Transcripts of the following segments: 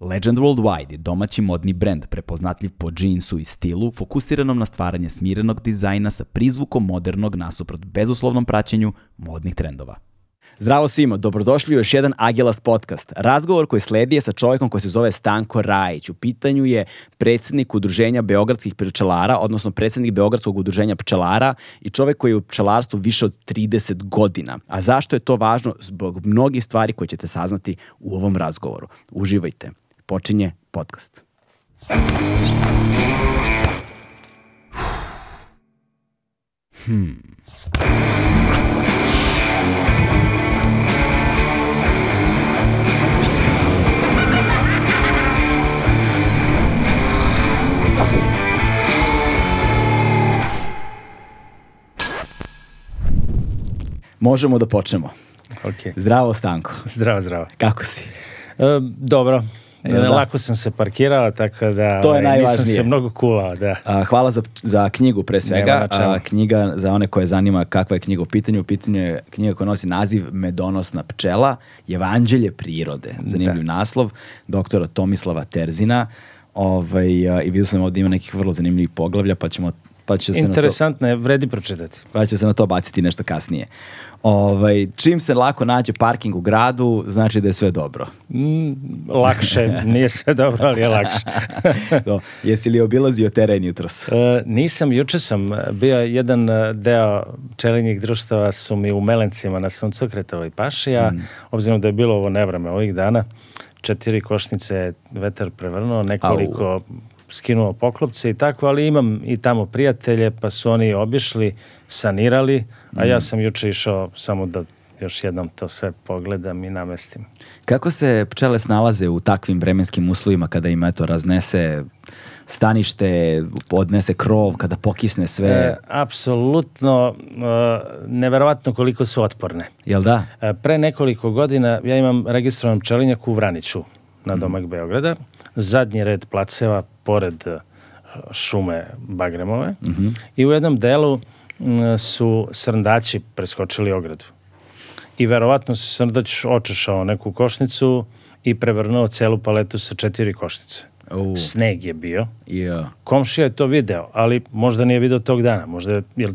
Legend Worldwide je domaći modni brend prepoznatljiv po džinsu i stilu, fokusiranom na stvaranje smirenog dizajna sa prizvukom modernog nasuprot bezuslovnom praćenju modnih trendova. Zdravo svima, dobrodošli u još jedan Agelast podcast. Razgovor koji sledi je sa čovjekom koji se zove Stanko Rajić. U pitanju je predsednik udruženja Beogradskih pčelara, odnosno predsednik Beogradskog udruženja pčelara i čovjek koji je u pčelarstvu više od 30 godina. A zašto je to važno? Zbog mnogih stvari koje ćete saznati u ovom razgovoru. Uživajte počinje podcast. Hmm. Možemo da počnemo. Okay. Zdravo Stanko. Zdravo, zdravo. Kako si? E, dobro, E, da. Lako sam se parkirao, tako da to je ovaj, nisam se mnogo kulao. Da. A, hvala za, za knjigu pre svega. A, knjiga za one koje zanima kakva je knjiga u pitanju. U pitanju je knjiga koja nosi naziv Medonosna pčela, Evanđelje prirode. Zanimljiv da. naslov doktora Tomislava Terzina. Ovaj, a, I vidio sam ovdje ima nekih vrlo zanimljivih poglavlja, pa ćemo pa će se Interesantno je, vredi pročitati. Pa će se na to baciti nešto kasnije. Ovaj, čim se lako nađe parking u gradu, znači da je sve dobro. Mm, lakše, nije sve dobro, ali je lakše. to. Jesi li obilazio teren jutros? E, nisam, juče sam bio jedan deo pčelinjih društava su mi u Melencima na Suncokretovoj paši, a mm. obzirom da je bilo ovo nevreme ovih dana, četiri košnice vetar prevrnuo, nekoliko Au skinuo poklopce i tako, ali imam i tamo prijatelje, pa su oni obišli, sanirali, a ja mhm. sam juče išao samo da još jednom to sve pogledam i namestim. Kako se pčele snalaze u takvim vremenskim uslovima kada im eto raznese stanište, odnese krov, kada pokisne sve? E, apsolutno, e, neverovatno koliko su otporne. Jel da? E, pre nekoliko godina ja imam registrovan pčelinjak u Vraniću na mhm. domak mm. Beograda. Zadnji red placeva pored e, šume Bagremove mm -hmm. i u jednom delu su srndaći preskočili ogradu. I verovatno se srndać očešao neku košnicu i prevrnuo celu paletu sa četiri košnice. Uh. Sneg je bio. Yeah. Komšija je to video, ali možda nije video tog dana. Možda je, jer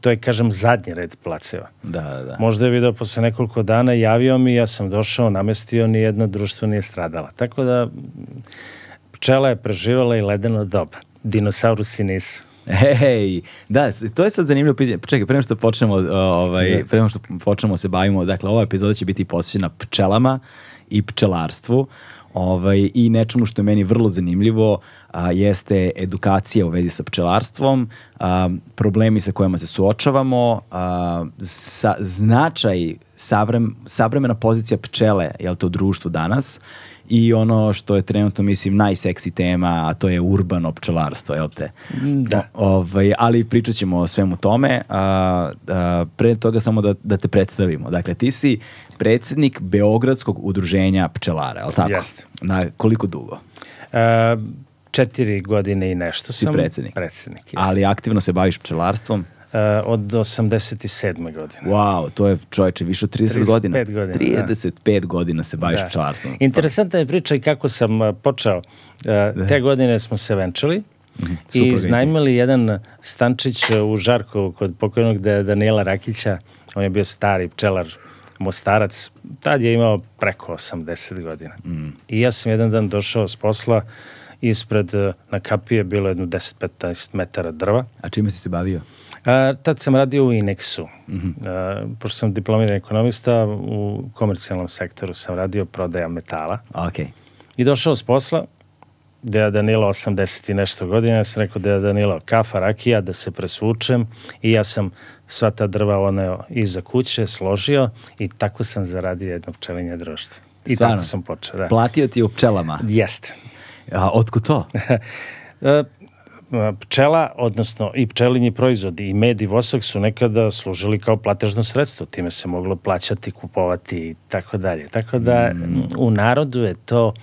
to je, kažem, zadnji red placeva. Da, da, da. Možda je video posle nekoliko dana, javio mi, ja sam došao, namestio, ni jedno društvo nije stradala. Tako da pčela je preživala i ledeno doba. Dinosaurusi nisu. Hej, da, to je sad zanimljivo pitanje. Čekaj, prema što počnemo, ovaj, da. prema što počnemo se bavimo, dakle, ova epizoda će biti posvećena pčelama i pčelarstvu. Ovaj, I nečemu što je meni vrlo zanimljivo a, jeste edukacija u vezi sa pčelarstvom, a, problemi sa kojima se suočavamo, a, sa, značaj savrem, savremena pozicija pčele jel to, u društvu danas i ono što je trenutno, mislim, najseksi tema, a to je urbano pčelarstvo, jel te? Da. O, ovaj, ali pričat ćemo o svemu tome. A, a, pre toga samo da, da te predstavimo. Dakle, ti si predsednik Beogradskog udruženja pčelara, jel tako? Jeste. Na koliko dugo? E, četiri godine i nešto si sam. predsednik? Predsednik, jeste. Ali aktivno se baviš pčelarstvom? Uh, od 87. godine. Wow, to je čovječe više od 30 godina. godina 35 da. godina se baviš da. pčelarstvom. Interesantna je priča i kako sam uh, počeo. Uh, te godine smo se venčali mm, i iznajmili jedan stančić u Žarkovu kod pokojnog Daniela Rakića. On je bio stari pčelar Mostarac. Tad je imao preko 80 godina. Mm. I ja sam jedan dan došao s posla ispred na kapije bilo jedno 10-15 metara drva. A čime si se bavio? A, tad sam radio u Inexu. Mm -hmm. A, pošto sam diplomiran ekonomista, u komercijalnom sektoru sam radio prodaja metala. Okay. I došao s posla, da je Danilo 80 i nešto godina, ja sam rekao da je Danilo kafa, rakija, da se presvučem i ja sam sva ta drva oneo iza kuće, složio i tako sam zaradio jedno pčelinje društvo. I Svarno? tako sam počeo, da. Platio ti u pčelama? Jeste. A otkud to? pčela, odnosno i pčelinji proizvodi i med i vosak su nekada služili kao platežno sredstvo. Time se moglo plaćati, kupovati i tako dalje. Tako da mm. u narodu je to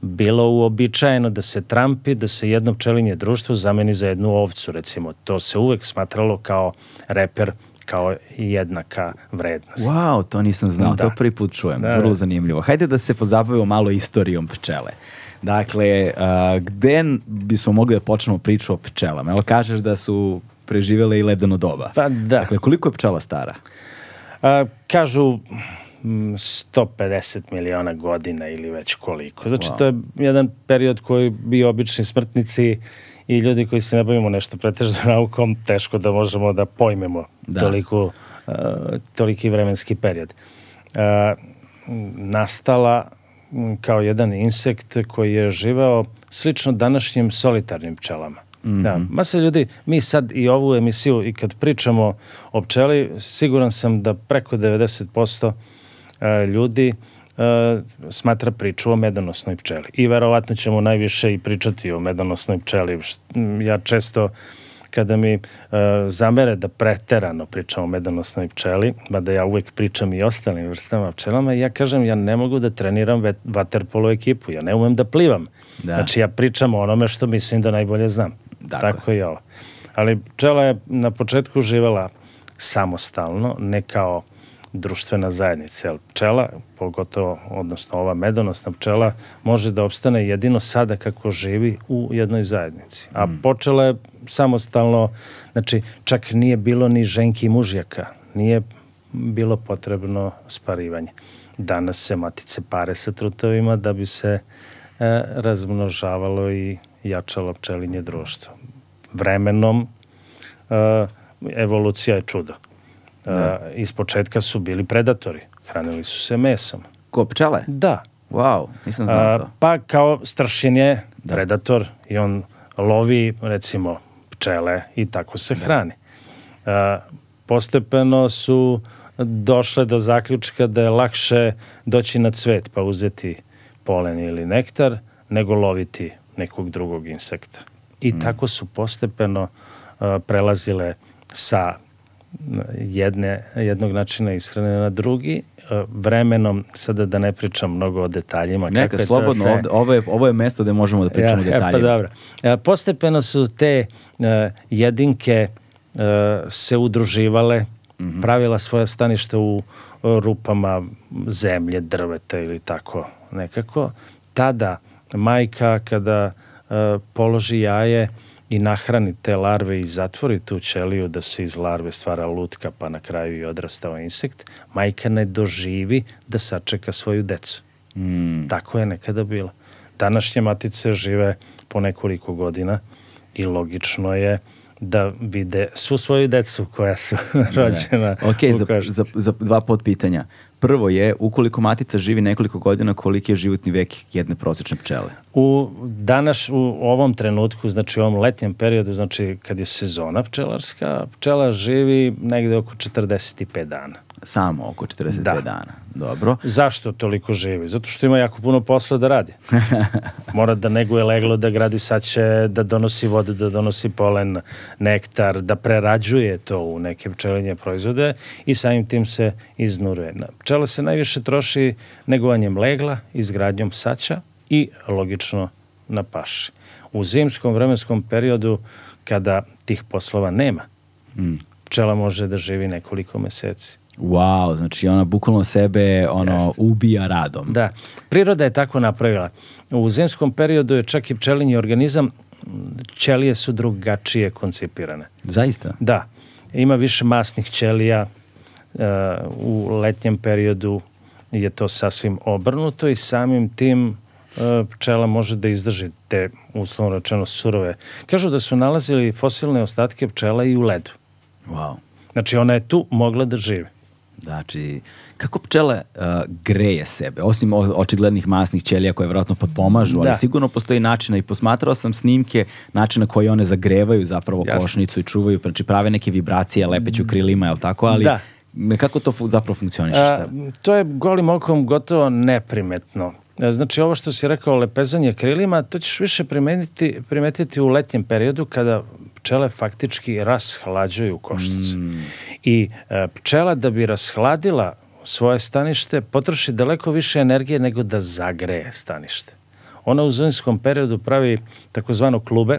bilo uobičajeno da se trampi, da se jedno pčelinje društvo zameni za jednu ovcu, recimo. To se uvek smatralo kao reper kao jednaka vrednost. Wow, to nisam znao, da. to prvi put čujem, da, vrlo da. zanimljivo. Hajde da se pozabavimo malo istorijom pčele. Dakle, uh, gde bismo mogli da počnemo priču o pčelama? Evo kažeš da su preživele i ledeno doba. Pa da. Dakle, koliko je pčela stara? Uh, kažu 150 miliona godina ili već koliko. Znači, wow. to je jedan period koji bi obični smrtnici i ljudi koji se ne bavimo nešto pretežno naukom, teško da možemo da pojmemo da. Toliko, uh, toliki vremenski period. Uh, nastala kao jedan insekt koji je živeo slično današnjim solitarnim pčelama. Mm -hmm. Da, masa ljudi, mi sad i ovu emisiju i kad pričamo o pčeli, siguran sam da preko 90% e, ljudi e, smatra priču o medonosnoj pčeli. I verovatno ćemo najviše i pričati o medonosnoj pčeli. Ja često kada mi uh, zamere da preterano pričam o medonosnoj pčeli, mada ja uvek pričam i ostalim vrstama pčelama, ja kažem ja ne mogu da treniram vaterpolo ekipu, ja ne umem da plivam. Da. Znači ja pričam o onome što mislim da najbolje znam. Dakle. Tako je ovo. Ali pčela je na početku živela samostalno, ne kao društvena zajednica. Jer pčela, pogotovo, odnosno ova medonosna pčela, može da opstane jedino sada kako živi u jednoj zajednici. A mm. počela je samostalno, znači čak nije bilo ni ženki i mužjaka, nije bilo potrebno sparivanje. Danas se matice pare sa trutovima da bi se e, razmnožavalo i jačalo pčelinje društvo. Vremenom e, evolucija je čudo. Da. Uh, iz početka su bili predatori. Hranili su se mesom. Ko pčele? Da. Wow, nisam znao to. Pa kao strašin je da. predator i on lovi recimo pčele i tako se da. hrani. Uh, postepeno su došle do zaključka da je lakše doći na cvet pa uzeti polen ili nektar nego loviti nekog drugog insekta. I mm. tako su postepeno uh, prelazile sa jedne, jednog načina ishrane na drugi, e, vremenom, sada da ne pričam mnogo o detaljima. Neka, slobodno, sve... ovde, ovo, je, ovo je mesto gde možemo da pričamo ja, o detaljima. E, pa dobro. E, postepeno su te uh, jedinke uh, se udruživale, mm -hmm. pravila svoja staništa u rupama zemlje, drveta ili tako nekako. Tada majka kada uh, položi jaje, i nahrani te larve i zatvori tu ćeliju da se iz larve stvara lutka pa na kraju i odrastao insekt, majka ne doživi da sačeka svoju decu. Mm. Tako je nekada bilo. Današnje matice žive po nekoliko godina i logično je da vide svu svoju decu koja su rođena Ok, za, za, za dva podpitanja. Prvo je, ukoliko matica živi nekoliko godina, koliki je životni vek jedne prosječne pčele? U danas, u ovom trenutku, znači u ovom letnjem periodu, znači kad je sezona pčelarska, pčela živi negde oko 45 dana. Samo oko 45 da. dana. Dobro. Zašto toliko živi? Zato što ima jako puno posla da radi. Mora da neguje leglo, da gradi saće, da donosi vodu, da donosi polen, nektar, da prerađuje to u neke pčelinje proizvode i samim tim se iznuruje. Pčela se najviše troši negovanjem legla, izgradnjom saća i logično na paši. U zimskom vremenskom periodu kada tih poslova nema, mm. pčela može da živi nekoliko meseci. Wow, znači ona bukvalno sebe ono Jeste. ubija radom. Da, priroda je tako napravila. U zimskom periodu je čak i pčelinji organizam, ćelije su drugačije koncipirane. Zaista? Da, ima više masnih ćelija, uh, u letnjem periodu je to sasvim obrnuto i samim tim uh, pčela može da izdrži te uslovno rečeno surove. Kažu da su nalazili fosilne ostatke pčela i u ledu. Wow. Znači ona je tu mogla da živi. Znači, kako pčele uh, greje sebe, osim očiglednih masnih ćelija koje vjerojatno potpomažu, ali da. sigurno postoji načina i posmatrao sam snimke načina koji one zagrevaju zapravo Jasne. košnicu i čuvaju, znači prave neke vibracije, lepeću krilima, je tako? Ali da. kako to fu, zapravo funkcioniše? A, to je golim okom gotovo neprimetno. E, Znači, ovo što si rekao, lepezanje krilima, to ćeš više primetiti, primetiti u letnjem periodu kada pčele faktički rashlađuju košnicu. I e, pčela da bi rashladila svoje stanište potroši daleko više energije nego da zagreje stanište. Ona u zimskom periodu pravi takozvano klube,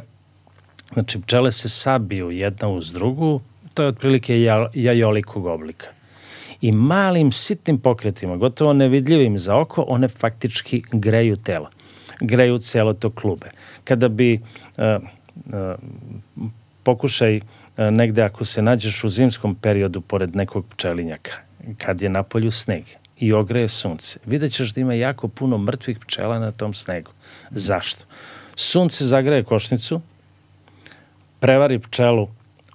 znači pčele se sabiju jedna uz drugu, to je otprilike ja- jajolikog oblika. I malim sitnim pokretima, gotovo nevidljivim za oko, one faktički greju telo. Greju celo to klube. Kada bi e, pokušaj e, negde ako se nađeš u zimskom periodu pored nekog pčelinjaka, kad je na polju sneg i ogreje sunce, vidjet ćeš da ima jako puno mrtvih pčela na tom snegu. Zašto? Sunce zagreje košnicu, prevari pčelu,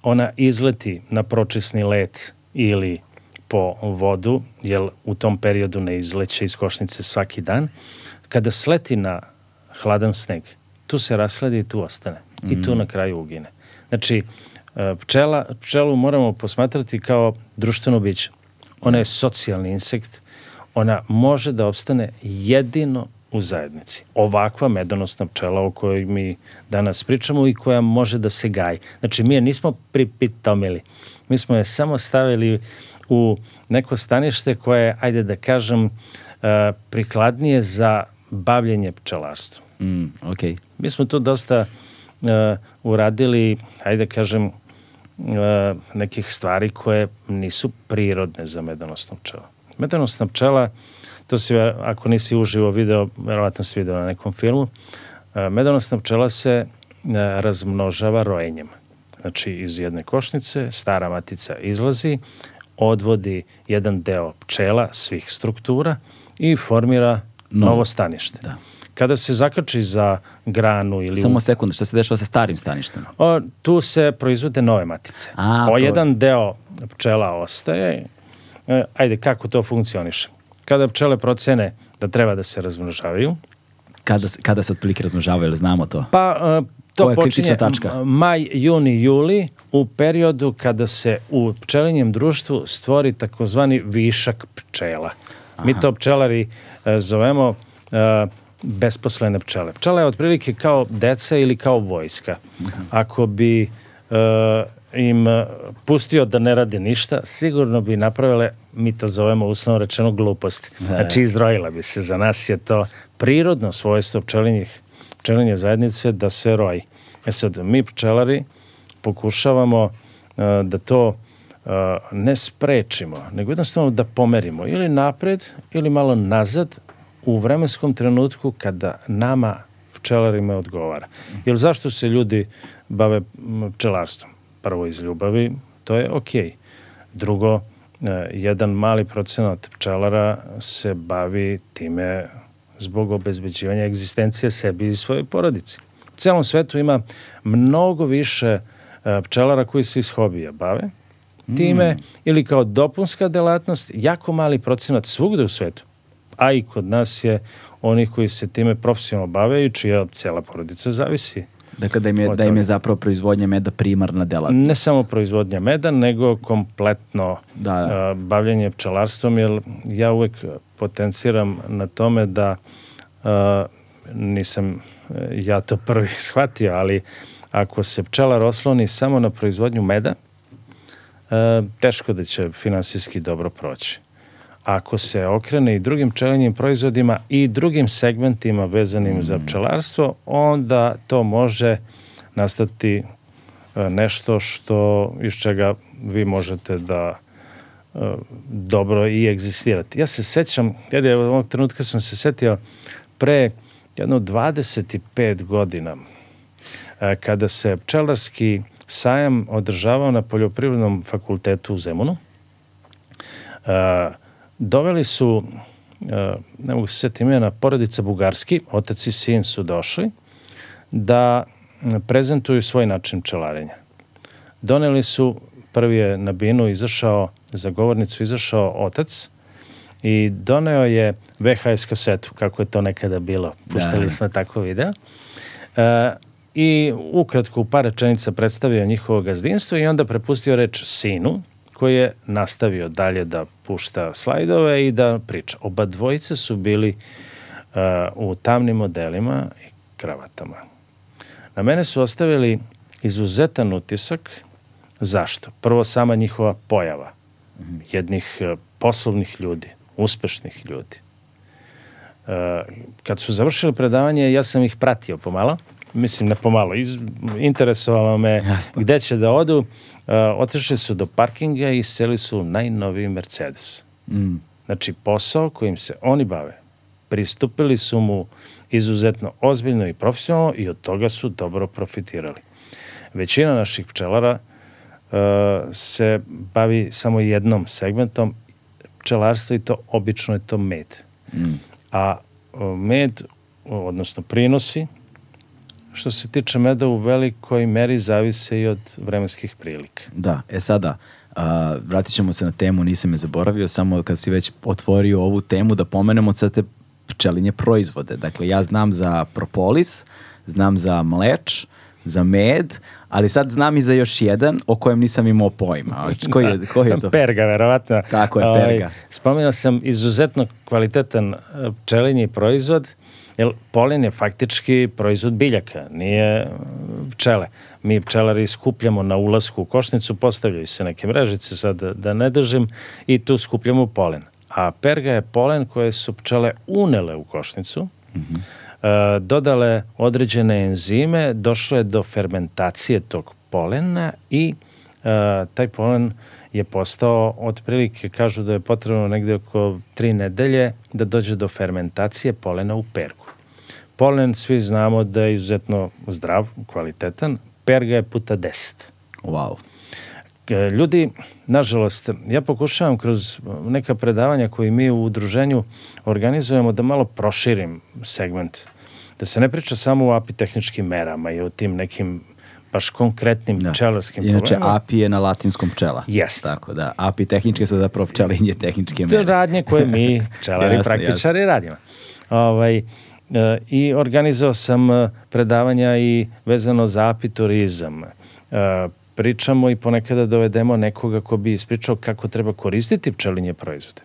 ona izleti na pročisni let ili po vodu, jer u tom periodu ne izleće iz košnice svaki dan. Kada sleti na hladan sneg, tu se rasledi i tu ostane. I tu na kraju ugine. Znači, e, pčela, pčelu moramo posmatrati kao društveno biće. Ona je socijalni insekt, ona može da opstane jedino u zajednici. Ovakva medonosna pčela o kojoj mi danas pričamo i koja može da se gaji. Znači, mi je nismo pripitomili. Mi smo je samo stavili u neko stanište koje je, ajde da kažem, e, prikladnije za bavljenje pčelarstvom. Mm, okej. Mi smo tu dosta uh, uradili, ajde da kažem, uh, nekih stvari koje nisu prirodne za medonosnu pčelu. Medonosna pčela, to si, ako nisi uživo video, verovatno si video na nekom filmu, uh, medonosna pčela se uh, razmnožava rojenjem. Znači, iz jedne košnice stara matica izlazi, odvodi jedan deo pčela svih struktura i formira novo stanište. Da. Kada se zakači za granu ili Samo sekund, šta se dešava sa starim staništem? o, tu se proizvode nove matice. A, o to- jedan deo pčela ostaje. E, ajde, kako to funkcioniše? Kada pčele procene da treba da se razmnožavaju, Kada, kada se otprilike razmnožavaju, ili znamo to? pa e, to Koja je počinje tačka? maj, juni, juli u periodu kada se u pčelinjem društvu stvori takozvani višak pčela. Mi to pčelari e, zovemo e, besposlene pčele. Pčela je otprilike kao deca ili kao vojska. Ako bi e, im pustio da ne rade ništa, sigurno bi napravile, mi to zovemo uslovno rečeno gluposti. Znači izrojila bi se. Za nas je to prirodno svojstvo pčelinjih pčelinje zajednice da se roji. E sad, mi pčelari pokušavamo e, da to e, ne sprečimo, nego jednostavno da pomerimo ili napred ili malo nazad u vremenskom trenutku kada nama pčelarima odgovara. Jer zašto se ljudi bave pčelarstvom? Prvo iz ljubavi, to je okej. Drugo, e, jedan mali procenat pčelara se bavi time zbog obezbeđivanja egzistencije sebi i svojoj porodici. U celom svetu ima mnogo više e, pčelara koji se iz hobija bave time ili kao dopunska delatnost, jako mali procenat svugde u svetu, a i kod nas je onih koji se time profesionalno bave i čija cela porodica zavisi. Dakle, da im je, da im je zapravo proizvodnja meda primarna delatnost. Ne samo proizvodnja meda, nego kompletno Da, da. a, bavljanje pčelarstvom, jer ja uvek potenciram na tome da a, nisam e, ja to prvi shvatio, ali ako se pčelar osloni samo na proizvodnju meda, e, teško da će finansijski dobro proći. Ako se okrene i drugim pčelinjim proizvodima i drugim segmentima vezanim za pčelarstvo, onda to može nastati e, nešto što iz čega vi možete da e, dobro i egzistirati. Ja se sećam, jedne ovog trenutka sam se setio pre jedno 25 godina e, kada se pčelarski sajam održavao na Poljoprivrednom fakultetu u Zemunu. E, doveli su, e, ne mogu se setiti imena, porodica Bugarski, otac i sin su došli da prezentuju svoj način pčelarenja. Doneli su, prvi je na binu izašao, za govornicu izašao otac i doneo je VHS kasetu, kako je to nekada bilo. Puštali Da. smo tako video. E, I ukratko u par rečenica predstavio njihovo gazdinstvo i onda prepustio reč sinu, koji je nastavio dalje da pušta slajdove i da priča. Oba dvojice su bili u tamnim modelima i kravatama. Na mene su ostavili izuzetan utisak. Zašto? Prvo, sama njihova pojava jednih e, poslovnih ljudi, uspešnih ljudi. E, kad su završili predavanje, ja sam ih pratio pomalo, mislim ne pomalo, iz, interesovalo me Jasno. gde će da odu. Uh, otišli su do parkinga i seli su u najnoviji Mercedes. Mm. Znači posao kojim se oni bave. Pristupili su mu izuzetno ozbiljno i profesionalno i od toga su dobro profitirali. Većina naših pčelara uh, se bavi samo jednom segmentom pčelarstva i to obično je to med. Mm. A uh, med, odnosno prinosi, što se tiče meda u velikoj meri zavise i od vremenskih prilika. Da, e sada, a, vratit ćemo se na temu, nisam je zaboravio, samo kad si već otvorio ovu temu da pomenemo sad te pčelinje proizvode. Dakle, ja znam za propolis, znam za mleč, za med, ali sad znam i za još jedan o kojem nisam imao pojma. Koji je, koji je to? Perga, verovatno. Tako je, ovaj, perga. Spomenuo sam izuzetno kvalitetan e, pčelinji proizvod, jer polen je faktički proizvod biljaka, nije pčele. Mi pčelari skupljamo na ulasku u košnicu, postavljaju se neke mrežice, sad da, da ne držim, i tu skupljamo polen. A perga je polen koje su pčele unele u košnicu, mm -hmm. e, dodale određene enzime, došlo je do fermentacije tog polena i e, taj polen je postao otprilike, kažu da je potrebno negde oko tri nedelje da dođe do fermentacije polena u pergu. Polen svi znamo da je izuzetno zdrav, kvalitetan, perga je puta 10. Wow. E, ljudi, nažalost, ja pokušavam kroz neka predavanja koji mi u udruženju organizujemo da malo proširim segment. Da se ne priča samo o apitehničkim merama i o tim nekim baš konkretnim da. pčelarskim Inače, problemima. API je na latinskom pčela. Jest. Tako da, API tehničke su zapravo pčelinje tehničke mere. Radnje koje mi, pčelari, jasne, praktičari, jasne. radimo. Ovaj, e, I organizovao sam e, predavanja i vezano za apiturizam. E, pričamo i ponekada dovedemo nekoga ko bi ispričao kako treba koristiti pčelinje proizvode.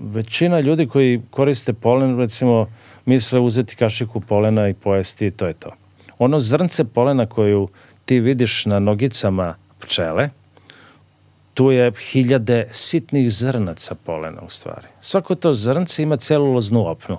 Većina ljudi koji koriste polen, recimo, misle uzeti kašiku polena i pojesti i to je to ono zrnce polena koju ti vidiš na nogicama pčele, tu je hiljade sitnih zrnaca polena u stvari. Svako to zrnce ima celuloznu opnu.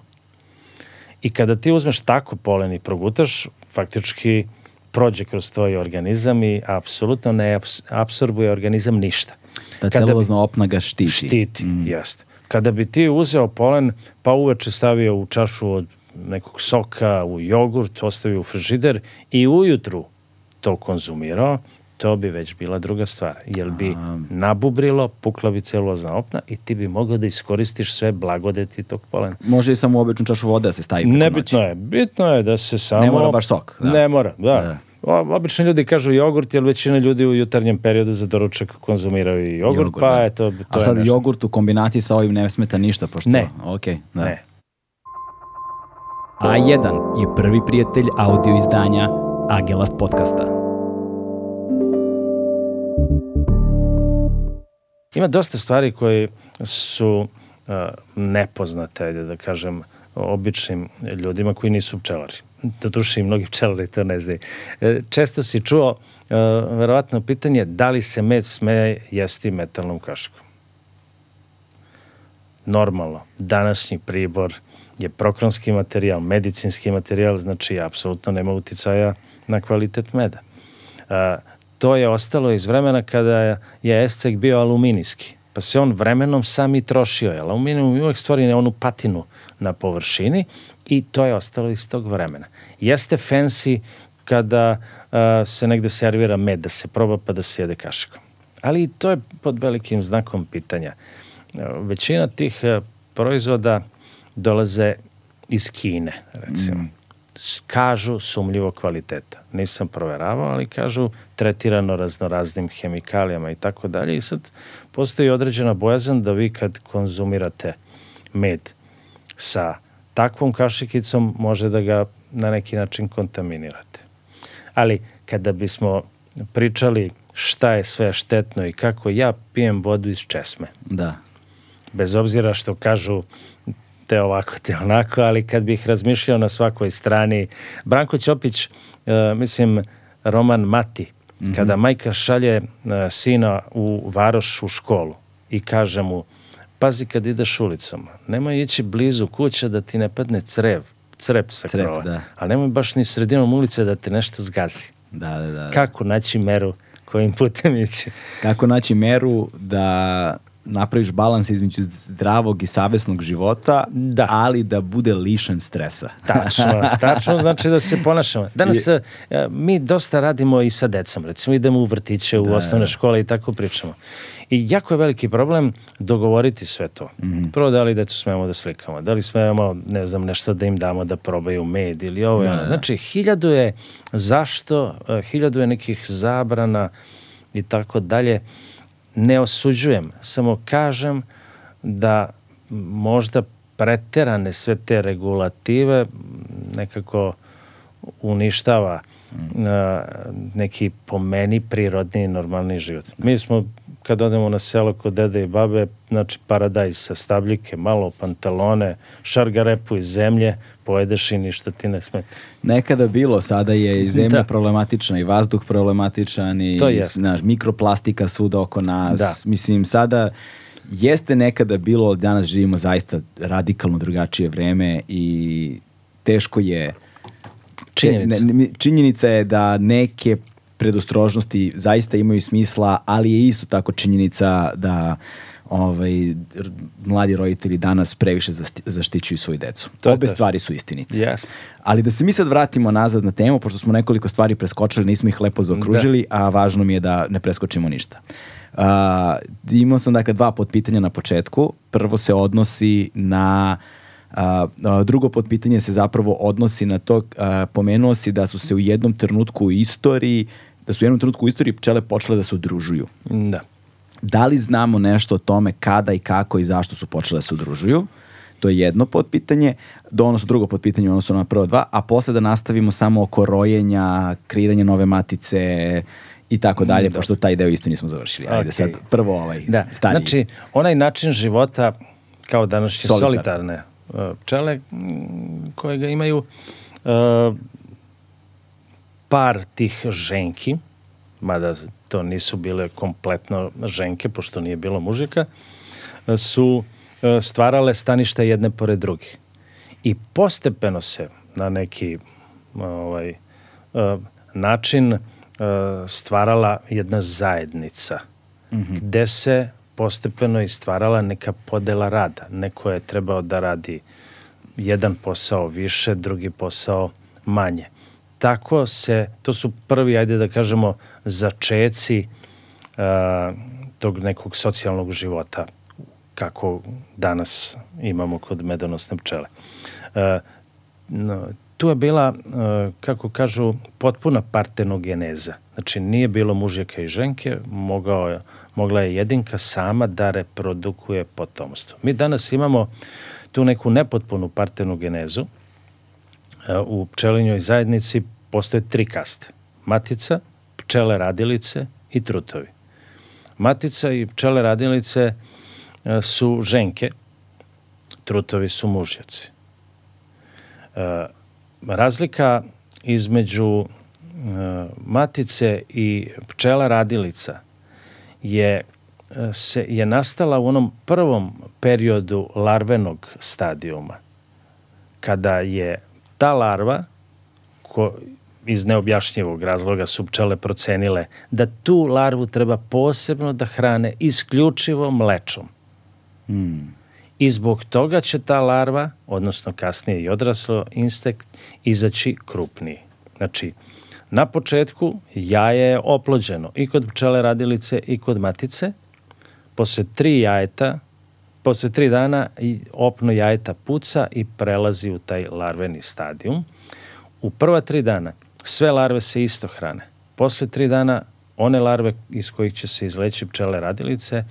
I kada ti uzmeš tako polen i progutaš, faktički prođe kroz tvoj organizam i apsolutno ne absorbuje organizam ništa. Ta celulozna opna ga štiti. Štiti, mm. jeste. Kada bi ti uzeo polen, pa uveče stavio u čašu od nekog soka u jogurt, ostavio u frižider i ujutru to konzumirao, to bi već bila druga stvar. Jer bi nabubrilo, pukla bi celulozna opna i ti bi mogao da iskoristiš sve blagodeti tog polena. Može i samo u običnu čašu vode da se stavi Nebitno je. Bitno je da se samo... Ne mora baš sok. Da. Ne mora, da. da. Obično ljudi kažu jogurt, jer većina ljudi u jutarnjem periodu za doručak konzumiraju i jogurt, jogurt pa da. eto, to A sad jogurt u kombinaciji sa ovim ne smeta ništa, pošto... Ne. Okay, da. Ne. A1 je prvi prijatelj audio izdanja Agelast podcasta. Ima dosta stvari koje su uh, nepoznate, da kažem, običnim ljudima koji nisu pčelari. Doduše i mnogi pčelari to ne znaju. E, često si čuo uh, verovatno pitanje da li se med sme jesti metalnom kaškom. Normalno, današnji pribor je prokronski materijal, medicinski materijal, znači apsolutno nema uticaja na kvalitet meda. A, to je ostalo iz vremena kada je escek bio aluminijski, pa se on vremenom sam i trošio. Jer aluminijum uvek stvori onu patinu na površini i to je ostalo iz tog vremena. Jeste fancy kada a, se negde servira med, da se proba pa da se jede kašikom. Ali to je pod velikim znakom pitanja. Većina tih proizvoda dolaze iz Kine, recimo. Mm. Kažu sumljivo kvaliteta. Nisam proveravao, ali kažu tretirano raznoraznim hemikalijama i tako dalje. I sad postoji određena bojazan da vi kad konzumirate med sa takvom kašikicom može da ga na neki način kontaminirate. Ali kada bismo pričali šta je sve štetno i kako ja pijem vodu iz česme. Da. Bez obzira što kažu te ovako, te onako, ali kad bih razmišljao na svakoj strani, Branko Ćopić, e, mislim, roman Mati, mm -hmm. kada majka šalje e, sina u Varoš u školu i kaže mu, pazi kad ideš ulicom, nemoj ići blizu kuće da ti ne padne crev, crep sa Crep, krova, da. a nemoj baš ni sredinom ulice da te nešto zgazi. Da, da, da. Kako naći meru kojim putem ići? Kako naći meru da napraviš balans između zdravog i savesnog života, Da. ali da bude lišen stresa. Tačno, tačno znači da se ponašamo. Danas e, mi dosta radimo i sa decom, recimo idemo u vrtiće, u osnovne škole i tako pričamo. I jako je veliki problem dogovoriti sve to. Prvo da li decu smemo da slikamo, da li smemo, ne znam, nešto da im damo da probaju med ili ovo. i ono. Znači, hiljadu je zašto, e, hiljadu je nekih zabrana i tako dalje. Ne osuđujem, samo kažem da možda preterane sve te regulative nekako uništava a, neki po meni prirodni i normalni život. Mi smo kad odemo na selo kod dede i babe, znači paradajz sa stabljike, malo pantalone, šargarepu iz zemlje, pojedeš i ništa ti ne smeta. Nekada bilo, sada je i zemlja Da. problematična i vazduh problematičan i To jest. znaš, mikroplastika svuda oko nas. Da. Mislim, sada jeste nekada bilo, danas živimo zaista radikalno drugačije vreme i teško je Činjenica. Ne, činjenica je da neke predostrožnosti zaista imaju smisla, ali je isto tako činjenica da ovaj, mladi roditelji danas previše zašti- zaštićuju svoju decu. To Obe tačno. stvari su istinite. Jeste. Ali da se mi sad vratimo nazad na temu, pošto smo nekoliko stvari preskočili, nismo ih lepo zaokružili, a važno mi je da ne preskočimo ništa. Uh, imao sam dakle dva potpitanja na početku. Prvo se odnosi na a, a, drugo potpitanje se zapravo odnosi na to, a, pomenuo si da su se u jednom trenutku u istoriji, da su u jednom trenutku u istoriji pčele počele da se udružuju. Da. Da li znamo nešto o tome kada i kako i zašto su počele da se udružuju? To je jedno potpitanje, do odnosno drugo potpitanje u odnosu na prvo dva, a posle da nastavimo samo oko rojenja, kreiranja nove matice i tako dalje, pošto taj deo isto nismo završili. Ajde Okej. sad, prvo ovaj Da, stariji. znači onaj način života kao današnje Solitar. solitarne uh, pčele mm, koje ga imaju uh, par tih ženki, mada to nisu bile kompletno ženke, pošto nije bilo mužika, su uh, stvarale stanište jedne pored drugih. I postepeno se na neki ovaj, uh, način uh, stvarala jedna zajednica gde se postepeno i stvarala neka podela rada. Neko je trebao da radi jedan posao više, drugi posao manje. Tako se, to su prvi, ajde da kažemo, začeci uh, tog nekog socijalnog života kako danas imamo kod medonosne pčele. Uh, no, tu je bila, kako kažu, potpuna partenogeneza. Znači, nije bilo mužjaka i ženke, mogao je, mogla je jedinka sama da reprodukuje potomstvo. Mi danas imamo tu neku nepotpunu partenogenezu. Uh, u pčelinjoj zajednici postoje tri kaste. Matica, pčele radilice i trutovi. Matica i pčele radilice uh, su ženke, trutovi su mužjaci. E, razlika između e, matice i pčela radilica je e, se je nastala u onom prvom periodu larvenog stadijuma kada je ta larva ko, iz neobjašnjivog razloga su pčele procenile da tu larvu treba posebno da hrane isključivo mlečom. I zbog toga će ta larva, odnosno kasnije i odraslo insekt, izaći krupniji. Znači, na početku jaje je oplođeno i kod pčele radilice i kod matice. Posle tri jajeta, posle tri dana i opno jajeta puca i prelazi u taj larveni stadijum. U prva tri dana sve larve se isto hrane. Posle tri dana one larve iz kojih će se izleći pčele radilice e,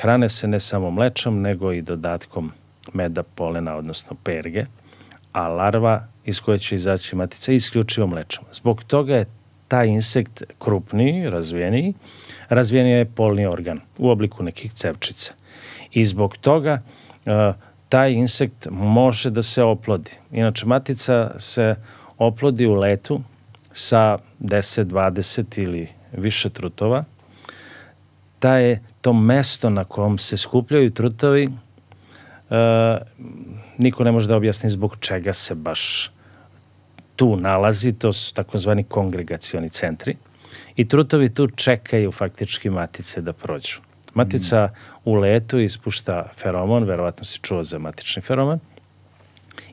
hrane se ne samo mlečom, nego i dodatkom meda, polena, odnosno perge, a larva iz koje će izaći matica isključivo mlečom. Zbog toga je taj insekt krupniji, razvijeniji, razvijeniji je polni organ u obliku nekih cevčica. I zbog toga e, taj insekt može da se oplodi. Inače, matica se oplodi u letu sa 10, 20 ili više trutova. Ta je to mesto na kom se skupljaju trutovi, uh, niko ne može da objasni zbog čega se baš tu nalazi, to su takozvani kongregacioni centri. I trutovi tu čekaju faktički matice da prođu. Matica u letu ispušta feromon, verovatno si čuo za matični feroman,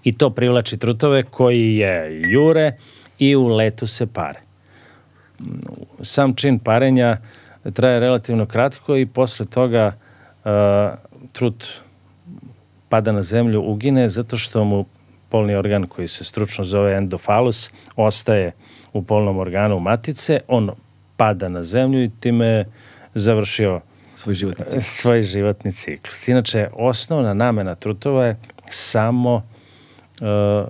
i to privlači trutove koji je jure i u letu se pare. Sam čin parenja traje relativno kratko i posle toga uh, trut pada na zemlju, ugine zato što mu polni organ koji se stručno zove endofalus ostaje u polnom organu matice, on pada na zemlju i time završio svoj životni ciklus. Svoj životni ciklus. Inače, osnovna namena trutova je samo uh,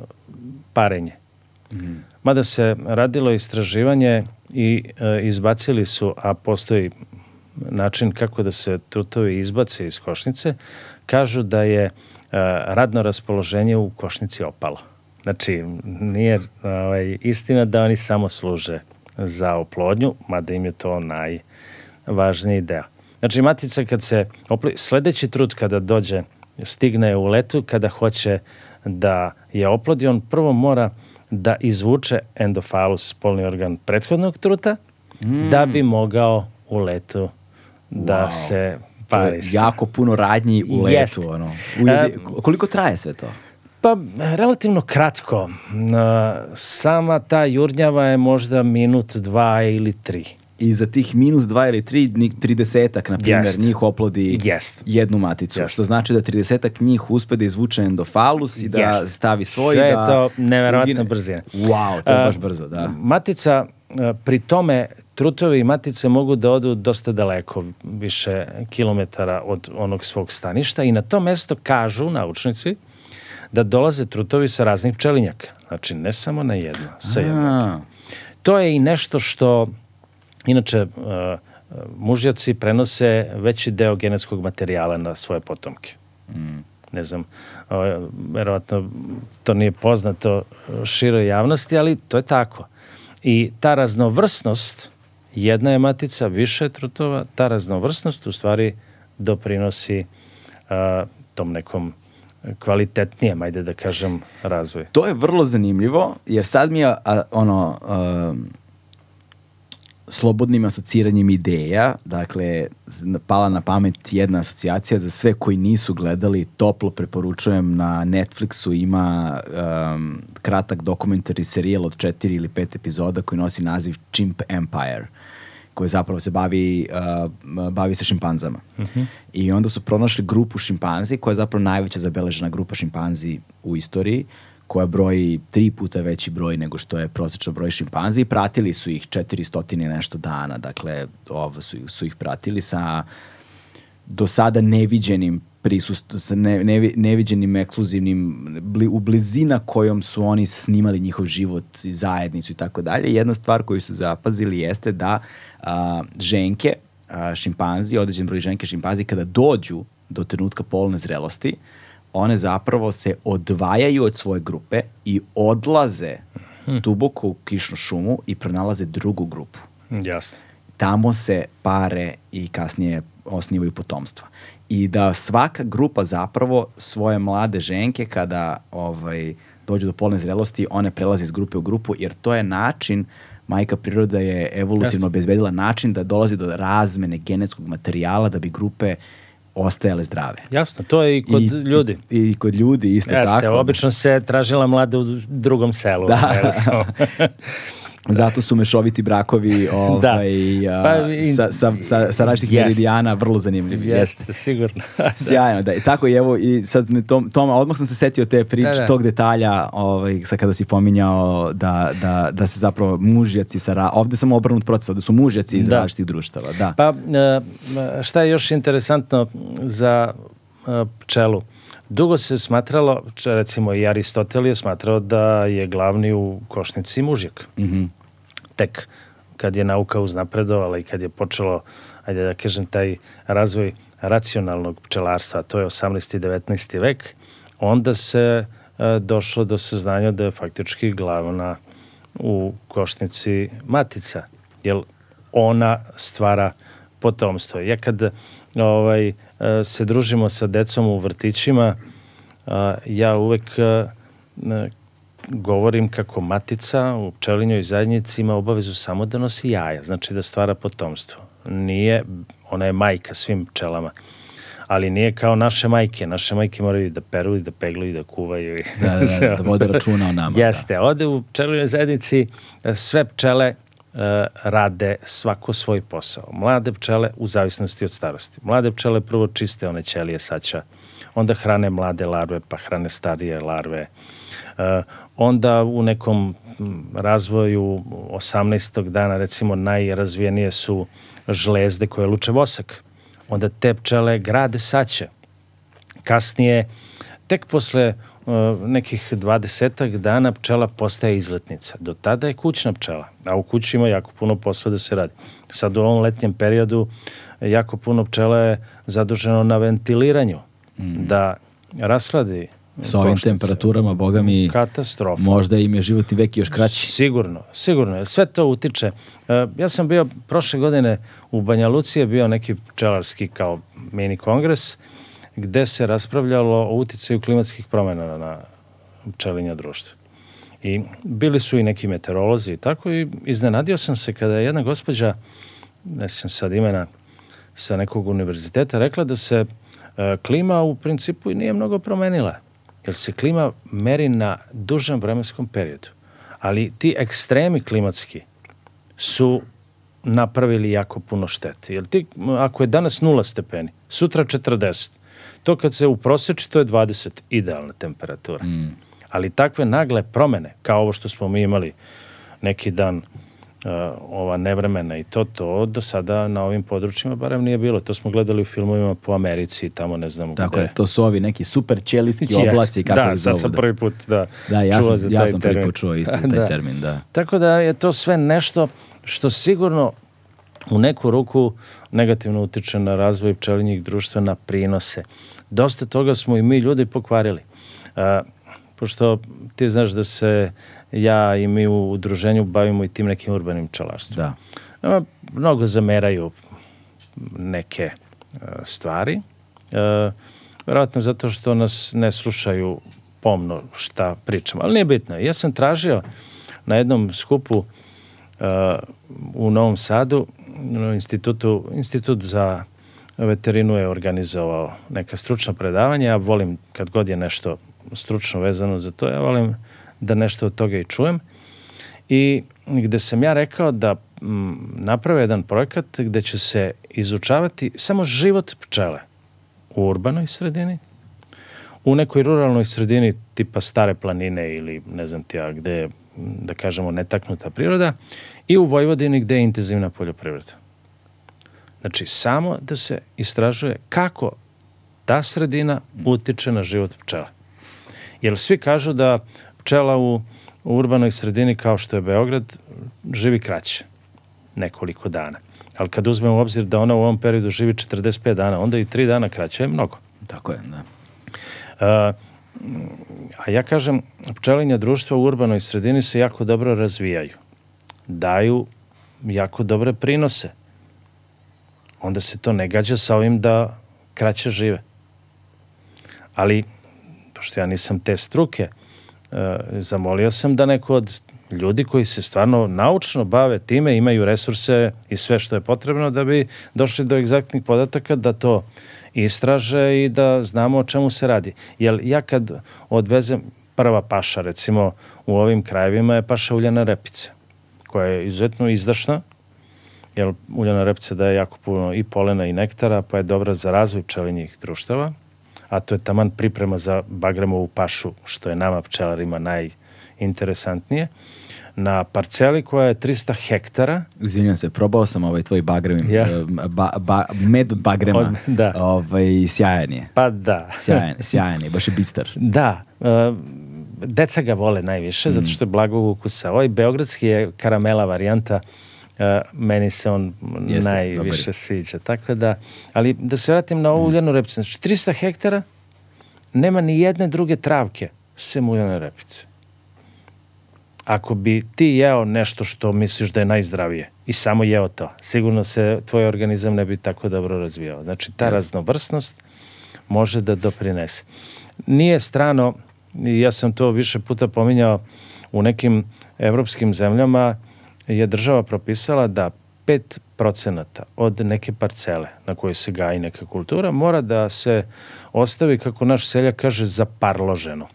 parenje. Mm. Mada se radilo istraživanje i uh, izbacili su, a postoji način kako da se trutovi izbace iz košnice, kažu da je uh, radno raspoloženje u košnici opalo. Znači, nije ovaj, istina da oni samo služe za oplodnju, mada im je to najvažniji deo. Znači, matica kad se opli, sledeći trud kada dođe, stigne u letu, kada hoće da je oplodi, on prvo mora da izvuče endofalus, polni organ prethodnog truta, mm. da bi mogao u letu da wow. se pari. jako puno radnji u letu. Jest. Ono. Ujede, koliko traje sve to? Pa, relativno kratko. Sama ta jurnjava je možda minut, dva ili tri i za tih minut, dva ili tri, tridesetak, na primjer, yes. njih oplodi yes. jednu maticu. Yes. Što znači da tridesetak njih uspe da izvuče endofalus i da yes. stavi svoj. Sve da to neverovatno brzina. Wow, to je baš brzo, da. Matica, pri tome, trutovi i matice mogu da odu dosta daleko, više kilometara od onog svog staništa i na to mesto kažu naučnici da dolaze trutovi sa raznih pčelinjaka. Znači, ne samo na jedno, sa jednog. To je i nešto što Inače, uh, mužjaci prenose veći deo genetskog materijala na svoje potomke. Mm. Ne znam, verovatno to nije poznato široj javnosti, ali to je tako. I ta raznovrsnost, jedna je matica, više je trutova, ta raznovrsnost u stvari doprinosi uh, tom nekom kvalitetnijem, ajde da kažem, razvoju. To je vrlo zanimljivo, jer sad mi je a, ono... Uh, slobodnim asociranjem ideja, dakle, pala na pamet jedna asocijacija za sve koji nisu gledali, toplo preporučujem na Netflixu ima um, kratak dokumentarni serijal od četiri ili pet epizoda koji nosi naziv Chimp Empire koji zapravo se bavi, uh, bavi se šimpanzama. Uh mhm. -huh. I onda su pronašli grupu šimpanzi koja je zapravo najveća zabeležena grupa šimpanzi u istoriji koja broji tri puta veći broj nego što je prosječan broj šimpanzi i pratili su ih 400 nešto dana, dakle ovo su, su ih pratili sa do sada neviđenim prisust, sa ne, ne, neviđenim ekskluzivnim bli, u blizina kojom su oni snimali njihov život i zajednicu i tako dalje. Jedna stvar koju su zapazili jeste da a, ženke, a, šimpanzi, određen broj ženke šimpanzi, kada dođu do trenutka polne zrelosti, one zapravo se odvajaju od svoje grupe i odlaze hmm. duboko u kišnu šumu i pronalaze drugu grupu. Jasno. Tamo se pare i kasnije osnivaju potomstva. I da svaka grupa zapravo svoje mlade ženke kada ovaj, dođu do polne zrelosti, one prelaze iz grupe u grupu, jer to je način majka priroda je evolutivno obezbedila način da dolazi do razmene genetskog materijala da bi grupe uh, ostajale zdrave. Jasno, to je i kod I, ljudi. I, I kod ljudi isto Jeste, tako. Obično se tražila mlade u drugom selu. Da. Zato su mešoviti brakovi da. ovaj, da. pa, i, sa, sa, sa, sa različitih jest. meridijana vrlo zanimljivi. Jeste, jest. sigurno. da. Sjajno, da. I tako i evo, i sad me Tom, Toma, odmah sam se setio te priče, da, da. tog detalja, ovaj, sa kada si pominjao da, da, da se zapravo mužjaci sa, ra... ovde sam obrnut proces, ovde su mužjaci iz da. različitih društava. Da. Pa, e, šta je još interesantno za e, pčelu? Dugo se smatralo, recimo i Aristotel je smatrao da je glavni u košnici mužjak. Mm -hmm. Tek kad je nauka uznapredovala i kad je počelo, ajde da kažem, taj razvoj racionalnog pčelarstva, to je 18. i 19. vek, onda se e, došlo do saznanja da je faktički glavna u košnici matica, jer ona stvara potomstvo. Ja kad ovaj, se družimo sa decom u vrtićima, ja uvek govorim kako matica u pčelinjoj zajednici ima obavezu samo da nosi jaja, znači da stvara potomstvo. Nije, ona je majka svim pčelama ali nije kao naše majke. Naše majke moraju da peru i da pegluju i da kuvaju. I da, da, da, da vode računa o nama. Jeste. Da. Ode u pčelinjoj zajednici sve pčele rade svako svoj posao. Mlade pčele u zavisnosti od starosti. Mlade pčele prvo čiste one ćelije saća, onda hrane mlade larve, pa hrane starije larve. Uh, onda u nekom razvoju 18. dana recimo najrazvijenije su žlezde koje luče vosak. Onda te pčele grade saće. Kasnije, tek posle nekih dvadesetak dana pčela postaje izletnica. Do tada je kućna pčela, a u kući ima jako puno posla da se radi. Sad u ovom letnjem periodu jako puno pčela je zaduženo na ventiliranju, mm. da rasladi Sa ovim košnice. temperaturama, boga mi, Katastrofa. možda im je životni vek još kraći. Sigurno, sigurno. Sve to utiče. E, ja sam bio prošle godine u Banja Luci, je bio neki pčelarski kao mini kongres, gde se raspravljalo o uticaju klimatskih promena na pčelinja društva. I bili su i neki meteorolozi i tako i iznenadio sam se kada je jedna gospođa, ne sjećam sad imena, sa nekog univerziteta rekla da se e, klima u principu i nije mnogo promenila jer se klima meri na dužem vremenskom periodu. Ali ti ekstremi klimatski su napravili jako puno štete. Jer ti, ako je danas 0 stepeni, sutra 40, to kad se uproseči, to je 20, idealna temperatura. Mm. Ali takve nagle promene, kao ovo što smo mi imali neki dan, Uh, ova nevremena i to, to do sada na ovim područjima barem nije bilo. To smo gledali u filmovima po Americi i tamo ne znamo Tako gde. je, to su ovi neki super ćelijski oblasti. Kako da, sad sam prvi put da, da ja čuo sam, za ja taj sam termin. prvi put čuo isto taj da. termin, da. Tako da je to sve nešto što sigurno u neku ruku negativno utiče na razvoj pčelinjih društva, na prinose. Dosta toga smo i mi ljudi pokvarili. Uh, pošto ti znaš da se ja i mi u udruženju bavimo i tim nekim urbanim pčelarstvom. Da. Nama mnogo zameraju neke uh, stvari. Uh, verovatno zato što nas ne slušaju pomno šta pričamo, ali nije bitno. Ja sam tražio na jednom skupu uh, u Novom Sadu, u institutu, institut za veterinu je organizovao neka stručna predavanja. Ja volim kad god je nešto stručno vezano za to, ja volim da nešto od toga i čujem. I gde sam ja rekao da m, naprave jedan projekat gde će se izučavati samo život pčele u urbanoj sredini, u nekoj ruralnoj sredini tipa stare planine ili ne znam ti ja gde je, da kažemo, netaknuta priroda i u Vojvodini gde je intenzivna poljoprivreda. Znači, samo da se istražuje kako ta sredina utiče na život pčela. Jer svi kažu da pčela u, u urbanoj sredini kao što je Beograd živi kraće, nekoliko dana. Ali kad uzmemo u obzir da ona u ovom periodu živi 45 dana, onda i 3 dana kraće je mnogo. Tako je, da. A, a ja kažem, pčelinja društva u urbanoj sredini se jako dobro razvijaju. Daju jako dobre prinose. Onda se to ne gađa sa ovim da kraće žive. Ali, pošto ja nisam te struke, e, zamolio sam da neko od ljudi koji se stvarno naučno bave time, imaju resurse i sve što je potrebno da bi došli do egzaktnih podataka, da to istraže i da znamo o čemu se radi. Jer ja kad odvezem prva paša, recimo u ovim krajevima je paša uljana repice, koja je izuzetno izdašna, jer uljana repica daje jako puno i polena i nektara, pa je dobra za razvoj pčelinjih društava, a to je taman priprema za bagremovu pašu, što je nama pčelarima najinteresantnije na parceli koja je 300 hektara. Izvinjam se, probao sam ovaj tvoj bagrem, Ja. ba, ba, med od bagrema. Od- da. Ovaj, sjajan je. Pa da. Sjajan, sjajan je, baš je bistar. Da, uh, deca ga vole najviše, zato što je blagog ukusa. Ovaj beogradski je karamela varijanta meni se on Jeste, najviše dobar sviđa. Tako da, ali da se vratim na ovu uljanu repicu. Znači, 300 hektara nema ni jedne druge travke sem uljane repice. Ako bi ti jeo nešto što misliš da je najzdravije i samo jeo to, sigurno se tvoj organizam ne bi tako dobro razvijao. Znači, ta raznovrsnost može da doprinese. Nije strano, ja sam to više puta pominjao, u nekim evropskim zemljama je država propisala da 5% od neke parcele na kojoj se gaji neka kultura mora da se ostavi, kako naš seljak kaže, zaparloženo.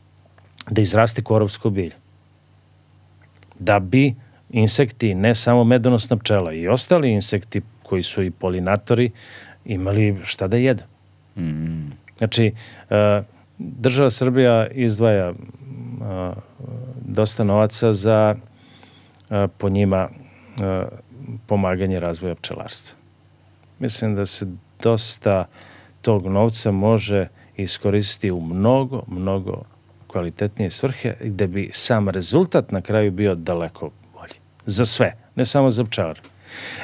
Da izraste korovsko bilje. Da bi insekti, ne samo medonosna pčela, i ostali insekti koji su i polinatori, imali šta da jedu. Mm. Znači, e, država Srbija izdvaja e, dosta novaca za po njima pomaganje razvoja pčelarstva. Mislim da se dosta tog novca može iskoristiti u mnogo, mnogo kvalitetnije svrhe gde bi sam rezultat na kraju bio daleko bolji. Za sve, ne samo za pčelare.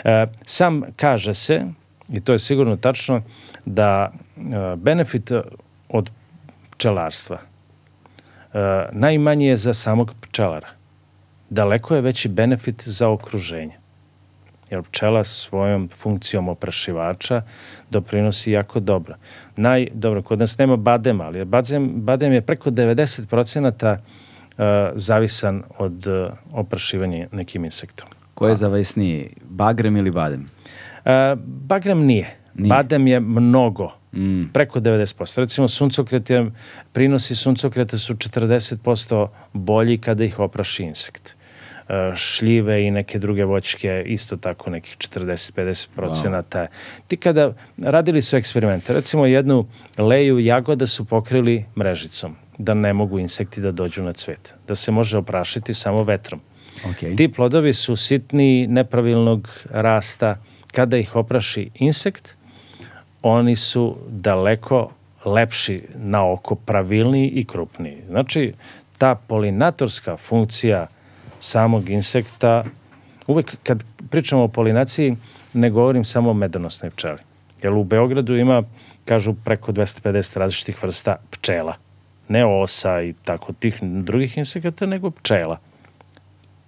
E, sam kaže se, i to je sigurno tačno, da e, benefit od pčelarstva e, najmanji je za samog pčelara. Daleko je veći benefit za okruženje. Jer pčela svojom funkcijom oprašivača doprinosi jako dobro. Naj, dobro, kod nas nema badema, ali badem, badem je preko 90% uh, zavisan od uh, oprašivanja nekim insektom. Ko je zavesniji, bagrem ili badem? Uh, bagrem nije. Nije. Badem je mnogo. Mm. Preko 90%. Recimo suncokret je, prinosi suncokreta su 40% bolji kada ih opraši insekt. Šljive i neke druge voćke isto tako nekih 40-50 procenata. Ti kada radili su eksperimente, recimo jednu leju jagoda su pokrili mrežicom da ne mogu insekti da dođu na cvet, da se može oprašiti samo vetrom. Okay. Ti plodovi su sitni, nepravilnog rasta. Kada ih opraši insekt, oni su daleko lepši na oko, pravilniji i krupniji. Znači, ta polinatorska funkcija samog insekta, uvek kad pričamo o polinaciji, ne govorim samo o medonosnoj pčeli. Jer u Beogradu ima, kažu, preko 250 različitih vrsta pčela. Ne osa i tako tih drugih insekata, nego pčela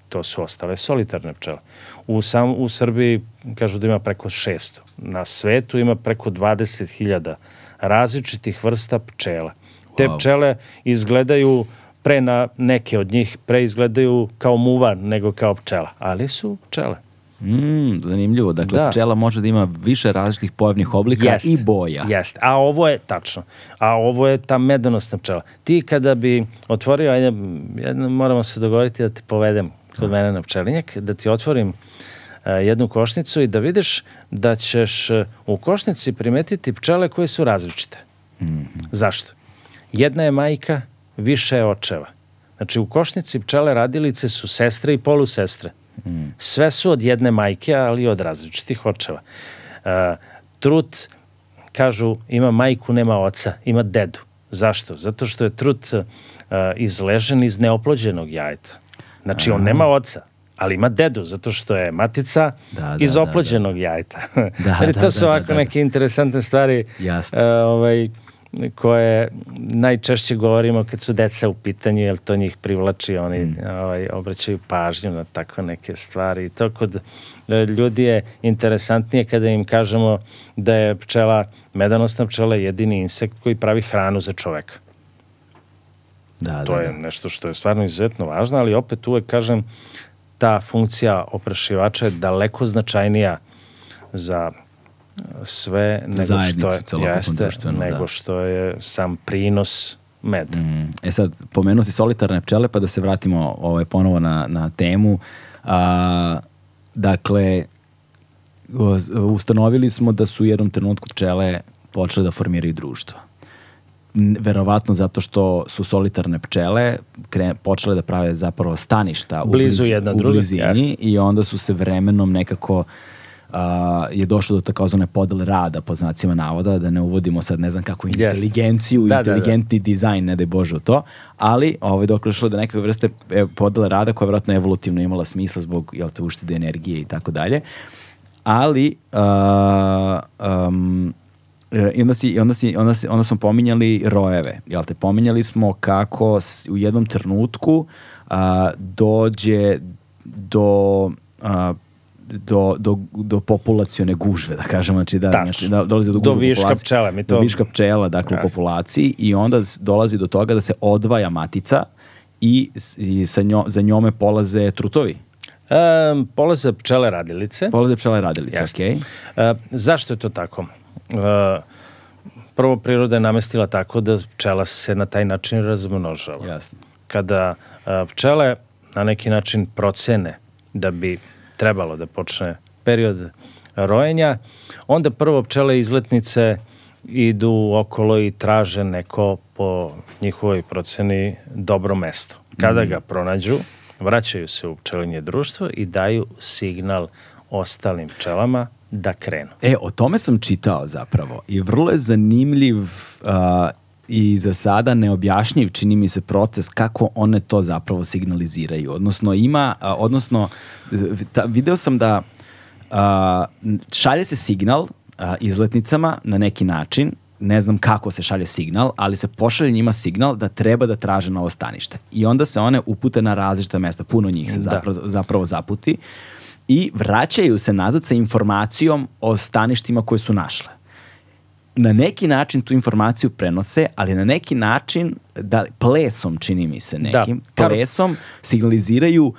to su ostale solitarne pčele. U, sam, u Srbiji kažu da ima preko 600. Na svetu ima preko 20.000 različitih vrsta pčela. Te Wow. pčele izgledaju pre na neke od njih pre izgledaju kao muvan nego kao pčela, ali su pčele. Mm, zanimljivo. Dakle, Da. pčela može da ima više različitih pojavnih oblika Jest. i boja. Jeste, a ovo je tačno. A ovo je ta medonosna pčela. Ti kada bi otvorio, ajde, jedno, moramo se dogovoriti da te povedem kod mene na pčelinjak, da ti otvorim e, jednu košnicu i da vidiš da ćeš e, u košnici primetiti pčele koje su različite. Zašto? Jedna je majka, više je očeva. Znači u košnici pčele radilice su sestre i polusestre. Sve su od jedne majke, ali od različitih očeva. E, trut, kažu, ima majku, nema oca, ima dedu. Zašto? Zato što je trut e, izležen iz neoplođenog jajeta. Znači, on nema oca, ali ima dedu, zato što je matica Da, da, iz da, oplođenog jajeta. Da, da, to su da, da, ovako da. neke interesantne stvari Jasno. e, ovaj, koje najčešće govorimo kad su deca u pitanju, jer to njih privlači, oni Mm. ovaj, obraćaju pažnju na tako neke stvari. I to kod e, ljudi je interesantnije kada im kažemo da je pčela, medanosna pčela jedini insekt koji pravi hranu za čoveka. Da, To da, je da. nešto što je stvarno izuzetno važno, ali opet uvek kažem ta funkcija oprašivača je daleko značajnija za sve nego što je jeste, društvenu, nego da. što je sam prinos meda. Mm. E sad, pomenuo si solitarne pčele, pa da se vratimo ovaj, ponovo na, na temu. A, dakle, ustanovili smo da su u jednom trenutku pčele počele da formiraju društvo. N- Verovatno zato što su solitarne pčele kre, počele da prave zapravo staništa u, Blizu bliz- jedna u blizini jasno. i onda su se vremenom nekako a, je došlo do takozvane podele rada po znacima navoda, da ne uvodimo sad ne znam kako inteligenciju, Da, da, da. inteligentni dizajn, ne daj Bože u to, ali ovaj, dok je došlo do neke vrste e, podele rada koja je vjerojatno evolutivno imala smisla zbog jel te, uštede energije i tako dalje. Ali a, um, I onda, si, i onda, si, onda, si, onda smo pominjali rojeve, jel te? Pominjali smo kako u jednom trenutku a, dođe do, a, do, do, do populacione gužve, da kažemo, znači da, znači da dolazi do Do gužve u viška populaciji. pčela, mi Do to- viška pčela, dakle, u Jasno. populaciji i onda dolazi do toga da se odvaja matica i, i sa njo, za njome polaze trutovi. E, polaze pčele radilice. Polaze pčele radilice, Jasno. okej? E, zašto je to tako? E, prvo, priroda je namestila tako da pčela se na taj način razmnožava. Jasno. Kada e, pčele na neki način procene da bi trebalo da počne period rojenja, onda prvo pčele izletnice idu okolo i traže neko po njihovoj proceni dobro mesto. Kada ga pronađu, vraćaju se u pčelinje društvo i daju signal ostalim pčelama da krenu. E, o tome sam čitao zapravo i vrlo je zanimljiv a, i za sada neobjašnjiv čini mi se proces kako one to zapravo signaliziraju. Odnosno ima, a, odnosno ta- video sam da a, šalje se signal a, izletnicama na neki način, ne znam kako se šalje signal, ali se pošalje njima signal da treba da traže novo stanište. I onda se one upute na različita mesta, puno njih se Da. zapravo, zapravo zaputi i vraćaju se nazad sa informacijom o staništima koje su našle. Na neki način tu informaciju prenose, ali na neki način, da, plesom čini mi se nekim, Kar- plesom signaliziraju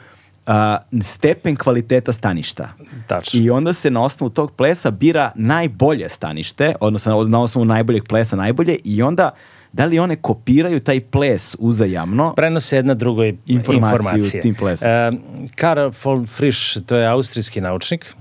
a, stepen kvaliteta staništa. Tačno. I onda se na osnovu tog plesa bira najbolje stanište, odnosno na osnovu najboljeg plesa najbolje i onda da li one kopiraju taj ples uzajamno prenose jedna drugoj Informaciju informacije. tim plesom. E, Karl von Frisch, to je austrijski naučnik,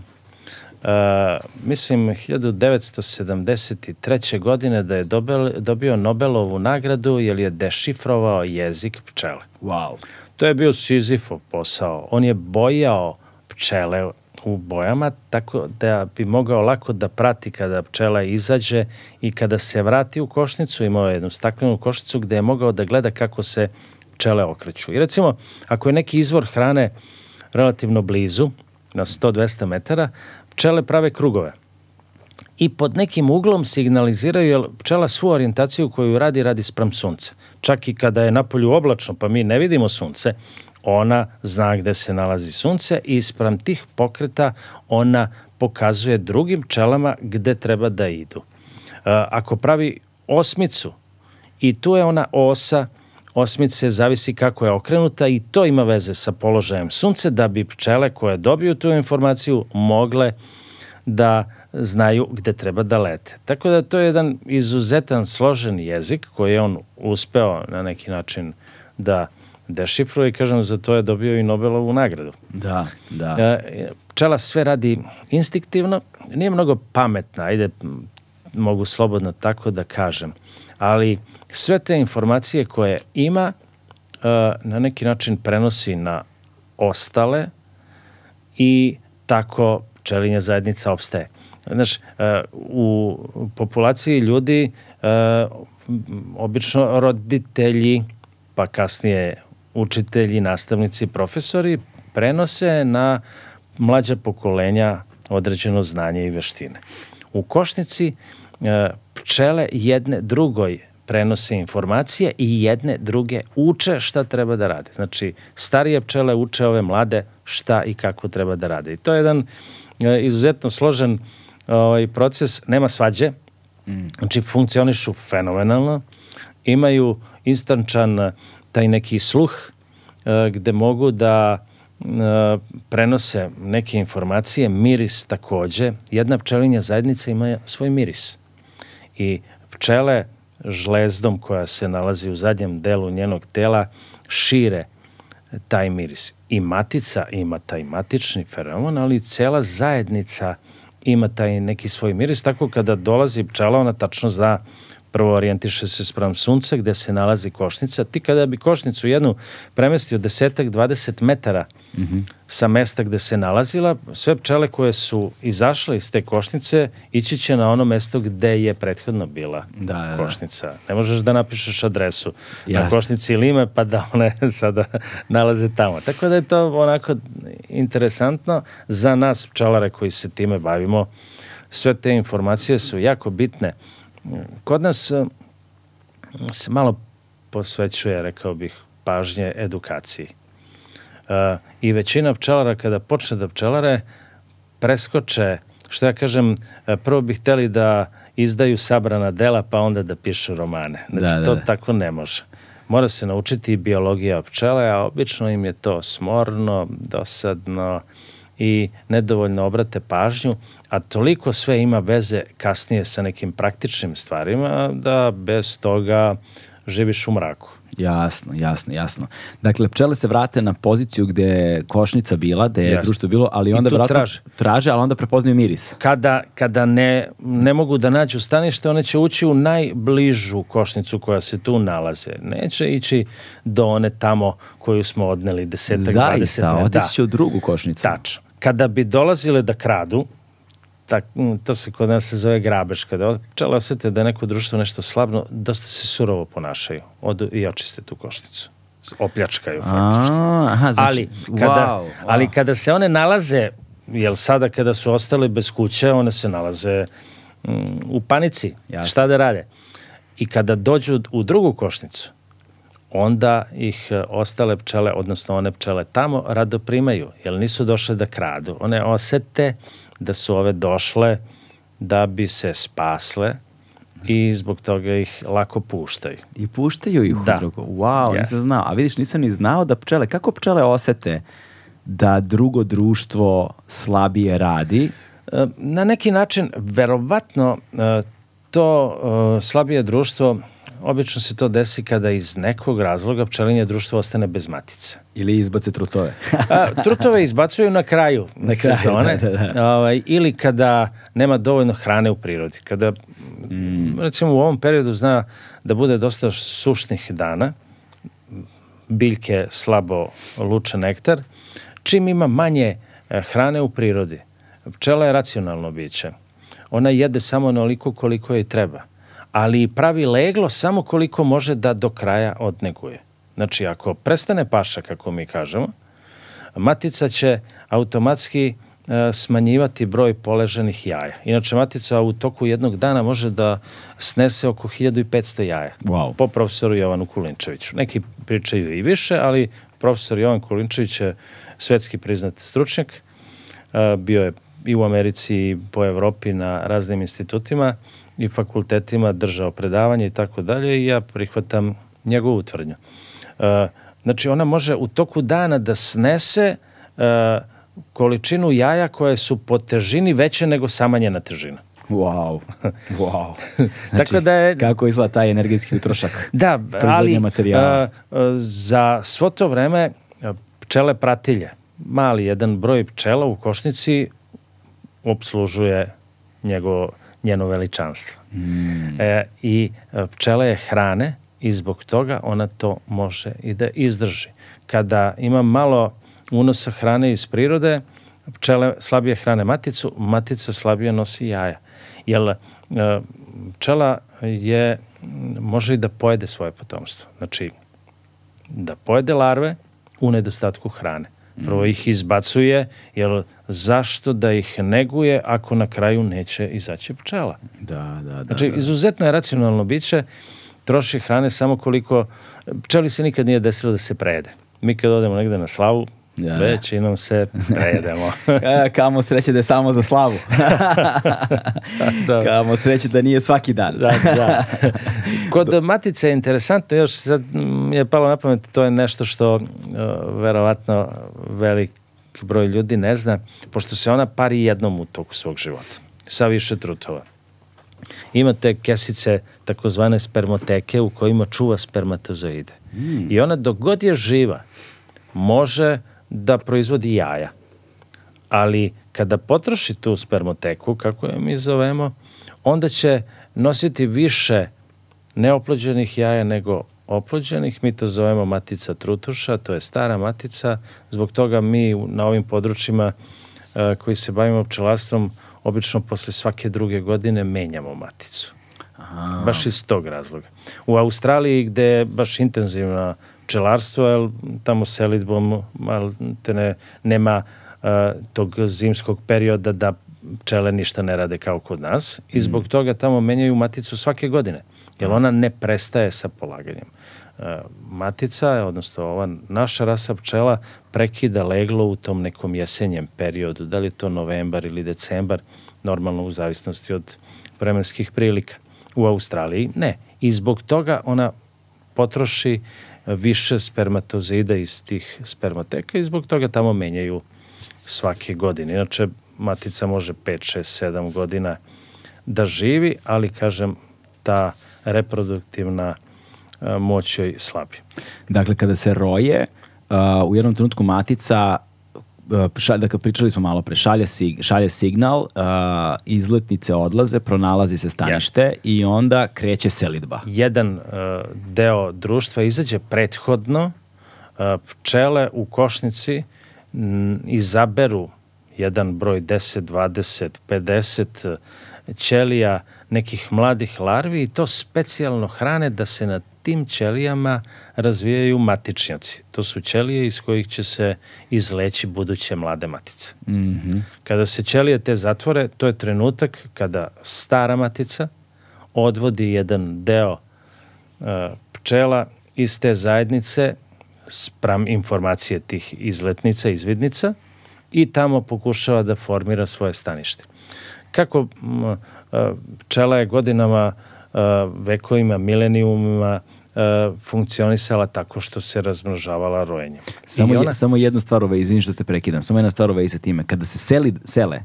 mislim 1973. godine da je dobel, dobio Nobelovu nagradu jer je dešifrovao jezik pčele. Wow. To je bio Sizifov posao. On je bojao pčele u bojama tako da bi mogao lako da prati kada pčela izađe i kada se vrati u košnicu, imao je jednu staklenu košnicu gde je mogao da gleda kako se pčele okreću. I recimo, ako je neki izvor hrane relativno blizu, na 100-200 metara, pčele prave krugove i pod nekim uglom signaliziraju, jer pčela svu orijentaciju koju radi, radi sprem sunca. Čak i kada je napolju oblačno, pa mi ne vidimo sunce, ona zna gde se nalazi sunce i sprem tih pokreta ona pokazuje drugim pčelama gde treba da idu. E, Ako pravi osmicu i tu je ona osa osmice, zavisi kako je okrenuta i to ima veze sa položajem sunce da bi pčele koje dobiju tu informaciju mogle da znaju gde treba da lete. Tako da to je jedan izuzetan složen jezik koji je on uspeo na neki način da dešifruje i kažem za to je dobio i Nobelovu nagradu. Da, da. E, Pčela sve radi instinktivno, nije mnogo pametna, ajde mogu slobodno tako da kažem, ali sve te informacije koje ima e, na neki način prenosi na ostale i tako pčelinja zajednica opstaje. Znaš, e, u populaciji ljudi e, obično roditelji, pa kasnije učitelji, nastavnici, profesori prenose na mlađa pokolenja određeno znanje i veštine. U košnici pčele jedne drugoj prenose informacije i jedne druge uče šta treba da rade. Znači, starije pčele uče ove mlade šta i kako treba da rade. I to je jedan e, izuzetno složen ovaj, proces, nema svađe, znači funkcionišu fenomenalno, imaju instančan e, taj neki sluh e, gde mogu da e, prenose neke informacije, miris takođe. Jedna pčelinja zajednica ima svoj miris. I pčele žlezdom koja se nalazi u zadnjem delu njenog tela šire taj miris. I matica ima taj matični feromon, ali i cela zajednica ima taj neki svoj miris, tako kada dolazi pčela, ona tačno zna Prvo orijentiše se sprem sunca gde se nalazi košnica. Ti kada bi košnicu jednu premestio desetak, 20 metara mm -hmm. sa mesta gde se nalazila, sve pčele koje su izašle iz te košnice ići će na ono mesto gde je prethodno bila da, da, da. košnica. Ne možeš da napišeš adresu Jasne. na košnici Lime pa da one sada nalaze tamo. Tako da je to onako interesantno za nas pčelare koji se time bavimo. Sve te informacije su jako bitne Kod nas eh, se malo posvećuje, rekao bih, pažnje edukaciji. Eh, I većina pčelara kada počne da pčelare preskoče, što ja kažem, eh, prvo bih hteli da izdaju sabrana dela pa onda da pišu romane. Znači da, da, to da. tako ne može. Mora se naučiti biologija pčele, a obično im je to smorno, dosadno, i nedovoljno obrate pažnju, a toliko sve ima veze kasnije sa nekim praktičnim stvarima da bez toga živiš u mraku. Jasno, jasno, jasno. Dakle, pčele se vrate na poziciju gde je košnica bila, gde je jasno. društvo bilo, ali onda vratno traže. traže, ali onda prepoznaju miris. Kada, kada ne, ne mogu da nađu stanište, one će ući u najbližu košnicu koja se tu nalaze. Neće ići do one tamo koju smo odneli desetak, Zaista, 20 Zaista, otići će u drugu košnicu. Tačno kada bi dolazile da kradu, tak, to se kod nas se zove grabež, kada pčele osvete da je neko društvo nešto slabno, dosta se surovo ponašaju Odu i očiste tu košnicu. Opljačkaju faktički. aha, znači, ali, kada, wow, wow. ali kada se one nalaze, jel sada kada su ostale bez kuće, one se nalaze mm, u panici. Jasne. Šta da rade? I kada dođu u drugu košnicu, onda ih e, ostale pčele, odnosno one pčele tamo, rado primaju, jer nisu došle da kradu. One osete da su ove došle da bi se spasle i zbog toga ih lako puštaju. I puštaju ih da. u drugo. Wow, yes. nisam znao. A vidiš, nisam ni znao da pčele, kako pčele osete da drugo društvo slabije radi? E, na neki način, verovatno, e, to slabije društvo Obično se to desi kada iz nekog razloga pčelinje društvo ostane bez matice. Ili izbace trutove. A, trutove izbacuju na kraju na sezone. Da, da, da. Ovaj, ili kada nema dovoljno hrane u prirodi. Kada, mm. recimo u ovom periodu zna da bude dosta sušnih dana, biljke slabo luče nektar, čim ima manje e, hrane u prirodi, pčela je racionalno biće. Ona jede samo onoliko koliko joj treba ali pravi leglo samo koliko može da do kraja odneguje. Znači, ako prestane paša, kako mi kažemo, matica će automatski e, smanjivati broj poleženih jaja. Inače, matica u toku jednog dana može da snese oko 1500 jaja. Wow. Po profesoru Jovanu Kulinčeviću. Neki pričaju i više, ali profesor Jovan Kulinčević je svetski priznat stručnjak. E, bio je i u Americi i po Evropi na raznim institutima i fakultetima držao predavanje i tako dalje i ja prihvatam njegovu tvrdnju. E, znači ona može u toku dana da snese e, količinu jaja koje su po težini veće nego sama njena težina. Wow, wow. Znači, Tako da je, kako izgleda taj energetski utrošak da, ali, materijala? A, e, za svo to vreme pčele pratilje, mali jedan broj pčela u košnici obslužuje njegovo njeno veličanstvo. Mm. E, I e, pčela je hrane i zbog toga ona to može i da izdrži. Kada ima malo unosa hrane iz prirode, pčele slabije hrane maticu, matica slabije nosi jaja. Jer e, pčela je, može i da pojede svoje potomstvo. Znači, da pojede larve u nedostatku hrane. Prvo ih izbacuje, jer zašto da ih neguje ako na kraju neće izaći pčela? Da, da, da. Znači, da. izuzetno je racionalno biće, troši hrane samo koliko, pčeli se nikad nije desilo da se prejede. Mi kad odemo negde na slavu, Ja. Većinom se prejedemo. Kamo sreće da je samo za slavu. da. Kamo sreće da nije svaki dan. da, da. Kod matice je interesantno, još sad mi je palo na pamet, to je nešto što uh, verovatno velik broj ljudi ne zna, pošto se ona pari jednom u toku svog života, sa više trutova. Imate kesice takozvane spermoteke u kojima čuva spermatozoide. Mm. I ona dok god je živa, može da proizvodi jaja. Ali kada potroši tu spermoteku, kako je mi zovemo, onda će nositi više neoplođenih jaja nego oplođenih. Mi to zovemo matica trutuša, to je stara matica. Zbog toga mi na ovim područjima e, koji se bavimo pčelarstvom obično posle svake druge godine menjamo maticu. Aha. Baš iz tog razloga. U Australiji gde je baš intenzivna pčelarstvo, jer tamo selitbom te ne, nema uh, tog zimskog perioda da pčele ništa ne rade kao kod nas i zbog mm. toga tamo menjaju maticu svake godine, jer ona ne prestaje sa polaganjem. Uh, matica, odnosno ova naša rasa pčela prekida leglo u tom nekom jesenjem periodu, da li je to novembar ili decembar, normalno u zavisnosti od vremenskih prilika. U Australiji ne. I zbog toga ona potroši više spermatozida iz tih spermateka i zbog toga tamo menjaju svake godine. Inače, matica može 5, 6, 7 godina da živi, ali kažem, ta reproduktivna moć joj slabi. Dakle, kada se roje, u jednom trenutku matica šalje, dakle, pričali smo malo pre, šalje, sig, šalje signal, uh, izletnice odlaze, pronalazi se stanište yes. i onda kreće selidba. Jedan uh, deo društva izađe prethodno, uh, pčele u košnici m, izaberu jedan broj 10, 20, 50 ćelija nekih mladih larvi i to specijalno hrane da se na tim ćelijama razvijaju matičnjaci. To su ćelije iz kojih će se izleći buduće mlade matice. Mm -hmm. Kada se ćelije te zatvore, to je trenutak kada stara matica odvodi jedan deo uh, pčela iz te zajednice spram informacije tih izletnica, izvidnica i tamo pokušava da formira svoje stanište. Kako pčela je godinama, vekovima, milenijumima E, funkcionisala tako što se razmnožavala rojenjem. Samo, ona... je, samo jednu stvar, ovaj, izvini što te prekidam, samo jedna stvar ovaj sa time. Kada se seli, sele,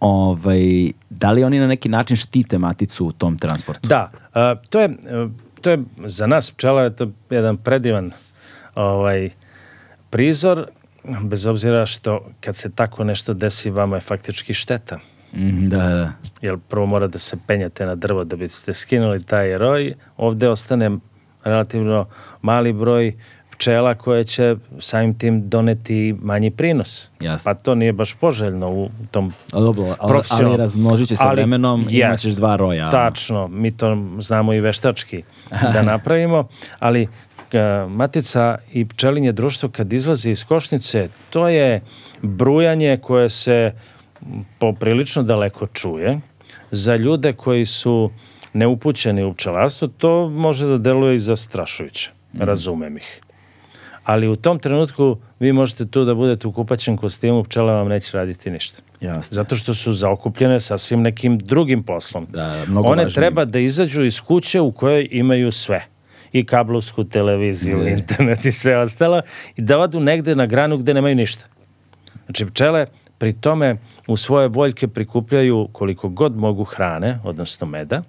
ovaj, da li oni na neki način štite maticu u tom transportu? Da, a, to, je, to je za nas pčela je to jedan predivan ovaj, prizor, bez obzira što kad se tako nešto desi, vama je faktički šteta. Mm, da, da. Jer prvo mora da se penjate na drvo da biste skinuli taj roj, ovde ostane relativno mali broj pčela koje će samim tim doneti manji prinos. Jasne. Pa to nije baš poželjno u tom A dobro, ali, ali razmnožit će se ali, vremenom i imaćeš dva roja. Tačno, mi to znamo i veštački da napravimo, ali matica i pčelinje društvo kad izlazi iz košnice, to je brujanje koje se poprilično daleko čuje za ljude koji su neupućeni u pčelarstvo, to može da deluje i zastrašujuće. Mm. Razumem ih. Ali u tom trenutku vi možete tu da budete u kupaćem kostimu, pčela vam neće raditi ništa. Jasne. Zato što su zaokupljene sa svim nekim drugim poslom. Da, mnogo One važnije. treba da izađu iz kuće u kojoj imaju sve. I kablovsku televiziju, ne. internet i sve ostalo. I da odu negde na granu gde nemaju ništa. Znači pčele pri tome u svoje voljke prikupljaju koliko god mogu hrane, odnosno meda,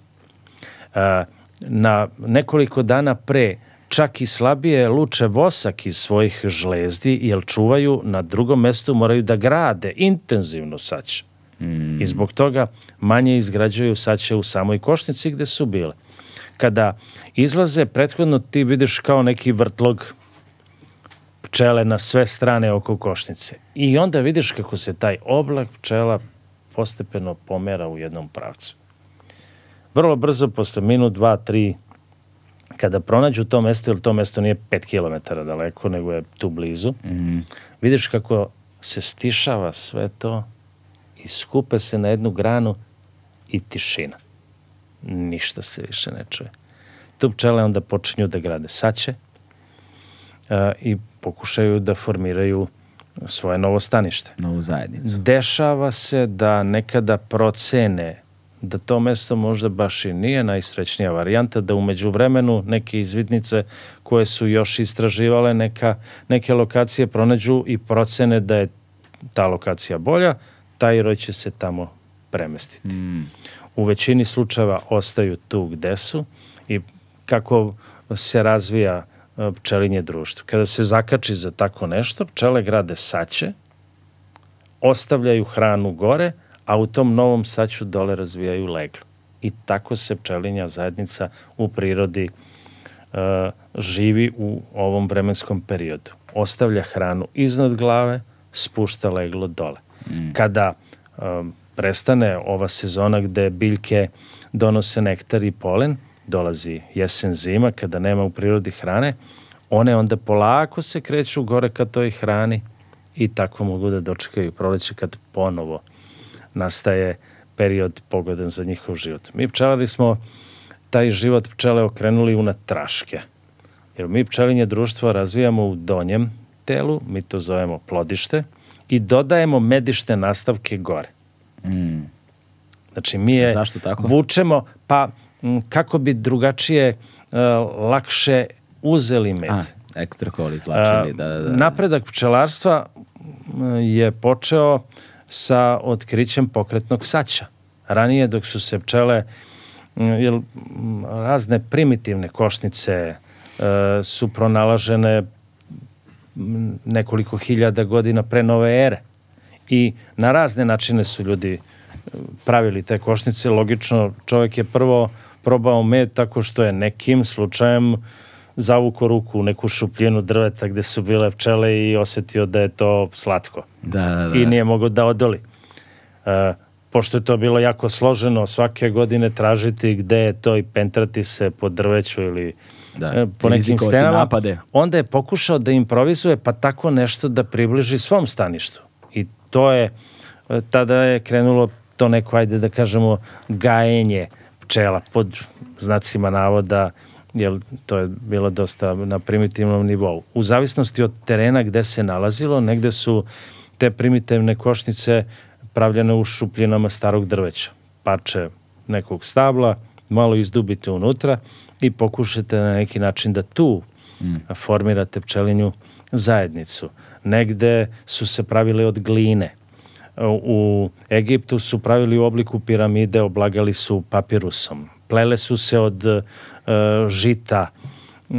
na nekoliko dana pre čak i slabije luče vosak iz svojih žlezdi, jer čuvaju na drugom mestu, moraju da grade intenzivno saće. Mm. I zbog toga manje izgrađuju saće u samoj košnici gde su bile. Kada izlaze, prethodno ti vidiš kao neki vrtlog pčele na sve strane oko košnice. I onda vidiš kako se taj oblak pčela postepeno pomera u jednom pravcu vrlo brzo, posle minut, dva, tri, kada pronađu to mesto, jer to mesto nije 5 km daleko, nego je tu blizu, mm -hmm. vidiš kako se stišava sve to i skupe se na jednu granu i tišina. Ništa se više ne čuje. Tu pčele onda počinju da grade saće uh, i pokušaju da formiraju svoje novo stanište. Novu zajednicu. Dešava se da nekada procene da to mesto možda baš i nije najsrećnija varijanta, da umeđu vremenu neke izvidnice koje su još istraživale neka, neke lokacije pronađu i procene da je ta lokacija bolja, taj roj će se tamo premestiti. Mm. U većini slučajeva ostaju tu gde su i kako se razvija e, pčelinje društvo. Kada se zakači za tako nešto, pčele grade saće, ostavljaju hranu gore, a u tom novom saću dole razvijaju leglo. i tako se pčelinja zajednica u prirodi uh, živi u ovom vremenskom periodu. Ostavlja hranu iznad glave, spušta leglo dole. Mm. Kada um, prestane ova sezona gde biljke donose nektar i polen, dolazi jesen zima kada nema u prirodi hrane, one onda polako se kreću gore ka toj hrani i tako mogu da dočekaju proleće kad ponovo nastaje period pogodan za njihov život. Mi pčelari smo taj život pčele okrenuli u natraške. Jer mi pčelinje društvo razvijamo u donjem telu, mi to zovemo plodište, i dodajemo medište nastavke gore. Mm. Znači mi je Zašto tako? vučemo, pa m, kako bi drugačije uh, lakše uzeli med. A, ekstra kol izlačili, da, da, da. Napredak pčelarstva je počeo sa otkrićem pokretnog saća. Ranije dok su se pčele jel, razne primitivne košnice e, su pronalažene nekoliko hiljada godina pre nove ere. I na razne načine su ljudi pravili te košnice. Logično, čovjek je prvo probao med tako što je nekim slučajem zavuko ruku u neku šupljenu drveta gde su bile pčele i osetio da je to slatko. Da, da, da. I nije mogao da odoli. E, pošto je to bilo jako složeno svake godine tražiti gde je to i pentrati se po drveću ili Da, e, po nekim stenama, napade. onda je pokušao da improvizuje pa tako nešto da približi svom staništu. I to je, e, tada je krenulo to neko, ajde da kažemo, gajenje pčela pod znacima navoda, jer to je bilo dosta na primitivnom nivou. U zavisnosti od terena gde se nalazilo, negde su te primitivne košnice pravljene u šupljinama starog drveća. Parče nekog stabla, malo izdubite unutra i pokušate na neki način da tu mm. formirate pčelinju zajednicu. Negde su se pravile od gline. U Egiptu su pravili u obliku piramide, oblagali su papirusom. Plele su se od žita, uh,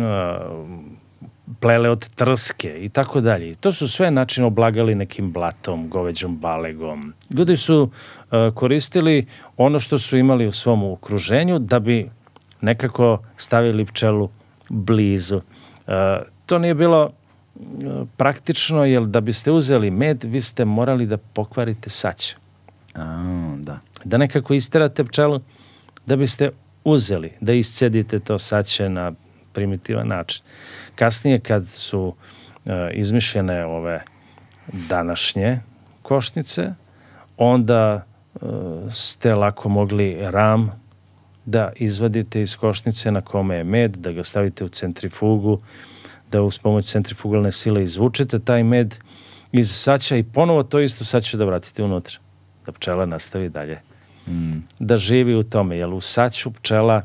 plele od trske i tako dalje. To su sve način oblagali nekim blatom, goveđom balegom. Ljudi su uh, koristili ono što su imali u svom okruženju da bi nekako stavili pčelu blizu. To nije bilo praktično, jer da biste uzeli med, vi ste morali da pokvarite saće. A, da. Da nekako isterate pčelu, da biste uzeli, da iscedite to saće na primitivan način. Kasnije kad su uh, izmišljene ove današnje košnice, onda uh, ste lako mogli ram da izvadite iz košnice na kome je med, da ga stavite u centrifugu, da uz pomoć centrifugalne sile izvučete taj med iz saća i ponovo to isto saće da vratite unutra. Da pčela nastavi dalje. Mm. Da živi u tome, jer u saću pčela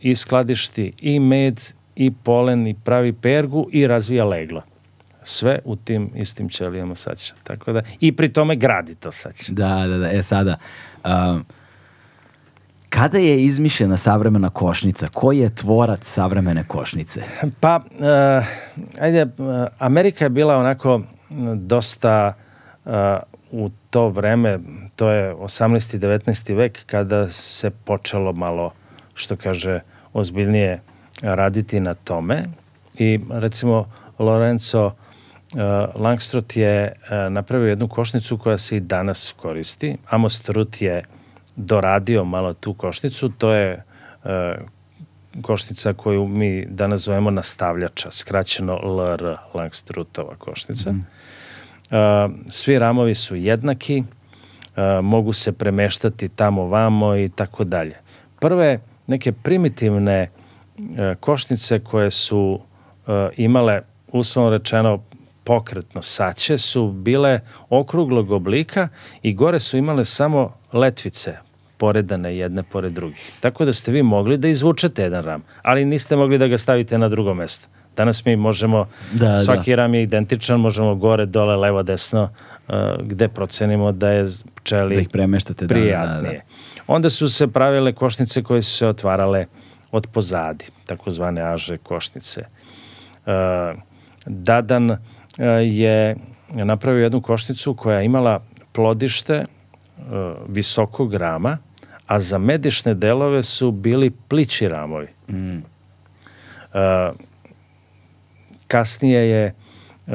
i skladišti i med i polen i pravi pergu i razvija leglo. Sve u tim istim ćelijama saća. Tako da, i pri tome gradi to saće. Da, da, da. E sada, um, kada je izmišljena savremena košnica? Ko je tvorac savremene košnice? Pa, uh, ajde, uh, Amerika je bila onako dosta uh, u to vreme, to je 18. i 19. vek, kada se počelo malo, što kaže, ozbiljnije raditi na tome. I recimo Lorenzo uh, Langstroth je uh, napravio jednu košnicu koja se i danas koristi. Amos Trut je doradio malo tu košnicu, to je uh, košnica koju mi danas zovemo nastavljača, skraćeno LR, Langstrutova košnica. Mm. Svi ramovi su jednaki, mogu se premeštati tamo vamo i tako dalje. Prve neke primitivne uh, košnice koje su uh, imale uslovno rečeno pokretno saće su bile okruglog oblika i gore su imale samo letvice poredane jedne pored drugih. Tako da ste vi mogli da izvučete jedan ram, ali niste mogli da ga stavite na drugo mesto. Danas mi možemo, Da, svaki da. ram je identičan, možemo gore, dole, levo, desno, uh, gde procenimo da je pčeli Da ih premeštate, da, da, da, prijatnije. Onda su se pravile košnice koje su se otvarale od pozadi, takozvane aže košnice. Uh, Dadan uh, je napravio jednu košnicu koja je imala plodište uh, visokog rama, a za medišne delove su bili plići ramovi. Mm. Uh, kasnije je uh,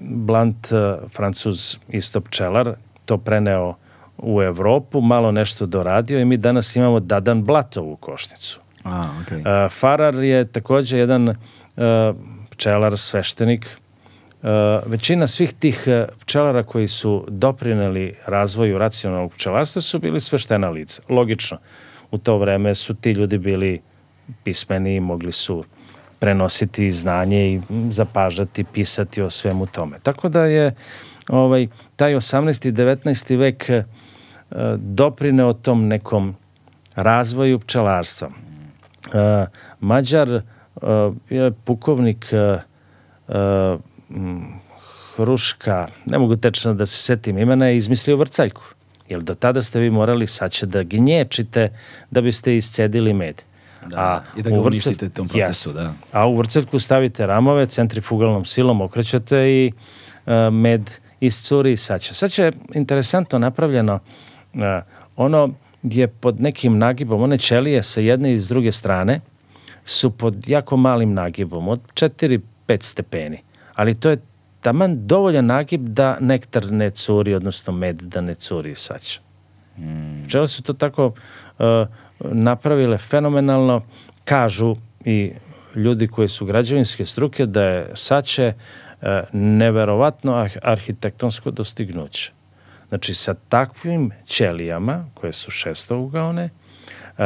Blant, uh, francuz isto pčelar, to preneo u Evropu, malo nešto doradio i mi danas imamo Dadan Blatovu košnicu. A, okay. Uh, Farar je takođe jedan uh, pčelar, sveštenik. Uh, većina svih tih uh, pčelara koji su doprineli razvoju racionalnog pčelarstva su bili sveštena lica. Logično, u to vreme su ti ljudi bili pismeni i mogli su prenositi znanje i zapažati, pisati o svemu tome. Tako da je ovaj, taj 18. i 19. vek uh, doprineo tom nekom razvoju pčelarstva. Uh, Mađar uh, je pukovnik Hruška, ne mogu tečno da se setim imena, je izmislio vrcaljku. Jer do tada ste vi morali saće da gnječite da biste iscedili med. Da, I da ga vrcel- uništite tom procesu, Jest. da. A u vrceljku stavite ramove, centrifugalnom silom okrećete i uh, med iscuri iz saća. Saća je interesantno napravljeno. Uh, ono je pod nekim nagibom, one ćelije sa jedne i s druge strane su pod jako malim nagibom, od 4-5 stepeni. Ali to je taman dovoljan nagib da nektar ne curi, odnosno med da ne curi iz saća. Pčele su to tako uh, napravile fenomenalno. Kažu i ljudi koji su građevinske struke da je sače uh, neverovatno arhitektonsko dostignuće. Znači, sa takvim ćelijama, koje su šestougaone, uh,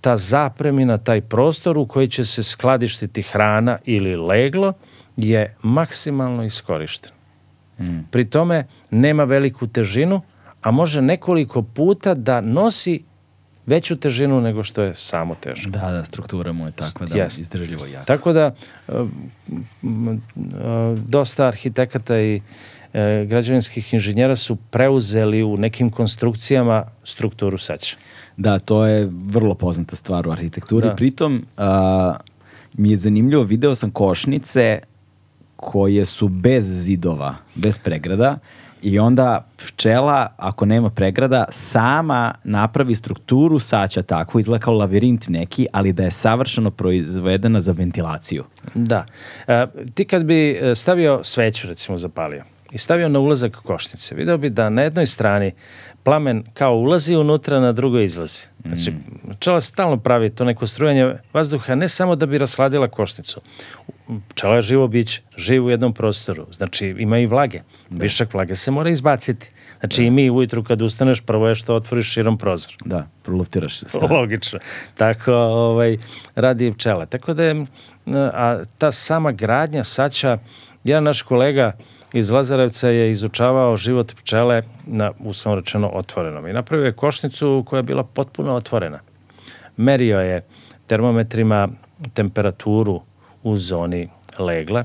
ta zapremina, taj prostor u koji će se skladištiti hrana ili leglo je maksimalno iskorišten. Pri tome nema veliku težinu, a može nekoliko puta da nosi veću težinu nego što je samo teško. Da, da, struktura mu je takva da Jest. izdržljivo jaka. Tako da e, m, e, dosta arhitekata i e, građevinskih inženjera su preuzeli u nekim konstrukcijama strukturu saća. Da, to je vrlo poznata stvar u arhitekturi. Da. Pritom, a, mi je zanimljivo, video sam košnice koje su bez zidova, bez pregrada i onda pčela, ako nema pregrada, sama napravi strukturu saća tako, izgleda kao lavirint neki, ali da je savršeno proizvedena za ventilaciju. Da. E, ti kad bi e, stavio sveću, recimo zapalio, i stavio na ulazak košnice, video bi da na jednoj strani plamen kao ulazi unutra, na drugoj izlazi. Znači, pčela stalno pravi to neko strujanje vazduha, ne samo da bi rashladila košnicu. Pčela je živo bić, živi u jednom prostoru. Znači, ima i vlage. Višak vlage se mora izbaciti. Znači, i mi ujutru kad ustaneš, prvo je što otvoriš širom prozor. Da, proluftiraš se. stan. Logično. Tako ovaj, radi pčela. Tako da je, a ta sama gradnja saća, jedan naš kolega iz Lazarevca je izučavao život pčele na, uslovno rečeno, otvorenom. I napravio je košnicu koja je bila potpuno otvorena. Merio je termometrima temperaturu u zoni legla,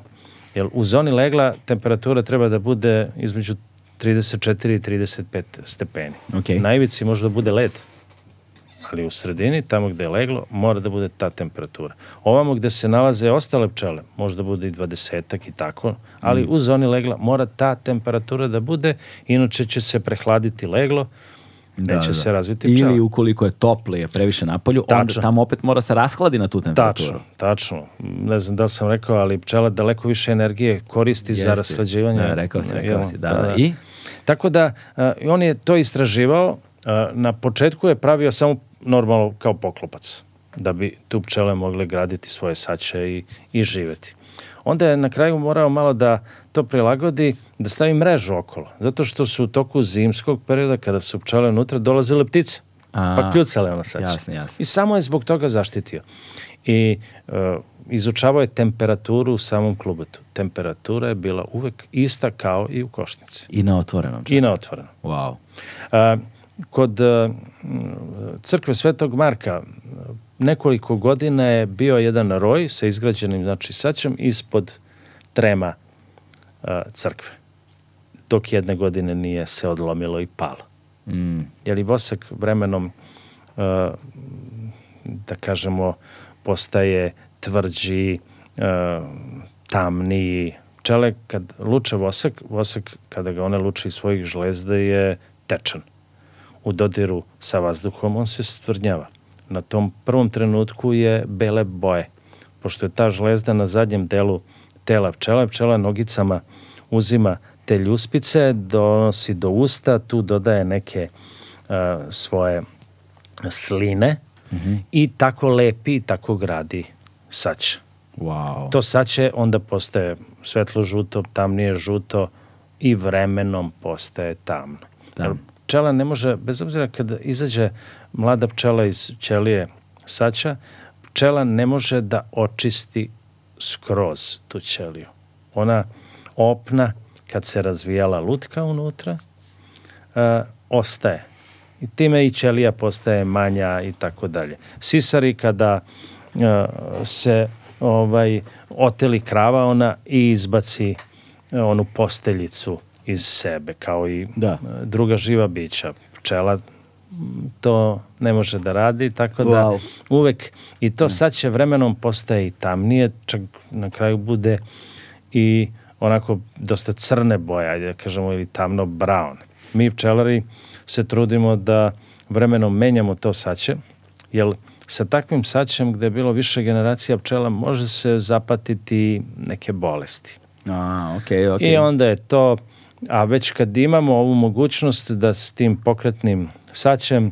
jer u zoni legla temperatura treba da bude između 34 i 35 stepeni. Okej. Na ivici može da bude led, ali u sredini, tamo gde je leglo, mora da bude ta temperatura. Ovamo gde se nalaze ostale pčele, može da bude i 20 i tako, ali u zoni legla mora ta temperatura da bude, inače će se prehladiti leglo, neće se razviti pčela. Ili ukoliko je toplo je previše napolju, onda Tačno. tamo opet mora se rashladi na tu temperaturu. Tačno, tačno. Ne znam da li sam rekao, ali pčela daleko više energije koristi za Jeste. raslađivanje. Da, rekao si, rekao si, da, da. I? Tako da, uh, on je to istraživao, uh, na početku je pravio samo normalno kao poklopac, da bi tu pčele mogle graditi svoje saće i, i živeti. Onda je na kraju morao malo da to prilagodi, da stavi mrežu okolo, zato što su u toku zimskog perioda, kada su pčele unutra, dolazile ptice, A, pa kljucale ona saće. jasno, jasno. I samo je zbog toga zaštitio. I uh, izučavao je temperaturu u samom klubetu. Temperatura je bila uvek ista kao i u košnici. I na otvorenom. I na otvorenom. Wow. A, kod m, crkve Svetog Marka nekoliko godina je bio jedan roj sa izgrađenim znači saćem ispod trema a, crkve. Dok jedne godine nije se odlomilo i palo. Mm. Jer i vosak vremenom a, da kažemo postaje tvrđi, tamniji. Pčele kad luče vosak, vosak kada ga one luče iz svojih žlezda je tečan. U dodiru sa vazduhom, on se stvrdnjava. Na tom prvom trenutku je bele boje, pošto je ta žlezda na zadnjem delu tela pčela, pčela nogicama uzima te ljuspice, donosi do usta, tu dodaje neke uh, svoje sline mm -hmm. i tako lepi i tako gradi sač. Wow. To sače onda postaje svetlo žuto, tamnije žuto i vremenom postaje tamno. Da. Pčela ne može, bez obzira kada izađe mlada pčela iz ćelije saća, pčela ne može da očisti skroz tu ćeliju. Ona opna kad se razvijala lutka unutra, uh, ostaje. I time i ćelija postaje manja i tako dalje. Sisari kada uh, se ovaj oteli krava ona i izbaci onu posteljicu iz sebe kao i da. druga živa bića. Pčela to ne može da radi, tako da wow. uvek i to sad će vremenom postaje i tamnije, čak na kraju bude i onako dosta crne boje, ajde da kažemo, ili tamno brown. Mi pčelari se trudimo da vremenom menjamo to saće, jer sa takvim saćem gde je bilo više generacija pčela može se zapatiti neke bolesti. A, okay, okay. I onda je to, a već kad imamo ovu mogućnost da s tim pokretnim saćem e,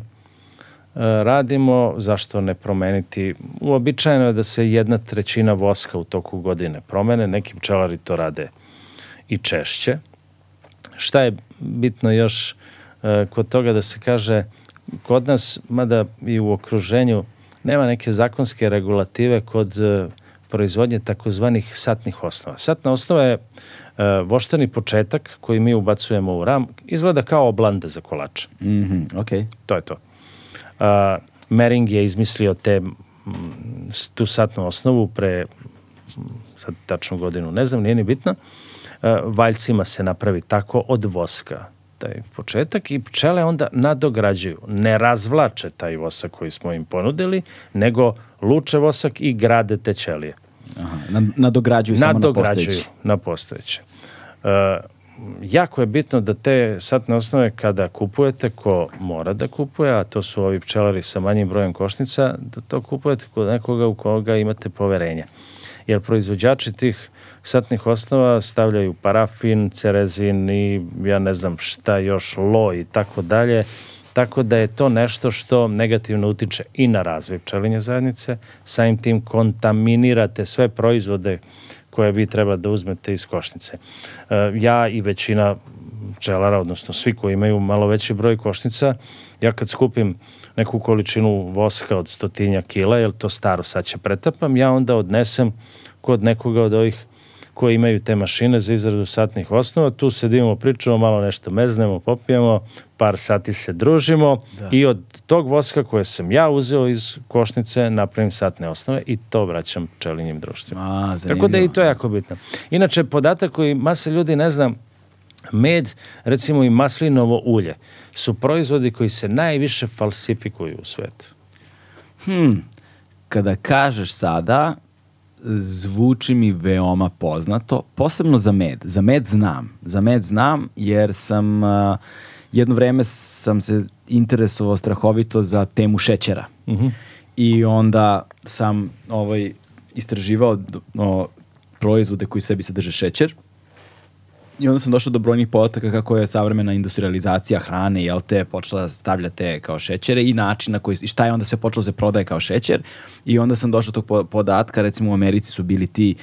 radimo, zašto ne promeniti? Uobičajeno je da se jedna trećina voska u toku godine promene, neki pčelari to rade i češće. Šta je bitno još e, kod toga da se kaže, kod nas, mada i u okruženju, nema neke zakonske regulative kod e, proizvodnje takozvanih satnih osnova. Satna osnova je voštani početak koji mi ubacujemo u ram, izgleda kao oblanda za kolače. Mm -hmm, okay. To je to. A, Mering je izmislio te, tu satnu osnovu pre, sad tačnu godinu, ne znam, nije ni bitno, a, valjcima se napravi tako od voska taj početak i pčele onda nadograđuju. Ne razvlače taj vosak koji smo im ponudili, nego luče vosak i grade te ćelije. Aha, nadograđuju samo na postojeće. na postojeće. Uh, jako je bitno da te satne osnove kada kupujete, ko mora da kupuje, a to su ovi pčelari sa manjim brojem košnica, da to kupujete kod nekoga u koga imate poverenja. Jer proizvođači tih satnih osnova stavljaju parafin, cerezin i ja ne znam šta još, lo i tako dalje. Tako da je to nešto što negativno utiče i na razvoj pčelinje zajednice, samim tim kontaminirate sve proizvode koje vi treba da uzmete iz košnice. E, ja i većina pčelara, odnosno svi koji imaju malo veći broj košnica, ja kad skupim neku količinu voska od stotinja kila, jer to staro sad će pretapam, ja onda odnesem kod nekoga od ovih koji imaju te mašine za izradu satnih osnova. Tu sedimo, pričamo, malo nešto meznemo, popijemo, par sati se družimo da. i od tog voska koje sam ja uzeo iz košnice napravim satne osnove i to vraćam pčelinjim društvima. A, Tako da i to je jako bitno. Inače, podatak koji masa ljudi ne zna, med, recimo i maslinovo ulje, su proizvodi koji se najviše falsifikuju u svetu. Hmm, kada kažeš sada, zvuči mi veoma poznato, posebno za med. Za med znam. Za med znam jer sam uh, jedno vreme sam se interesovao strahovito za temu šećera. Mm -hmm. I onda sam ovaj, istraživao o, proizvode koji sebi sadrže šećer I onda sam došao do brojnih podataka kako je savremena industrializacija hrane, jel te, počela da stavlja te kao šećere i način na koji, i šta je onda sve počelo da se prodaje kao šećer. I onda sam došao do tog podatka, recimo u Americi su bili ti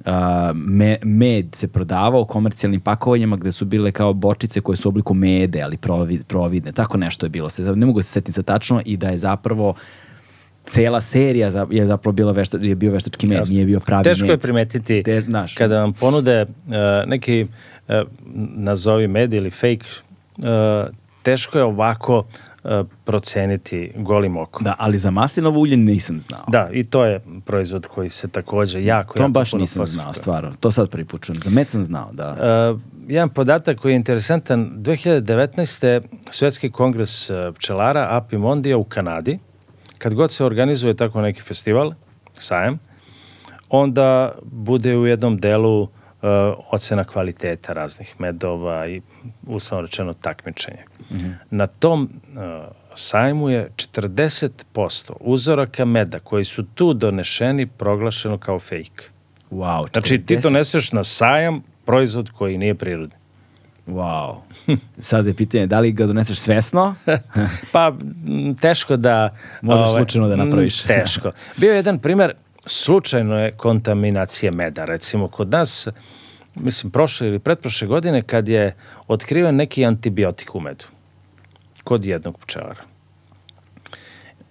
Uh, me, med se prodavao u komercijalnim pakovanjima gde su bile kao bočice koje su u obliku mede, ali provid, providne. Tako nešto je bilo. Se, ne mogu se setiti za tačno i da je zapravo cela serija za, je zapravo bila vešta, je bio veštački med, Jasne. nije bio pravi Teško med. je primetiti Te, naš, kada vam ponude uh, neki nazovi med ili fake, e, teško je ovako e, proceniti golim okom. Da, ali za maslinovo ulje nisam znao. Da, i to je proizvod koji se takođe jako, to jako baš nisam posjetuje. znao, stvarno. To sad pripučujem. Za med sam znao, da. Uh, jedan podatak koji je interesantan, 2019. Svetski kongres pčelara Apimondija u Kanadi, kad god se organizuje tako neki festival, sajem, onda bude u jednom delu uh, ocena kvaliteta raznih medova i uslovno rečeno takmičenje. Na tom uh, sajmu je 40% uzoraka meda koji su tu donešeni proglašeno kao fake. Wow. Znači ti 40 doneseš na sajam proizvod koji nije prirodni. Wow. Sad je pitanje da li ga doneseš svesno? Pa teško da... Možeš ovaj, slučajno da napraviš. Teško. Bio je jedan primer slučajno je kontaminacije meda. Recimo kod nas, mislim prošle ili pretprošle godine kad je otkriven neki antibiotik u medu kod jednog pčelara.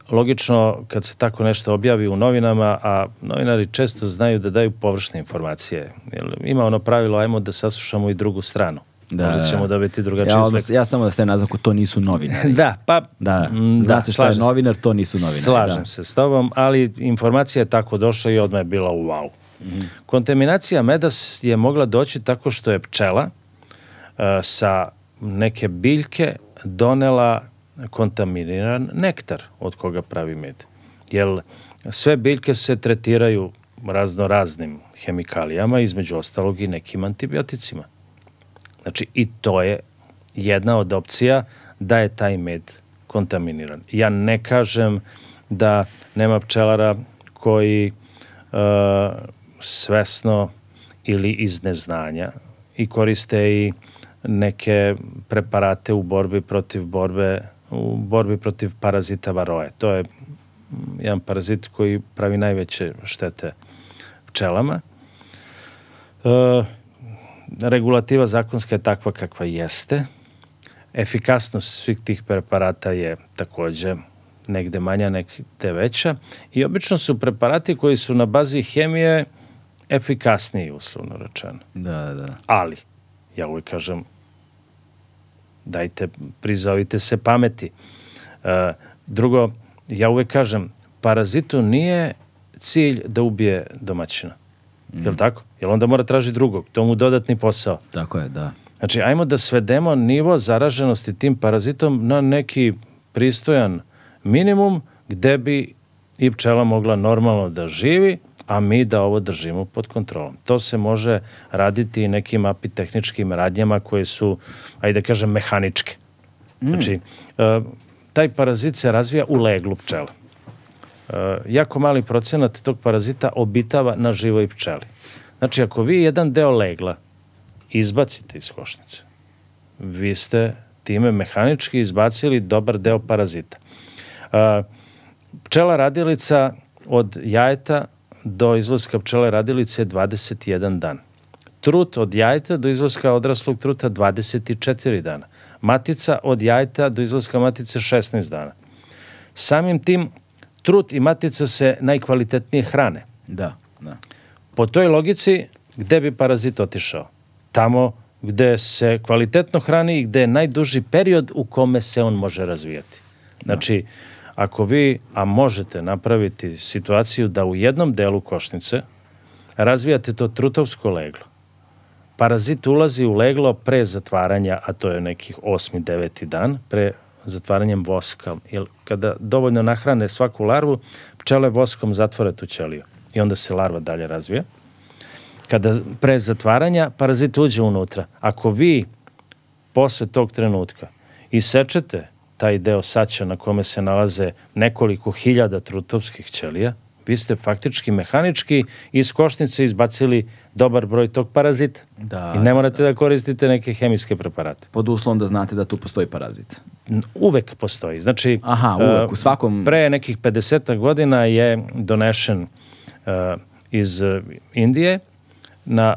Logično, kad se tako nešto objavi u novinama, a novinari često znaju da daju površne informacije. Ima ono pravilo, ajmo da saslušamo i drugu stranu. Da, Možda da. ćemo dobiti drugačiji Ja, slik. odmah, ja samo da ste naznaku, to nisu novinari. Da, pa... Da, mm, zna se šta je novinar, to nisu novinari. Slažem da. se s tobom, ali informacija je tako došla i odmah je bila wow. Mhm. Kontaminacija meda je mogla doći tako što je pčela e, sa neke biljke donela kontaminiran nektar od koga pravi med. Jer sve biljke se tretiraju razno raznim hemikalijama, između ostalog i nekim antibioticima. Znači, i to je jedna od opcija da je taj med kontaminiran. Ja ne kažem da nema pčelara koji uh, svesno ili iz neznanja i koriste i neke preparate u borbi protiv borbe u borbi protiv parazita varoje. To je mm, jedan parazit koji pravi najveće štete pčelama. E, regulativa zakonska je takva kakva jeste. Efikasnost svih tih preparata je takođe negde manja, negde veća. I obično su preparati koji su na bazi hemije efikasniji, uslovno rečeno. Da, da. Ali, ja uvijek kažem, dajte, prizovite se pameti. E, drugo, ja uvijek kažem, parazitu nije cilj da ubije domaćina. Mm. Jel tako? Jel onda mora traži drugog? To mu dodatni posao. Tako je, da. Znači, ajmo da svedemo nivo zaraženosti tim parazitom na neki pristojan minimum gde bi i pčela mogla normalno da živi, a mi da ovo držimo pod kontrolom. To se može raditi i nekim apitehničkim radnjama koje su, ajde da kažem, mehaničke. Znači, e, taj parazit se razvija u leglu pčela. E, jako mali procenat tog parazita obitava na živoj pčeli. Znači, ako vi jedan deo legla izbacite iz košnice, vi ste time mehanički izbacili dobar deo parazita. Pčela radilica od jajeta do izlaska pčele radilice je 21 dan. Trut od jajeta do izlaska odraslog truta 24 dana. Matica od jajeta do izlaska matice 16 dana. Samim tim, trut i matica se najkvalitetnije hrane. Da. Po toj logici, gde bi parazit otišao? Tamo gde se kvalitetno hrani i gde je najduži period u kome se on može razvijati. Znači, ako vi, a možete napraviti situaciju da u jednom delu košnice razvijate to trutovsko leglo, parazit ulazi u leglo pre zatvaranja, a to je nekih osmi, deveti dan, pre zatvaranjem voska. Jer kada dovoljno nahrane svaku larvu, pčele voskom zatvore tu ćeliju i onda se larva dalje razvija. Kada pre zatvaranja parazit uđe unutra, ako vi posle tog trenutka isečete taj deo saća na kome se nalaze nekoliko hiljada trutovskih ćelija, vi ste faktički mehanički iz košnice izbacili dobar broj tog parazita. Da, I ne morate da, koristite neke hemijske preparate. Pod uslovom da znate da tu postoji parazit. Uvek postoji. Znači, Aha, uvek, uh, u svakom- Pre nekih 50 godina je donešen uh, iz uh, Indije na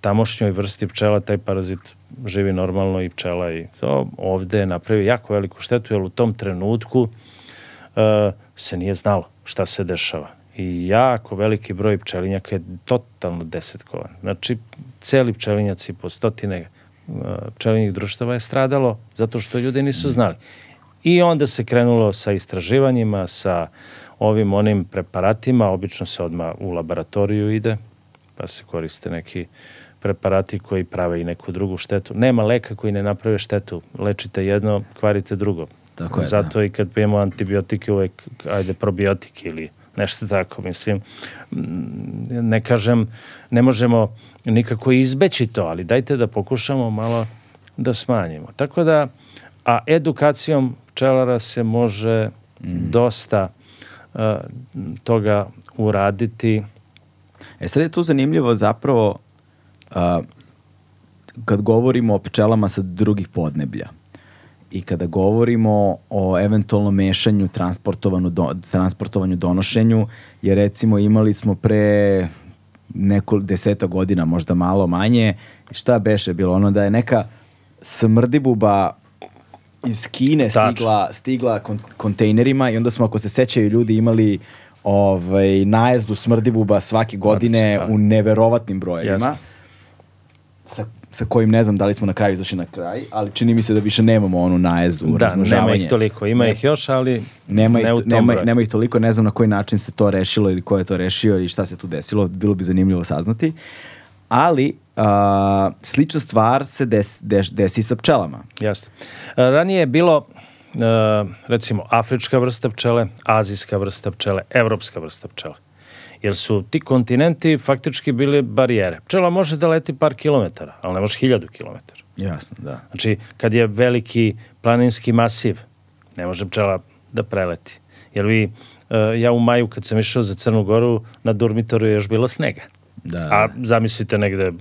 tamošnjoj vrsti pčela taj parazit živi normalno i pčela i to ovde je napravio jako veliku štetu jer u tom trenutku uh, se nije znalo šta se dešava. I jako veliki broj pčelinjaka je totalno desetkovan. Znači, celi pčelinjaci po stotine uh, pčelinjih društava je stradalo zato što ljudi nisu znali. I onda se krenulo sa istraživanjima, sa ovim onim preparatima, obično se odmah u laboratoriju ide, pa se koriste neki preparati koji prave i neku drugu štetu. Nema leka koji ne naprave štetu. Lečite jedno, kvarite drugo. Tako je, Zato i kad pijemo antibiotike uvek, ajde, probiotik ili nešto tako, mislim. mm, Ne kažem, ne možemo nikako izbeći to, ali dajte da pokušamo malo da smanjimo. Tako da, a edukacijom pčelara se može mm. dosta uh, toga uraditi. E sad je tu zanimljivo zapravo uh, kad govorimo o pčelama sa drugih podneblja i kada govorimo o eventualnom mešanju, transportovanju, do, transportovanju, donošenju, jer recimo imali smo pre neko deseta godina, možda malo manje, šta beše bilo ono da je neka smrdibuba iz Kine stigla, stigla kon kontejnerima i onda smo, ako se sećaju ljudi, imali ovaj, najezdu smrdibuba svake godine znači, u neverovatnim brojevima. Jest. Sa sa kojim ne znam da li smo na kraju izašli na kraj, ali čini mi se da više nemamo onu najezdu, da, razmožavanje. nema ih toliko, ima ne, ih još, ali nema ih, ne nema, nema ih toliko, ne znam na koji način se to rešilo ili ko je to rešio ili šta se tu desilo, bilo bi zanimljivo saznati. Ali, uh, slična stvar se des, des, desi sa pčelama. Jasno. Ranije je bilo uh, recimo afrička vrsta pčele, azijska vrsta pčele, evropska vrsta pčele jer su ti kontinenti faktički bili barijere. Pčela može da leti par kilometara, ali ne može hiljadu kilometara. Jasno, da. Znači, kad je veliki planinski masiv, ne može pčela da preleti. Jer vi, uh, ja u maju kad sam išao za Crnu Goru, na Durmitoru je još bilo snega. Da. A zamislite negde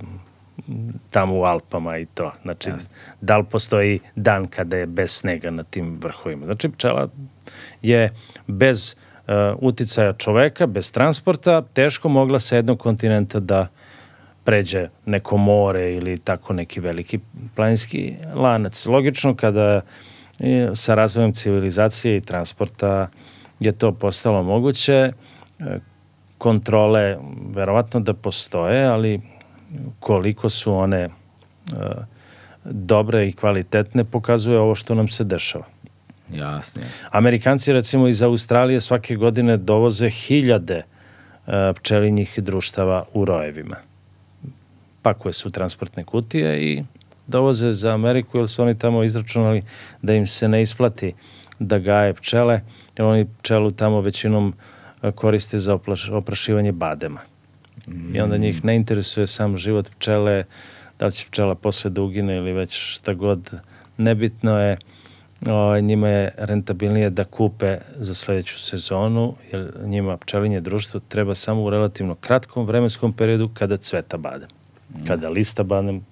tamo u Alpama i to. Znači, Jasne. da li postoji dan kada je bez snega na tim vrhovima? Znači, pčela je bez uh, uticaja čoveka, bez transporta, teško mogla sa jednog kontinenta da pređe neko more ili tako neki veliki planinski lanac. Logično kada je, sa razvojem civilizacije i transporta je to postalo moguće, e, kontrole verovatno da postoje, ali koliko su one e, dobre i kvalitetne pokazuje ovo što nam se dešava. Jasno, jasno. Amerikanci recimo iz Australije svake godine dovoze hiljade uh, pčelinjih društava u rojevima. Pakuje su transportne kutije i dovoze za Ameriku jer su oni tamo izračunali da im se ne isplati da gaje pčele, jer oni pčelu tamo većinom e, koriste za oprašivanje badema. Mm. I onda njih ne interesuje sam život pčele, da li će pčela posle da ugine ili već šta god. Nebitno je o, njima je rentabilnije da kupe za sledeću sezonu, jer njima pčelinje društvo treba samo u relativno kratkom vremenskom periodu kada cveta badem. Kada lista badem,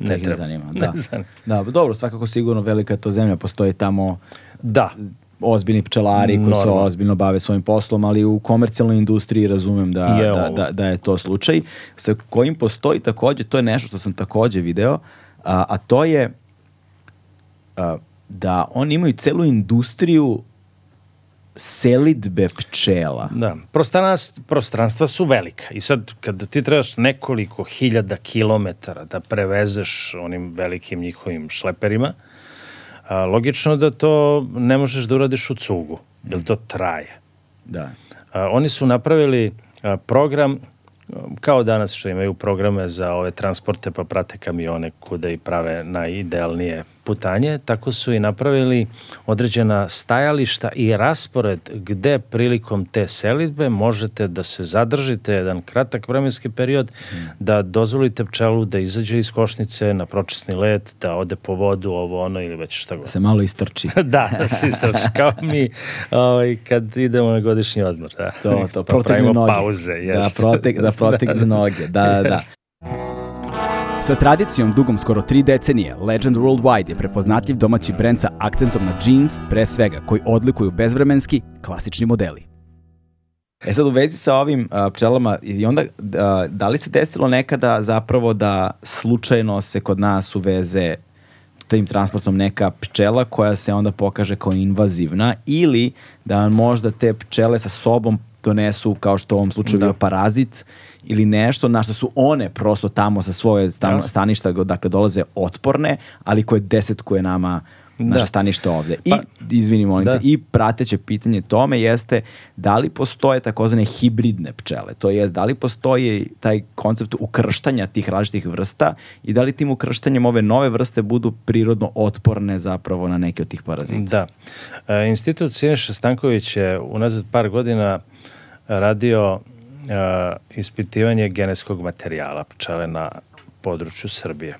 ne, treba. zanima. Da. Ne zanima. da, dobro, svakako sigurno velika to zemlja, postoji tamo da ozbiljni pčelari koji se ozbiljno bave svojim poslom, ali u komercijalnoj industriji razumem da, je da, da, da je to slučaj, sa kojim postoji takođe, to je nešto što sam takođe video, a, a to je a, da oni imaju celu industriju selidbe pčela. Da, prostranstva, prostranstva su velika. I sad kada ti trebaš nekoliko hiljada kilometara da prevezeš onim velikim njihovim šleperima, a, logično da to ne možeš da uradiš u cugu, jer to traje. Da. A, oni su napravili a, program kao danas što imaju programe za ove transporte pa prate kamione kuda i prave najidealnije putanje, tako su i napravili određena stajališta i raspored gde prilikom te selitbe možete da se zadržite jedan kratak vremenski period, hmm. da dozvolite pčelu da izađe iz košnice na pročesni let, da ode po vodu, ovo ono ili već šta god. Da se malo istrči. da, da se istrči. Kao mi ovaj, kad idemo na godišnji odmor. Da. To, to, pa protegne noge. pauze. Jest. Da, protek, da protegne noge. Da, da, da. Sa tradicijom dugom skoro tri decenije, Legend Worldwide je prepoznatljiv domaći brend sa akcentom na jeans, pre svega, koji odlikuju bezvremenski, klasični modeli. E sad u vezi sa ovim uh, pčelama, i onda uh, da li se desilo nekada zapravo da slučajno se kod nas uveze tim transportom neka pčela koja se onda pokaže kao invazivna ili da možda te pčele sa sobom donesu, kao što u ovom slučaju da. bio parazit, ili nešto na što su one prosto tamo sa svoje stan, staništa, dakle dolaze otporne, ali koje desetkuje nama naše da. stanište ovde. I, pa, izvini, molim da. te, i prateće pitanje tome jeste da li postoje takozvane hibridne pčele, to jest da li postoji taj koncept ukrštanja tih različitih vrsta i da li tim ukrštanjem ove nove vrste budu prirodno otporne zapravo na neke od tih parazita. Da. E, Institut Siniša Stanković je unazad par godina radio ispitivanje genetskog materijala pčele na području Srbije.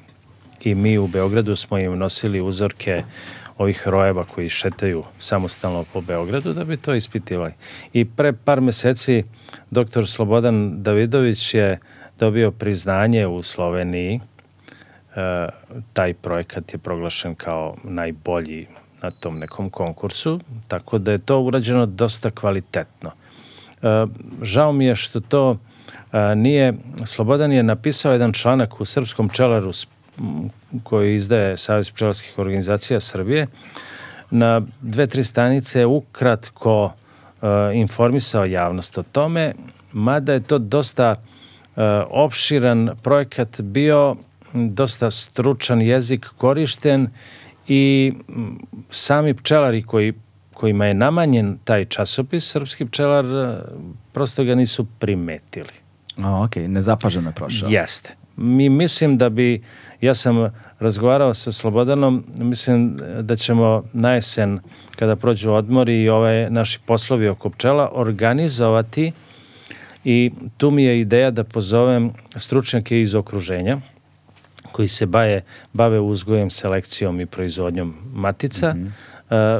i mi u Beogradu smo im nosili uzorke ovih rojeva koji šetaju samostalno po Beogradu da bi to ispitivali. I pre par meseci doktor Slobodan Davidović je dobio priznanje u Sloveniji. E, taj projekat je proglašen kao najbolji na tom nekom konkursu, tako da je to urađeno dosta kvalitetno. E, žao mi je što to e, nije, Slobodan je napisao jedan članak u Srpskom čelaru koji izdaje Savez pčelarskih organizacija Srbije, na dve, tri stanice ukratko uh, informisao javnost o tome, mada je to dosta opširan projekat bio, dosta stručan jezik korišten i sami pčelari koji kojima je namanjen taj časopis, srpski pčelar, prosto ga nisu primetili. A, ok, nezapaženo je prošao. Jeste. Mi mislim da bi Ja sam razgovarao sa Slobodanom, mislim da ćemo na jesen, kada prođu odmori i ove naši poslovi oko pčela, organizovati i tu mi je ideja da pozovem stručnjake iz okruženja, koji se baje, bave uzgojem, selekcijom i proizvodnjom matica. Mm -hmm.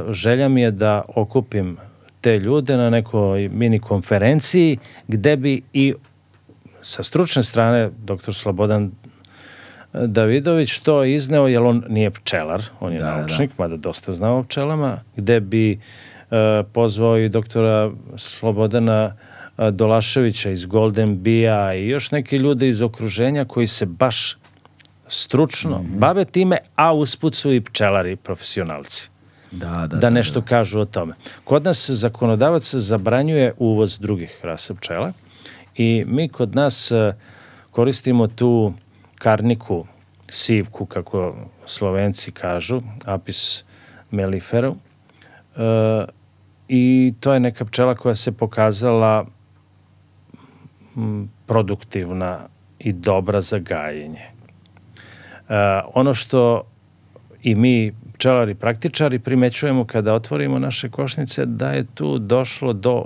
Želja mi je da okupim te ljude na nekoj mini konferenciji gde bi i sa stručne strane dr. Slobodan Davidović to izneo, jer on nije pčelar, on je da, naučnik, da. mada dosta znao o pčelama, gde bi uh, pozvao i doktora Slobodana uh, Dolaševića iz Golden Bija i još neke ljude iz okruženja koji se baš stručno mm -hmm. bave time, a usput su i pčelari profesionalci. Da, da, da, da nešto da, da. kažu o tome. Kod nas zakonodavac zabranjuje uvoz drugih rasa pčela i mi kod nas uh, koristimo tu karniku, sivku, kako slovenci kažu, apis melliferu. E, I to je neka pčela koja se pokazala produktivna i dobra za gajenje. E, ono što i mi pčelari praktičari primećujemo kada otvorimo naše košnice da je tu došlo do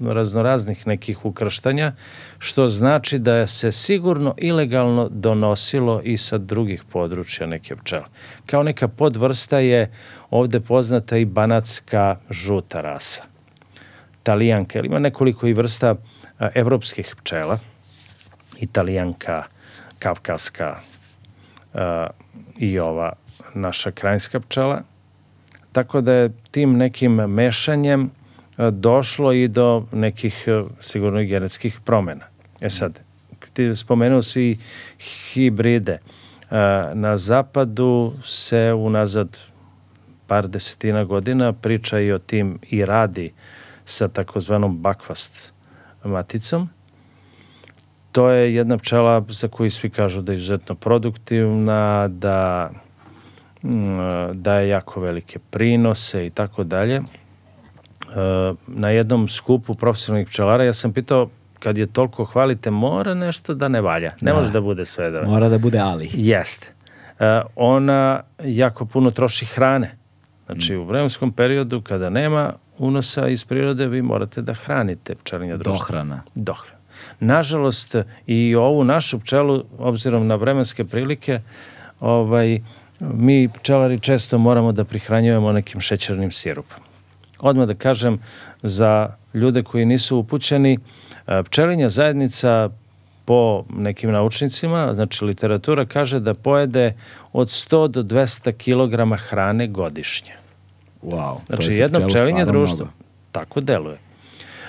raznoraznih nekih ukrštanja, što znači da se sigurno ilegalno donosilo i sa drugih područja neke pčele. Kao neka podvrsta je ovde poznata i banatska žuta rasa. Talijanka, ima nekoliko i vrsta evropskih pčela, italijanka, kavkaska i ova naša krajinska pčela, tako da je tim nekim mešanjem došlo i do nekih e, sigurno genetskih promena. E sad, ti spomenuo si hibride. E, na zapadu se unazad par desetina godina priča i o tim i radi sa takozvanom bakvast maticom. To je jedna pčela za koju svi kažu da je izuzetno produktivna, da, da je jako velike prinose i tako dalje na jednom skupu profesionalnih pčelara, ja sam pitao kad je toliko hvalite, mora nešto da ne valja. Ne da. može da bude sve da Mora da bude ali. Jeste. Ona jako puno troši hrane. Znači, mm. u vremenskom periodu kada nema unosa iz prirode, vi morate da hranite pčelinja društva. Dohrana. Dohrana. Nažalost, i ovu našu pčelu, obzirom na vremenske prilike, ovaj, mi pčelari često moramo da prihranjujemo nekim šećernim sirupom. Odmah da kažem, za ljude koji nisu upućeni, e, pčelinja zajednica po nekim naučnicima, znači literatura kaže da pojede od 100 do 200 kg hrane godišnje. Wow, znači jedno pčelinje društvo mnogo. tako deluje.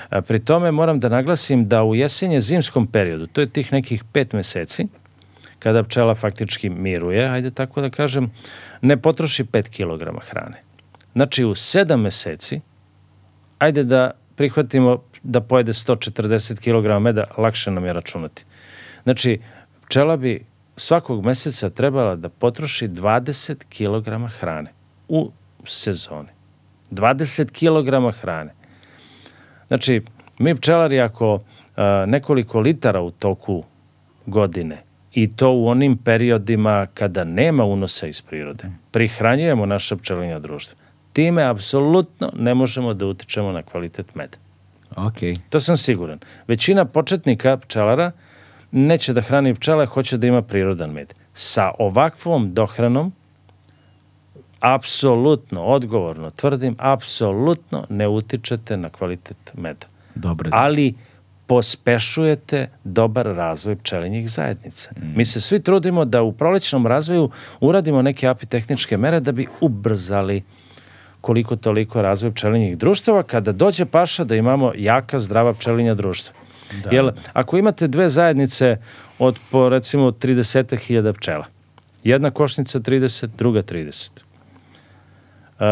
A, pri tome moram da naglasim da u jesenje zimskom periodu, to je tih nekih pet meseci, kada pčela faktički miruje, ajde tako da kažem, ne potroši 5 kg hrane. Znači u sedam meseci, ajde da prihvatimo da pojede 140 kg meda, lakše nam je računati. Znači, pčela bi svakog meseca trebala da potroši 20 kg hrane u sezoni. 20 kg hrane. Znači, mi pčelari ako a, nekoliko litara u toku godine i to u onim periodima kada nema unosa iz prirode, prihranjujemo naše pčelinja društva time apsolutno ne možemo da utičemo na kvalitet meda. Okay. To sam siguran. Većina početnika pčelara neće da hrani pčele, hoće da ima prirodan med. sa ovakvom dohranom apsolutno, odgovorno tvrdim, apsolutno ne utičete na kvalitet meda. Dobro Ali pospešujete dobar razvoj pčelinjih zajednica. Mm. Mi se svi trudimo da u prolećnom razvoju uradimo neke apitehničke mere da bi ubrzali koliko toliko razvoj pčelinjih društava kada dođe paša da imamo jaka, zdrava pčelinja društva. Da. Jer ako imate dve zajednice od po recimo 30.000 pčela, jedna košnica 30, druga 30. Uh,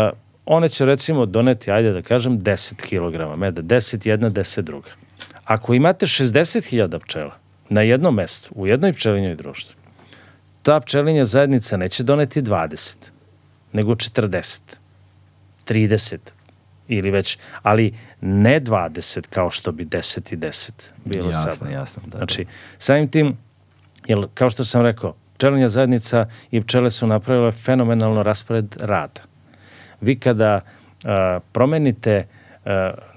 one će recimo doneti, ajde da kažem, 10 kg meda, 10 jedna, 10 druga. Ako imate 60.000 pčela na jednom mestu, u jednoj pčelinjoj društvu, ta pčelinja zajednica neće doneti 20, nego 40, 30 ili već, ali ne 20 kao što bi 10 i 10 bilo jasno, sada. Jasno, da, znači, samim tim, jer, kao što sam rekao, pčelinja zajednica i pčele su napravile fenomenalno raspored rada. Vi kada a, promenite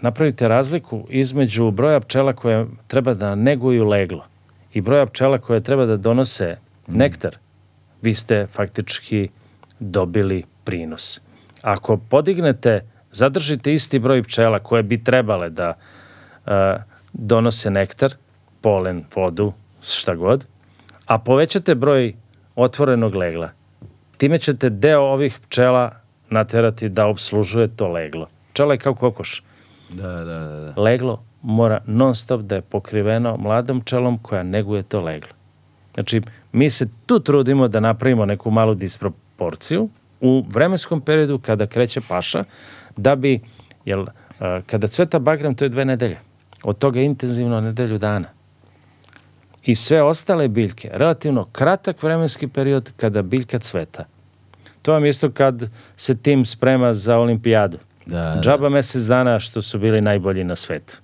napravite razliku između broja pčela koje treba da neguju leglo i broja pčela koje treba da donose mm. nektar, vi ste faktički dobili prinos. Ako podignete, zadržite isti broj pčela koje bi trebale da uh, donose nektar, polen, vodu, šta god, a povećate broj otvorenog legla, time ćete deo ovih pčela naterati da obslužuje to leglo pčela je kao kokoš. Da, da, da, da. Leglo mora non stop da je pokriveno mladom pčelom koja neguje to leglo. Znači, mi se tu trudimo da napravimo neku malu disproporciju u vremenskom periodu kada kreće paša, da bi, jel, kada cveta bagram, to je dve nedelje. Od toga intenzivno nedelju dana. I sve ostale biljke, relativno kratak vremenski period kada biljka cveta. To vam isto kad se tim sprema za olimpijadu. Da, da, Džaba mesec dana što su bili najbolji na svetu.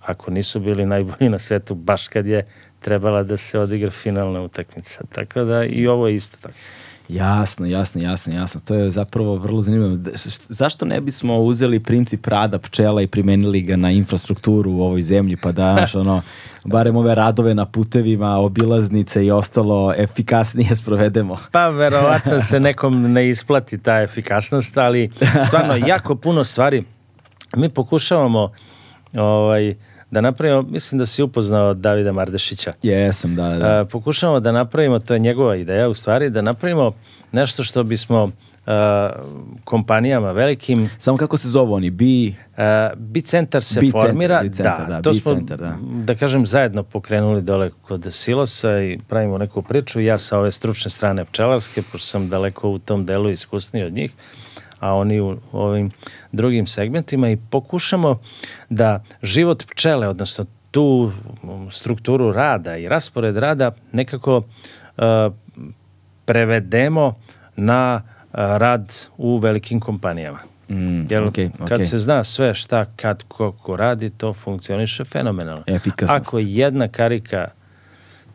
Ako nisu bili najbolji na svetu, baš kad je trebala da se odigra finalna utakmica. Tako da i ovo je isto tako. Jasno, jasno, jasno, jasno. To je zapravo vrlo zanimljivo. Zašto ne bismo uzeli princip rada pčela i primenili ga na infrastrukturu u ovoj zemlji, pa da, znaš, ono, barem ove radove na putevima, obilaznice i ostalo efikasnije sprovedemo? Pa, verovatno se nekom ne isplati ta efikasnost, ali stvarno jako puno stvari mi pokušavamo ovaj, da napravimo, mislim da si upoznao Davida Mardešića. Jesam, da, da. A, pokušavamo da napravimo, to je njegova ideja u stvari, da napravimo nešto što bismo Uh, kompanijama velikim. Samo kako se zove oni? Bi... Uh, Bi centar se bi formira. Centar, centar, da, da, to smo, da. da kažem, zajedno pokrenuli dole kod Silosa i pravimo neku priču. Ja sa ove stručne strane pčelarske, pošto sam daleko u tom delu iskusniji od njih. Uh, a oni u ovim drugim segmentima i pokušamo da život pčele, odnosno tu strukturu rada i raspored rada nekako uh, prevedemo na uh, rad u velikim kompanijama. Mm, Jer okay, okay. kad se zna sve šta, kad, ko, ko radi, to funkcioniše fenomenalno. Efikasnost. Ako jedna karika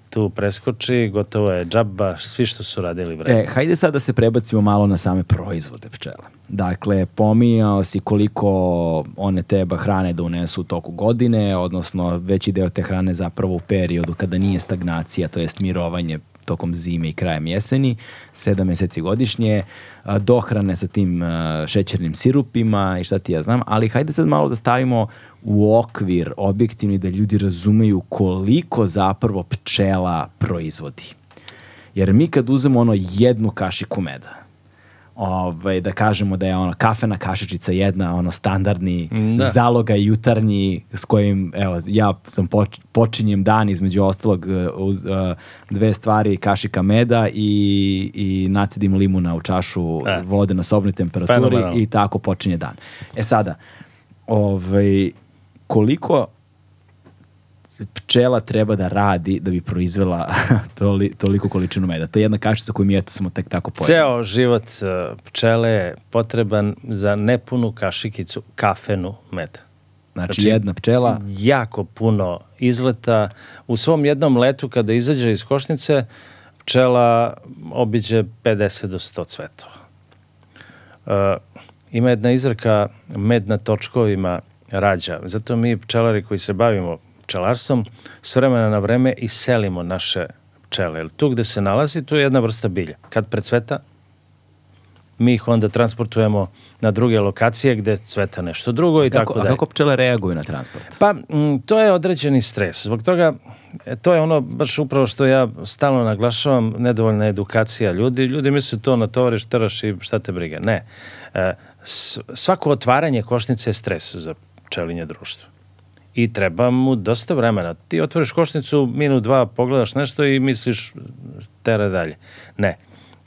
tu preskoči, gotovo je džaba, svi što su radili vreme. E, hajde sad da se prebacimo malo na same proizvode pčela. Dakle, pominjao si koliko one teba hrane da unesu u toku godine, odnosno veći deo te hrane zapravo u periodu kada nije stagnacija, to jest mirovanje tokom zime i krajem jeseni, sedam meseci godišnje, dohrane sa tim šećernim sirupima i šta ti ja znam, ali hajde sad malo da stavimo u okvir objektivni da ljudi razumeju koliko zapravo pčela proizvodi. Jer mi kad uzemo ono jednu kašiku meda, ovaj, da kažemo da je ono kafena kašičica jedna, ono standardni da. zaloga jutarnji s kojim, evo, ja sam poč, počinjem dan između ostalog uh, uz uh, dve stvari, kašika meda i, i nacedim limuna u čašu e. vode na sobnoj temperaturi Fenomenal. i tako počinje dan. E sada, ovaj, koliko pčela treba da radi da bi proizvela toli, toliko količinu meda. To je jedna kašica koju mi eto samo tek tako pojeli. Ceo život uh, pčele je potreban za nepunu kašikicu kafenu meda. Znači, znači jedna pčela... Jako puno izleta. U svom jednom letu kada izađe iz košnice, pčela obiđe 50 do 100 cvetova. Uh, ima jedna izraka med na točkovima rađa. Zato mi pčelari koji se bavimo pčelarstvom, s vremena na vreme iselimo naše pčele. Jer tu gde se nalazi, tu je jedna vrsta bilja. Kad precveta, mi ih onda transportujemo na druge lokacije gde cveta nešto drugo i Kako, tako a dalje. kako pčele reaguju na transport? Pa, m, to je određeni stres. Zbog toga, e, to je ono baš upravo što ja stalno naglašavam, nedovoljna edukacija ljudi. Ljudi misle to natovariš, teraš i šta te briga. Ne. E, svako otvaranje košnice je stres za pčelinje društvo. I treba mu dosta vremena. Ti otvoriš košnicu, minut, dva, pogledaš nešto i misliš tera dalje. Ne.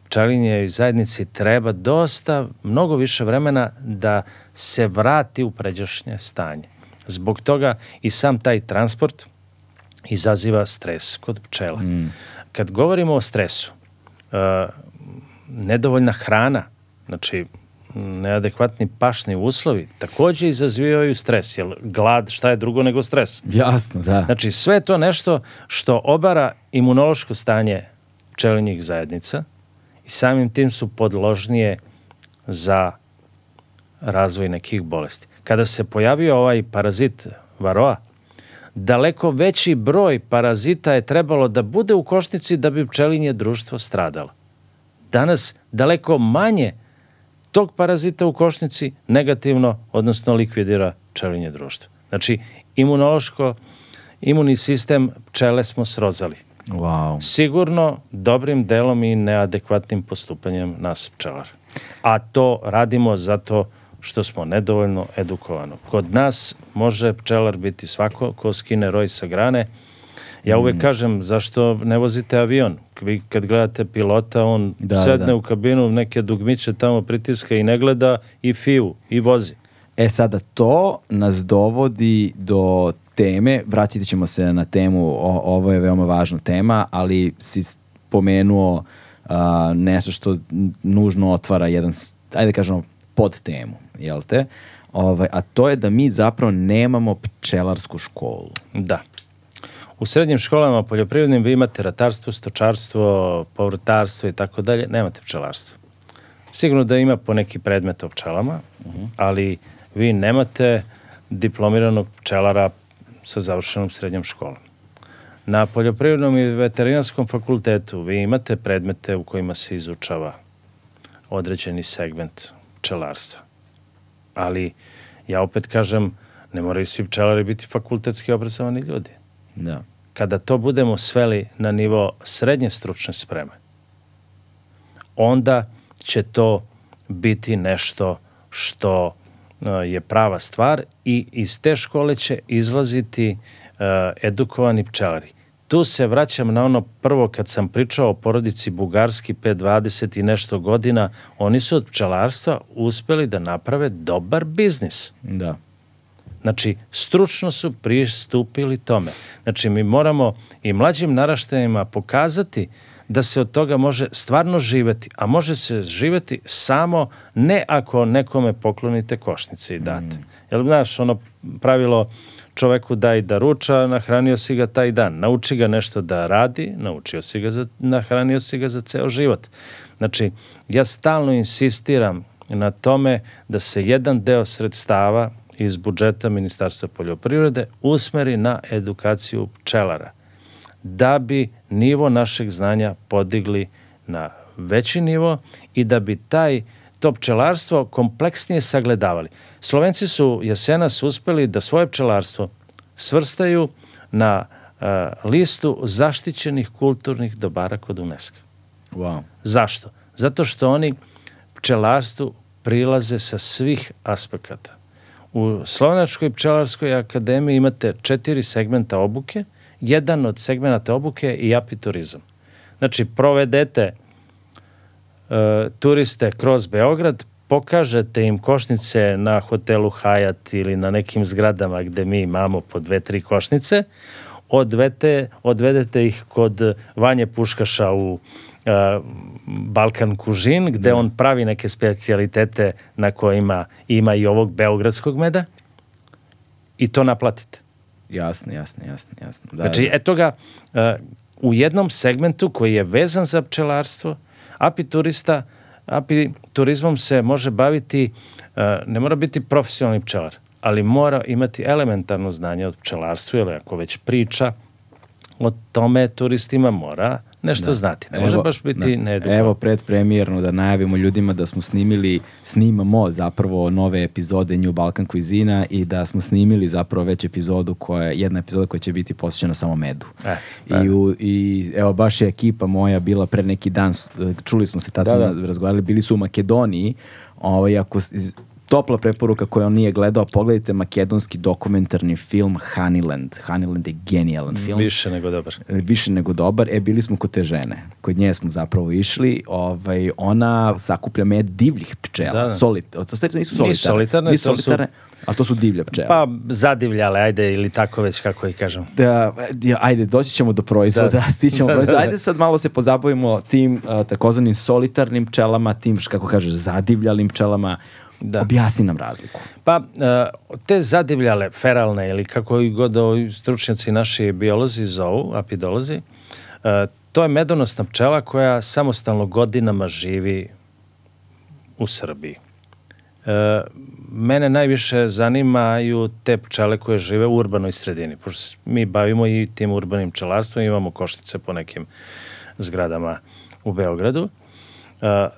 Pčelinje i zajednici treba dosta, mnogo više vremena da se vrati u pređašnje stanje. Zbog toga i sam taj transport izaziva stres kod pčela. Mm. Kad govorimo o stresu, uh, nedovoljna hrana, znači neadekvatni pašni uslovi, takođe izazivaju stres, jer glad šta je drugo nego stres. Jasno, da. Znači, sve to nešto što obara imunološko stanje pčelinjih zajednica i samim tim su podložnije za razvoj nekih bolesti. Kada se pojavio ovaj parazit varoa, daleko veći broj parazita je trebalo da bude u košnici da bi pčelinje društvo stradalo. Danas daleko manje tog parazita u košnici negativno, odnosno likvidira pčelinje društvo. Znači, imunološko, imunni sistem pčele smo srozali. Wow. Sigurno dobrim delom i neadekvatnim postupanjem nas pčelara. A to radimo zato što smo nedovoljno edukovano. Kod nas može pčelar biti svako ko skine roj sa grane. Ja uvek kažem zašto ne vozite avion. Vi kad gledate pilota, on Da, sedne da. u kabinu, neke dugmiće tamo pritiska i ne gleda i fiju i vozi. E sada, to nas dovodi do teme, vraćati ćemo se na temu, o, ovo je veoma važna tema, ali si spomenuo a, nešto što nužno otvara jedan, ajde da kažemo, pod temu, jel te? Ovaj, a to je da mi zapravo nemamo pčelarsku školu. Da. U srednjim školama poljoprivrednim vi imate ratarstvo, stočarstvo, povrtarstvo i tako dalje, nemate pčelarstvo. Sigurno da ima po neki predmet o pčelama, ali vi nemate diplomiranog pčelara sa završenom srednjom školom. Na poljoprivrednom i veterinarskom fakultetu vi imate predmete u kojima se izučava određeni segment pčelarstva. Ali ja opet kažem, ne moraju svi pčelari biti fakultetski obrazovani ljudi. Da. Kada to budemo sveli na nivo srednje stručne spreme, onda će to biti nešto što uh, je prava stvar i iz te škole će izlaziti uh, edukovani pčelari. Tu se vraćam na ono prvo kad sam pričao o porodici Bugarski 5-20 i nešto godina, oni su od pčelarstva uspeli da naprave dobar biznis. Da. Znači, stručno su pristupili tome. Znači, mi moramo i mlađim naraštajima pokazati da se od toga može stvarno živeti, a može se živeti samo ne ako nekome poklonite košnice i date. Mm. Jel, znaš, ono pravilo čoveku daj da ruča, nahranio si ga taj dan. Nauči ga nešto da radi, naučio si ga, za, nahranio si ga za ceo život. Znači, ja stalno insistiram na tome da se jedan deo sredstava iz budžeta Ministarstva poljoprivrede usmeri na edukaciju pčelara da bi nivo našeg znanja podigli na veći nivo i da bi taj to pčelarstvo kompleksnije sagledavali. Slovenci su jesenas uspeli da svoje pčelarstvo svrstaju na uh, listu zaštićenih kulturnih dobara kod UNESCO. Wow. Zašto? Zato što oni pčelarstvu prilaze sa svih aspekata. U Slovenačkoj pčelarskoj akademiji imate četiri segmenta obuke. Jedan od segmenta obuke je i apiturizam. Znači, provedete e, turiste kroz Beograd, pokažete im košnice na hotelu Hyatt ili na nekim zgradama gde mi imamo po dve, tri košnice, odvete, odvedete ih kod Vanje Puškaša u Balkan Kužin, gde on pravi neke specijalitete na kojima ima i ovog beogradskog meda i to naplatite. Jasno, jasno, jasno, jasno. Da, Znači, da. eto ga, e, u jednom segmentu koji je vezan za pčelarstvo, apiturista, apiturizmom se može baviti, e, ne mora biti profesionalni pčelar, ali mora imati elementarno znanje od pčelarstva, ili ako već priča, o tome turistima mora nešto znati. Ne može Evo, baš biti da. needukovan. Evo predpremijerno da najavimo ljudima da smo snimili, snimamo zapravo nove epizode New Balkan Cuisina i da smo snimili zapravo već epizodu koja, jedna epizoda koja će biti posvećena samo medu. Eto, I, u, I evo baš je ekipa moja bila pre neki dan, čuli smo se, tad Da, smo da. razgovarali, bili su u Makedoniji, ovaj, ako, topla preporuka koja on nije gledao, pogledajte makedonski dokumentarni film Honeyland. Honeyland je genijalan film Više nego dobar. više nego dobar. E, bili smo kod te žene. Kod nje smo zapravo išli. Ovaj, ona sakuplja med divljih pčela. Da, da. Solit, to stvari nisu solitarne. Nisu solitarne, Nisu to su- solitarne, ali to su divlje pčele. Pa zadivljale, ajde, ili tako već kako ih kažem. Da, ajde, doći ćemo do proizvoda, Da. stićemo Da, proizvoda. da, da. Ajde sad malo se pozabavimo tim uh, takozvanim solitarnim pčelama, tim, kako kažeš, zadivljalim pčelama. Da. Objasni nam razliku. Pa, e, te zadivljale, feralne ili kako i god stručnjaci naši biolozi zovu, apidolozi, e, to je medonosna pčela koja samostalno godinama živi u Srbiji. E, mene najviše zanimaju te pčele koje žive u urbanoj sredini, pošto mi bavimo i tim urbanim pčelarstvom, imamo koštice po nekim zgradama u Beogradu. E,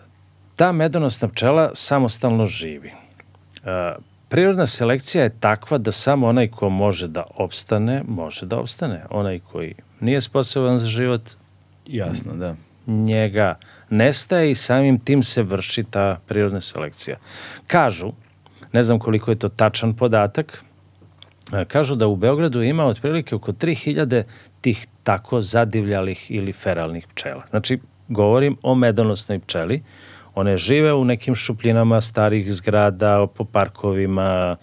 ta medonosna pčela samostalno živi. E, prirodna selekcija je takva da samo onaj ko može da opstane, može da opstane. Onaj koji nije sposoban za život, Jasno, da. njega nestaje i samim tim se vrši ta prirodna selekcija. Kažu, ne znam koliko je to tačan podatak, e, kažu da u Beogradu ima otprilike oko 3000 tih tako zadivljalih ili feralnih pčela. Znači, govorim o medonosnoj pčeli. One žive u nekim šupljinama starih zgrada, po parkovima,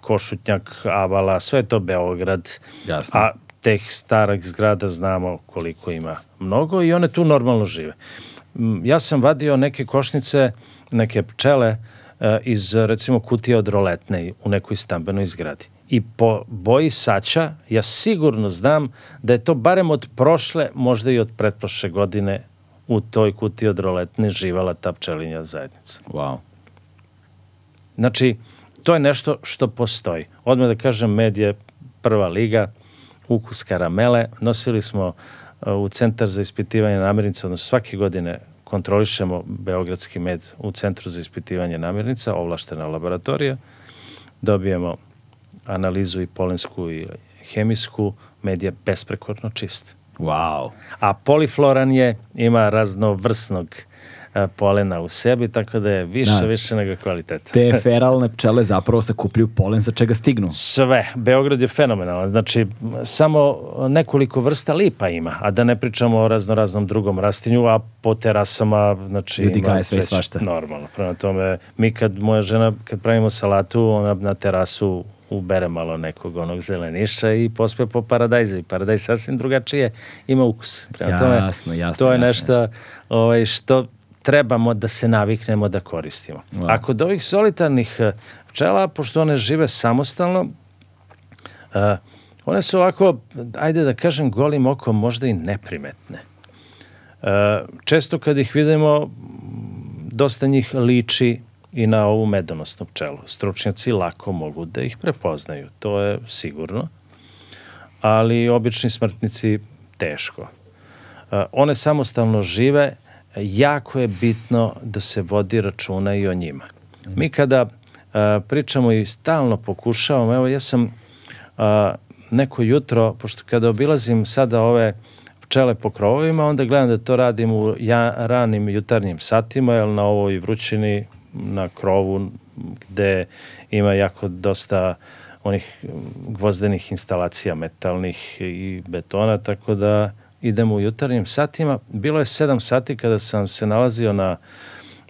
Košutnjak, Avala, sve to Beograd. Jasno. A teh starih zgrada znamo koliko ima mnogo i one tu normalno žive. Ja sam vadio neke košnice, neke pčele e, iz recimo kutije od roletne u nekoj stambenoj zgradi. I po boji saća ja sigurno znam da je to barem od prošle, možda i od pretprošle godine u toj kutiji od roletne živala ta pčelinja zajednica. Wow. Znači, to je nešto što postoji. Odmah da kažem, med je prva liga, ukus karamele. Nosili smo uh, u Centar za ispitivanje namirnica, odnosno svake godine kontrolišemo beogradski med u Centru za ispitivanje namirnica, ovlaštena laboratorija. Dobijemo analizu i polensku i hemijsku, med je besprekorno čist. Wow. A polifloran je, ima raznovrsnog e, polena u sebi, tako da je više, Da. više nego kvaliteta. Te feralne pčele zapravo sakupljaju polen sa čega stignu. Sve. Beograd je fenomenalan. Znači, samo nekoliko vrsta lipa ima, a da ne pričamo o raznoraznom drugom rastinju, a po terasama, znači... Ljudi ima gaje sve svašta. Normalno. Prema tome, mi kad, moja žena, kad pravimo salatu, ona na terasu ubere malo nekog onog zeleniša i pospe po paradajzu. I paradajz sasvim drugačije ima ukus. Prema tome, Jasno, jasno, To je jasno, nešto ovaj, što trebamo da se naviknemo da koristimo. Wow. A kod ovih solitarnih eh, pčela, pošto one žive samostalno, eh, one su ovako, ajde da kažem, golim okom možda i neprimetne. Eh, često kad ih vidimo, dosta njih liči i na ovu medonosnu pčelu. Stručnjaci lako mogu da ih prepoznaju, to je sigurno, ali obični smrtnici teško. Uh, one samostalno žive, jako je bitno da se vodi računa i o njima. Mi kada uh, pričamo i stalno pokušavamo, evo ja sam uh, neko jutro, pošto kada obilazim sada ove pčele po krovovima, onda gledam da to radim u ja, ranim jutarnjim satima, jer na ovoj vrućini na krovu gde ima jako dosta onih gvozdenih instalacija metalnih i betona, tako da idemo u jutarnjim satima. Bilo je 7 sati kada sam se nalazio na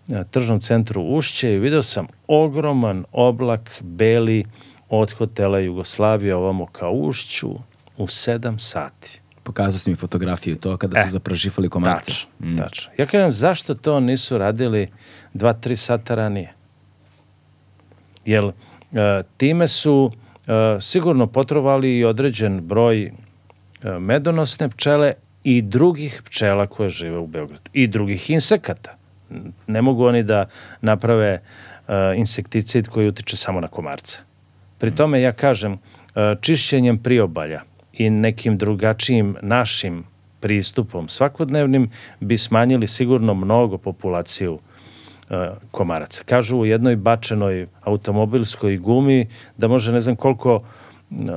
na tržnom centru Ušće i video sam ogroman oblak beli od hotela Jugoslavije ovamo ka Ušću u 7 sati. Pokazao si mi fotografiju to kada su E, zapražifali komarce. Tačno, Mm. tačno. Ja kažem, zašto to nisu radili 2-3 sata ranije? Jer e, time su e, sigurno potrovali i određen broj e, medonosne pčele i drugih pčela koje žive u Beogradu. I drugih insekata. Ne mogu oni da naprave insekticid koji utiče samo na komarca. Pri tome ja kažem, čišćenjem priobalja i nekim drugačijim našim pristupom svakodnevnim bi smanjili sigurno mnogo populaciju e, komaraca. Kažu u jednoj bačenoj automobilskoj gumi da može ne znam koliko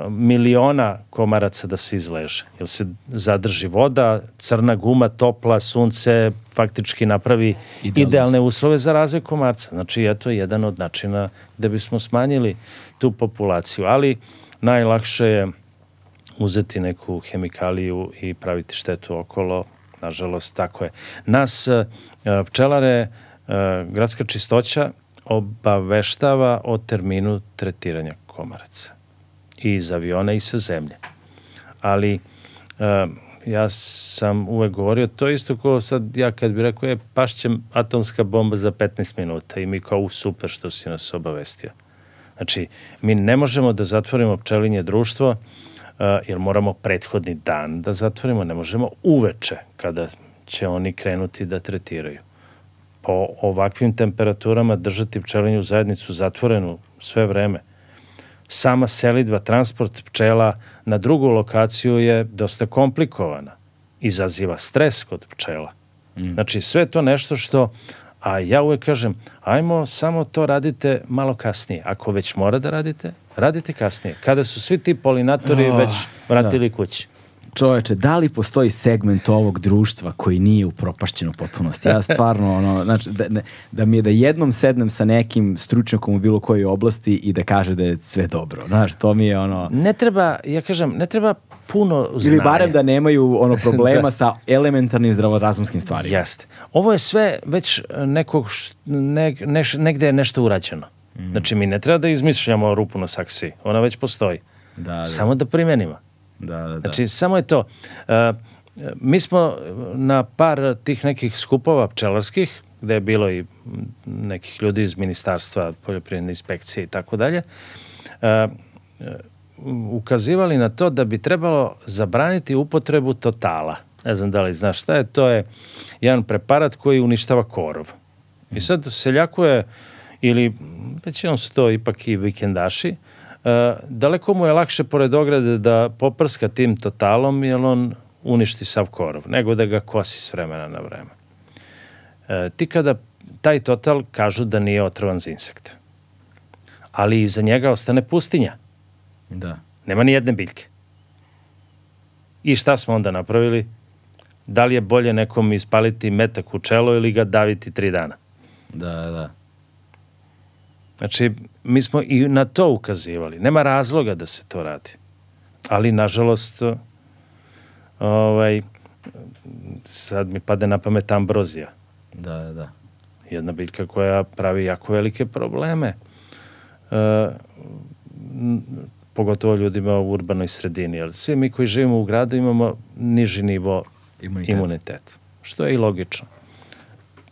miliona komaraca da se izleže. Jer se zadrži voda, crna guma, topla, sunce, faktički napravi Idealno. idealne uslove za razvoj komarca. Znači, eto jedan od načina da bismo smanjili tu populaciju. Ali najlakše je uzeti neku hemikaliju i praviti štetu okolo. Nažalost, tako je. Nas e, pčelare, e, gradska čistoća obaveštava o terminu tretiranja komaraca i iz aviona i sa zemlje. Ali uh, ja sam uvek govorio, to isto kao sad ja kad bih rekao, je pašće atomska bomba za 15 minuta i mi kao u super što si nas obavestio. Znači, mi ne možemo da zatvorimo pčelinje društvo, jer moramo prethodni dan da zatvorimo, ne možemo uveče kada će oni krenuti da tretiraju. Po ovakvim temperaturama držati pčelinju zajednicu zatvorenu sve vreme, sama selidba, transport pčela na drugu lokaciju je dosta komplikovana. Izaziva stres kod pčela. Mm. Znači, sve to nešto što, a ja uvek kažem, ajmo samo to radite malo kasnije. Ako već mora da radite, radite kasnije. Kada su svi ti polinatori oh, već vratili da. kući čoveče, da li postoji segment ovog društva koji nije upropašćen u potpunosti? Ja stvarno, ono, znači, da, ne, da mi je da jednom sednem sa nekim stručnjakom u bilo kojoj oblasti i da kaže da je sve dobro. Znaš, to mi je ono... Ne treba, ja kažem, ne treba puno znanja. Ili barem da nemaju ono problema da. sa elementarnim zdravorazumskim stvarima. Jeste. Ovo je sve već nekog, ne, neš, negde je nešto urađeno. Mm. Znači, mi ne treba da izmišljamo rupu na saksi. Ona već postoji. Da, da. Samo da primenimo. Da, da, da. Znači, samo je to. Uh, mi smo na par tih nekih skupova pčelarskih, gde je bilo i nekih ljudi iz ministarstva, poljoprivredne inspekcije i tako dalje, uh, ukazivali na to da bi trebalo zabraniti upotrebu totala. Ne znam da li znaš šta je, to je jedan preparat koji uništava korov. I sad seljaku je, ili većinom su to ipak i vikendaši, E, daleko mu je lakše pored ograde da poprska tim totalom, jer on uništi sav korov, nego da ga kosi s vremena na vreme. E, ti kada taj total kažu da nije otrovan za insekte. Ali iza njega ostane pustinja. Da. Nema ni jedne biljke. I šta smo onda napravili? Da li je bolje nekom ispaliti metak u čelo ili ga daviti tri dana? Da, da. Znači, mi smo i na to ukazivali. Nema razloga da se to radi. Ali, nažalost, ovaj, sad mi pade na pamet ambrozija. Da, da, da. Jedna biljka koja pravi jako velike probleme. E, pogotovo ljudima u urbanoj sredini. Jer svi mi koji živimo u gradu imamo niži nivo imunitet. imunitet. Što je i logično.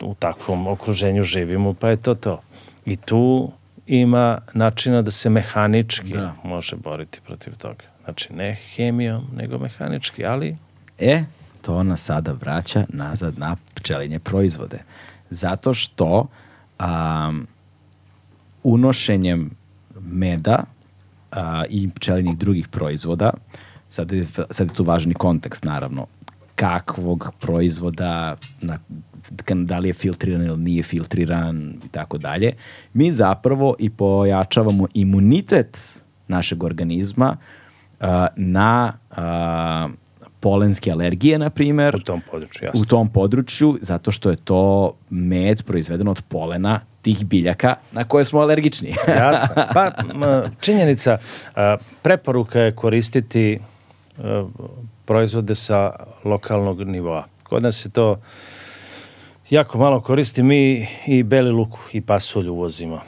U takvom okruženju živimo, pa je to to. I tu ima načina da se mehanički da. može boriti protiv toga. Znači, ne hemijom, nego mehanički, ali... E, to nas sada vraća nazad na pčelinje proizvode. Zato što um, unošenjem meda a, i pčelinih drugih proizvoda, sad je, sad je tu važni kontekst naravno, kakvog proizvoda, na da li je filtriran ili nije filtriran i tako dalje, mi zapravo i pojačavamo imunitet našeg organizma uh, na uh, polenske alergije, na primer. U tom području, jasno. U tom području, zato što je to med proizveden od polena tih biljaka na koje smo alergični. jasno. Pa, činjenica, preporuka je koristiti proizvode sa lokalnog nivoa. Kod nas je to jako malo koristi. Mi i beli luk i pasulj uvozimo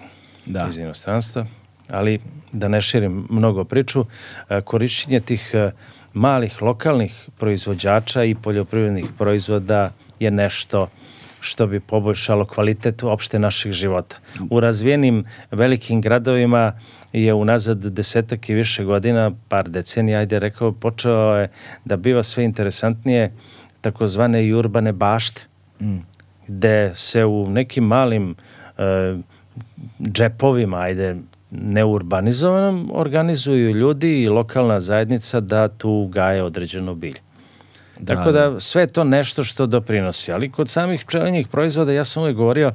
da. iz inostranstva, ali da ne širim mnogo priču, e, korišćenje tih e, malih lokalnih proizvođača i poljoprivrednih proizvoda je nešto što bi poboljšalo kvalitet uopšte naših života. U razvijenim velikim gradovima je unazad desetak i više godina, par decenija, ajde rekao, počeo je da biva sve interesantnije takozvane i urbane bašte. Mm gde se u nekim malim uh, džepovima, ajde, neurbanizovanom organizuju ljudi i lokalna zajednica da tu gaje određeno bilje. Da, Tako da sve je to nešto što doprinosi. Ali kod samih pčelinjih proizvoda ja sam uvijek govorio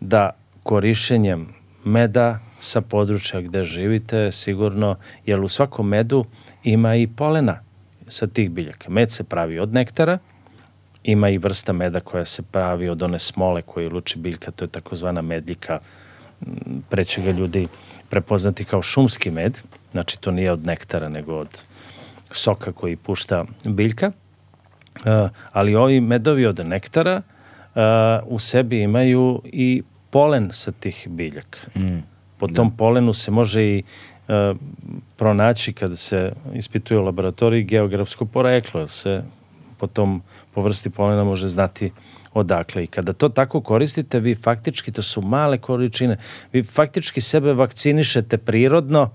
da korišćenjem meda sa područja gde živite sigurno, jer u svakom medu ima i polena sa tih biljaka. Med se pravi od nektara, ima i vrsta meda koja se pravi od one smole koju luči biljka, to je takozvana medljika, pre će ga ljudi prepoznati kao šumski med, znači to nije od nektara nego od soka koji pušta biljka, ali ovi medovi od nektara uh, u sebi imaju i polen sa tih biljaka. Mm. Po da. tom polenu se može i uh, pronaći kada se ispituje u laboratoriji geografsko poreklo, se po tom po vrsti polena može znati odakle. I kada to tako koristite, vi faktički, to su male količine, vi faktički sebe vakcinišete prirodno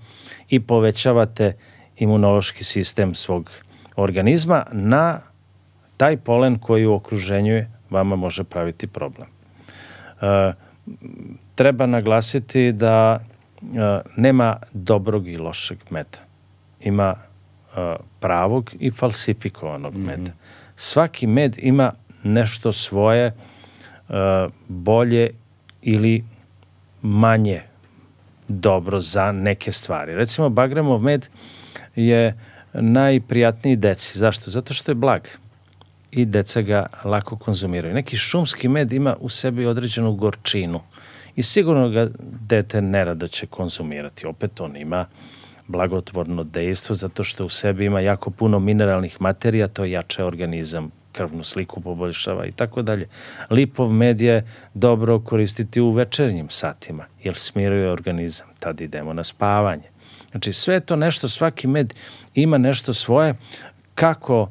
i povećavate imunološki sistem svog organizma na taj polen koji u okruženju vama može praviti problem. E, treba naglasiti da e, nema dobrog i lošeg meda. Ima e, pravog i falsifikovanog meda. Mm -hmm. Svaki med ima nešto svoje uh, bolje ili manje dobro za neke stvari. Recimo, bagremov med je najprijatniji deci. Zašto? Zato što je blag i deca ga lako konzumiraju. Neki šumski med ima u sebi određenu gorčinu i sigurno ga dete nerado će konzumirati. Opet on ima blagotvorno dejstvo zato što u sebi ima jako puno mineralnih materija, to jače organizam krvnu sliku poboljšava i tako dalje. Lipov med je dobro koristiti u večernjim satima, jer smiruje organizam, tad idemo na spavanje. Znači sve to nešto, svaki med ima nešto svoje, kako,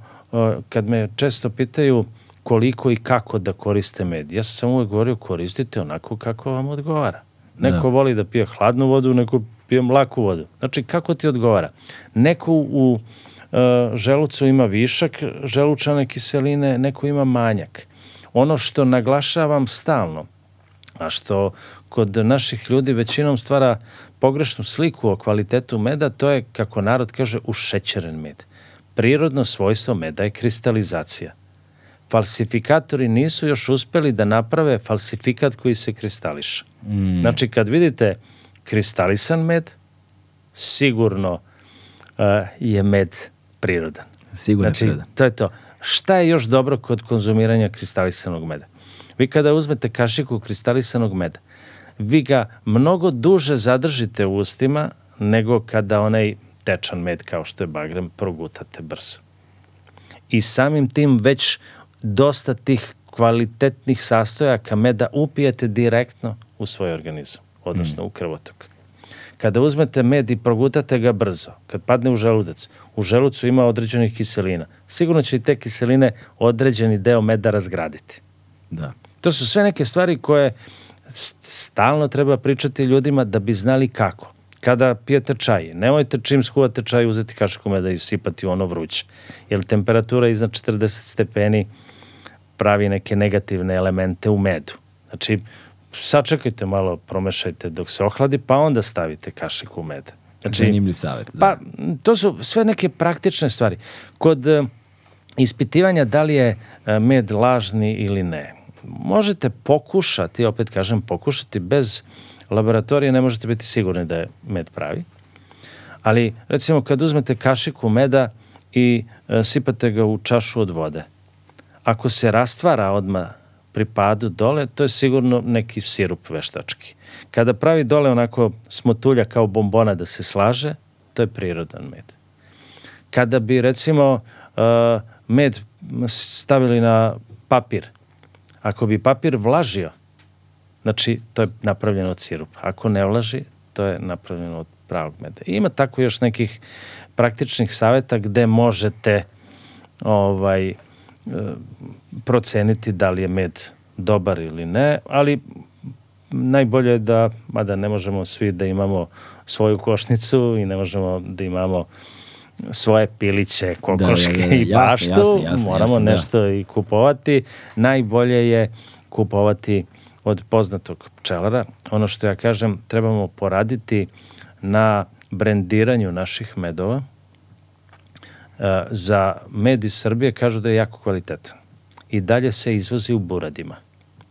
kad me često pitaju koliko i kako da koriste med, ja sam uvek govorio koristite onako kako vam odgovara. Neko da. voli da pije hladnu vodu, neko pije mlaku vodu. Znači, kako ti odgovara? Neko u E, želucu ima višak želučane kiseline, neko ima manjak. Ono što naglašavam stalno, a što kod naših ljudi većinom stvara pogrešnu sliku o kvalitetu meda, to je, kako narod kaže, ušećeren med. Prirodno svojstvo meda je kristalizacija. Falsifikatori nisu još uspeli da naprave falsifikat koji se kristališa. Mm. Znači, kad vidite kristalisan med, sigurno uh, je med prirodan. Sigurno znači, prirodan. To je to. Šta je još dobro kod konzumiranja kristalisanog meda? Vi kada uzmete kašiku kristalisanog meda, vi ga mnogo duže zadržite u ustima nego kada onaj tečan med kao što je bagrem progutate brzo. I samim tim već dosta tih kvalitetnih sastojaka meda upijete direktno u svoj organizam, odnosno mm. u krvotok. Kada uzmete med i progutate ga brzo, kad padne u želudac, u želucu ima određenih kiselina. Sigurno će i te kiseline određeni deo meda razgraditi. Da. To su sve neke stvari koje stalno treba pričati ljudima da bi znali kako. Kada pijete čaj, nemojte čim skuvate čaj uzeti kašiku meda i sipati ono vruće. Jer temperatura iznad 40 stepeni pravi neke negativne elemente u medu. Znači, sačekajte malo, promešajte dok se ohladi, pa onda stavite kašiku meda. Znači, Zanimljiv savjet. Da. Pa, to su sve neke praktične stvari. Kod uh, ispitivanja da li je uh, med lažni ili ne, možete pokušati, opet kažem pokušati, bez laboratorije ne možete biti sigurni da je med pravi. Ali, recimo, kad uzmete kašiku meda i uh, sipate ga u čašu od vode, ako se rastvara odmah pri padu dole, to je sigurno neki sirup veštački. Kada pravi dole onako smotulja kao bombona da se slaže, to je prirodan med. Kada bi recimo uh, med stavili na papir, ako bi papir vlažio, znači to je napravljeno od sirupa. Ako ne vlaži, to je napravljeno od pravog meda. I ima tako još nekih praktičnih saveta gde možete ovaj, proceniti da li je med dobar ili ne, ali najbolje je da, mada ne možemo svi da imamo svoju košnicu i ne možemo da imamo svoje piliće, kokoške da, da, da, i jasne, baštu, jasne, jasne, moramo jasne, da. nešto da. i kupovati. Najbolje je kupovati od poznatog pčelara. Ono što ja kažem, trebamo poraditi na brendiranju naših medova. E, za med iz Srbije kažu da je jako kvalitetan. I dalje se izvozi u buradima.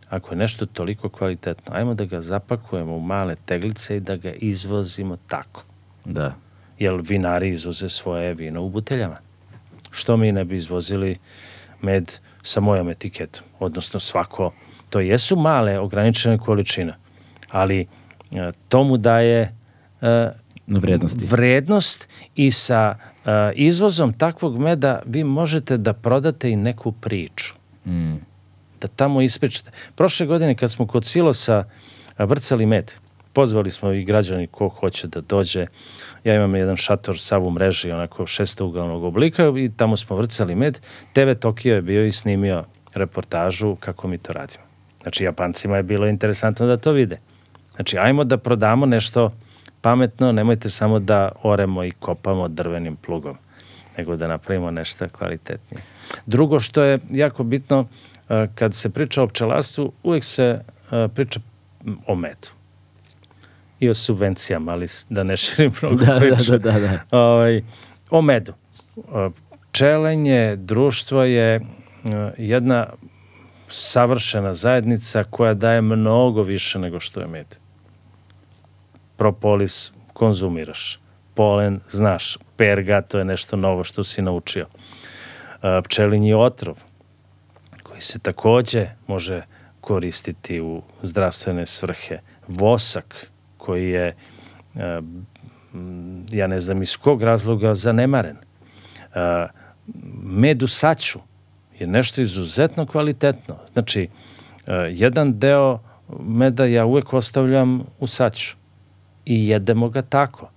Ako je nešto toliko kvalitetno, ajmo da ga zapakujemo u male teglice i da ga izvozimo tako. Da. Jer vinari izvoze svoje vino u buteljama. Što mi ne bi izvozili med sa mojom etiketom? Odnosno svako, to jesu male ograničene količine, ali e, to mu daje e, Vrednosti. vrednost i sa uh, izvozom takvog meda vi možete da prodate i neku priču. Mm. Da tamo ispričate. Prošle godine kad smo kod silosa vrcali med, pozvali smo i građani ko hoće da dođe. Ja imam jedan šator sav u mreži, onako šestougalnog oblika i tamo smo vrcali med. TV Tokio je bio i snimio reportažu kako mi to radimo. Znači, Japancima je bilo interesantno da to vide. Znači, ajmo da prodamo nešto pametno, nemojte samo da oremo i kopamo drvenim plugom, nego da napravimo nešto kvalitetnije. Drugo što je jako bitno, a, kad se priča o pčelarstvu, uvijek se a, priča o medu i o subvencijama, ali da ne širim mnogo Da, priču. da, da, da, da. Ovaj, o medu. A, Pčelenje, društvo je jedna savršena zajednica koja daje mnogo više nego što je med. Propolis konzumiraš. Polen znaš. Perga to je nešto novo što si naučio. Pčelinji otrov koji se takođe može koristiti u zdravstvene svrhe. Vosak koji je ja ne znam iz kog razloga zanemaren. Med u saću je nešto izuzetno kvalitetno. Znači, a, jedan deo meda ja uvek ostavljam u saću i jedemo ga tako.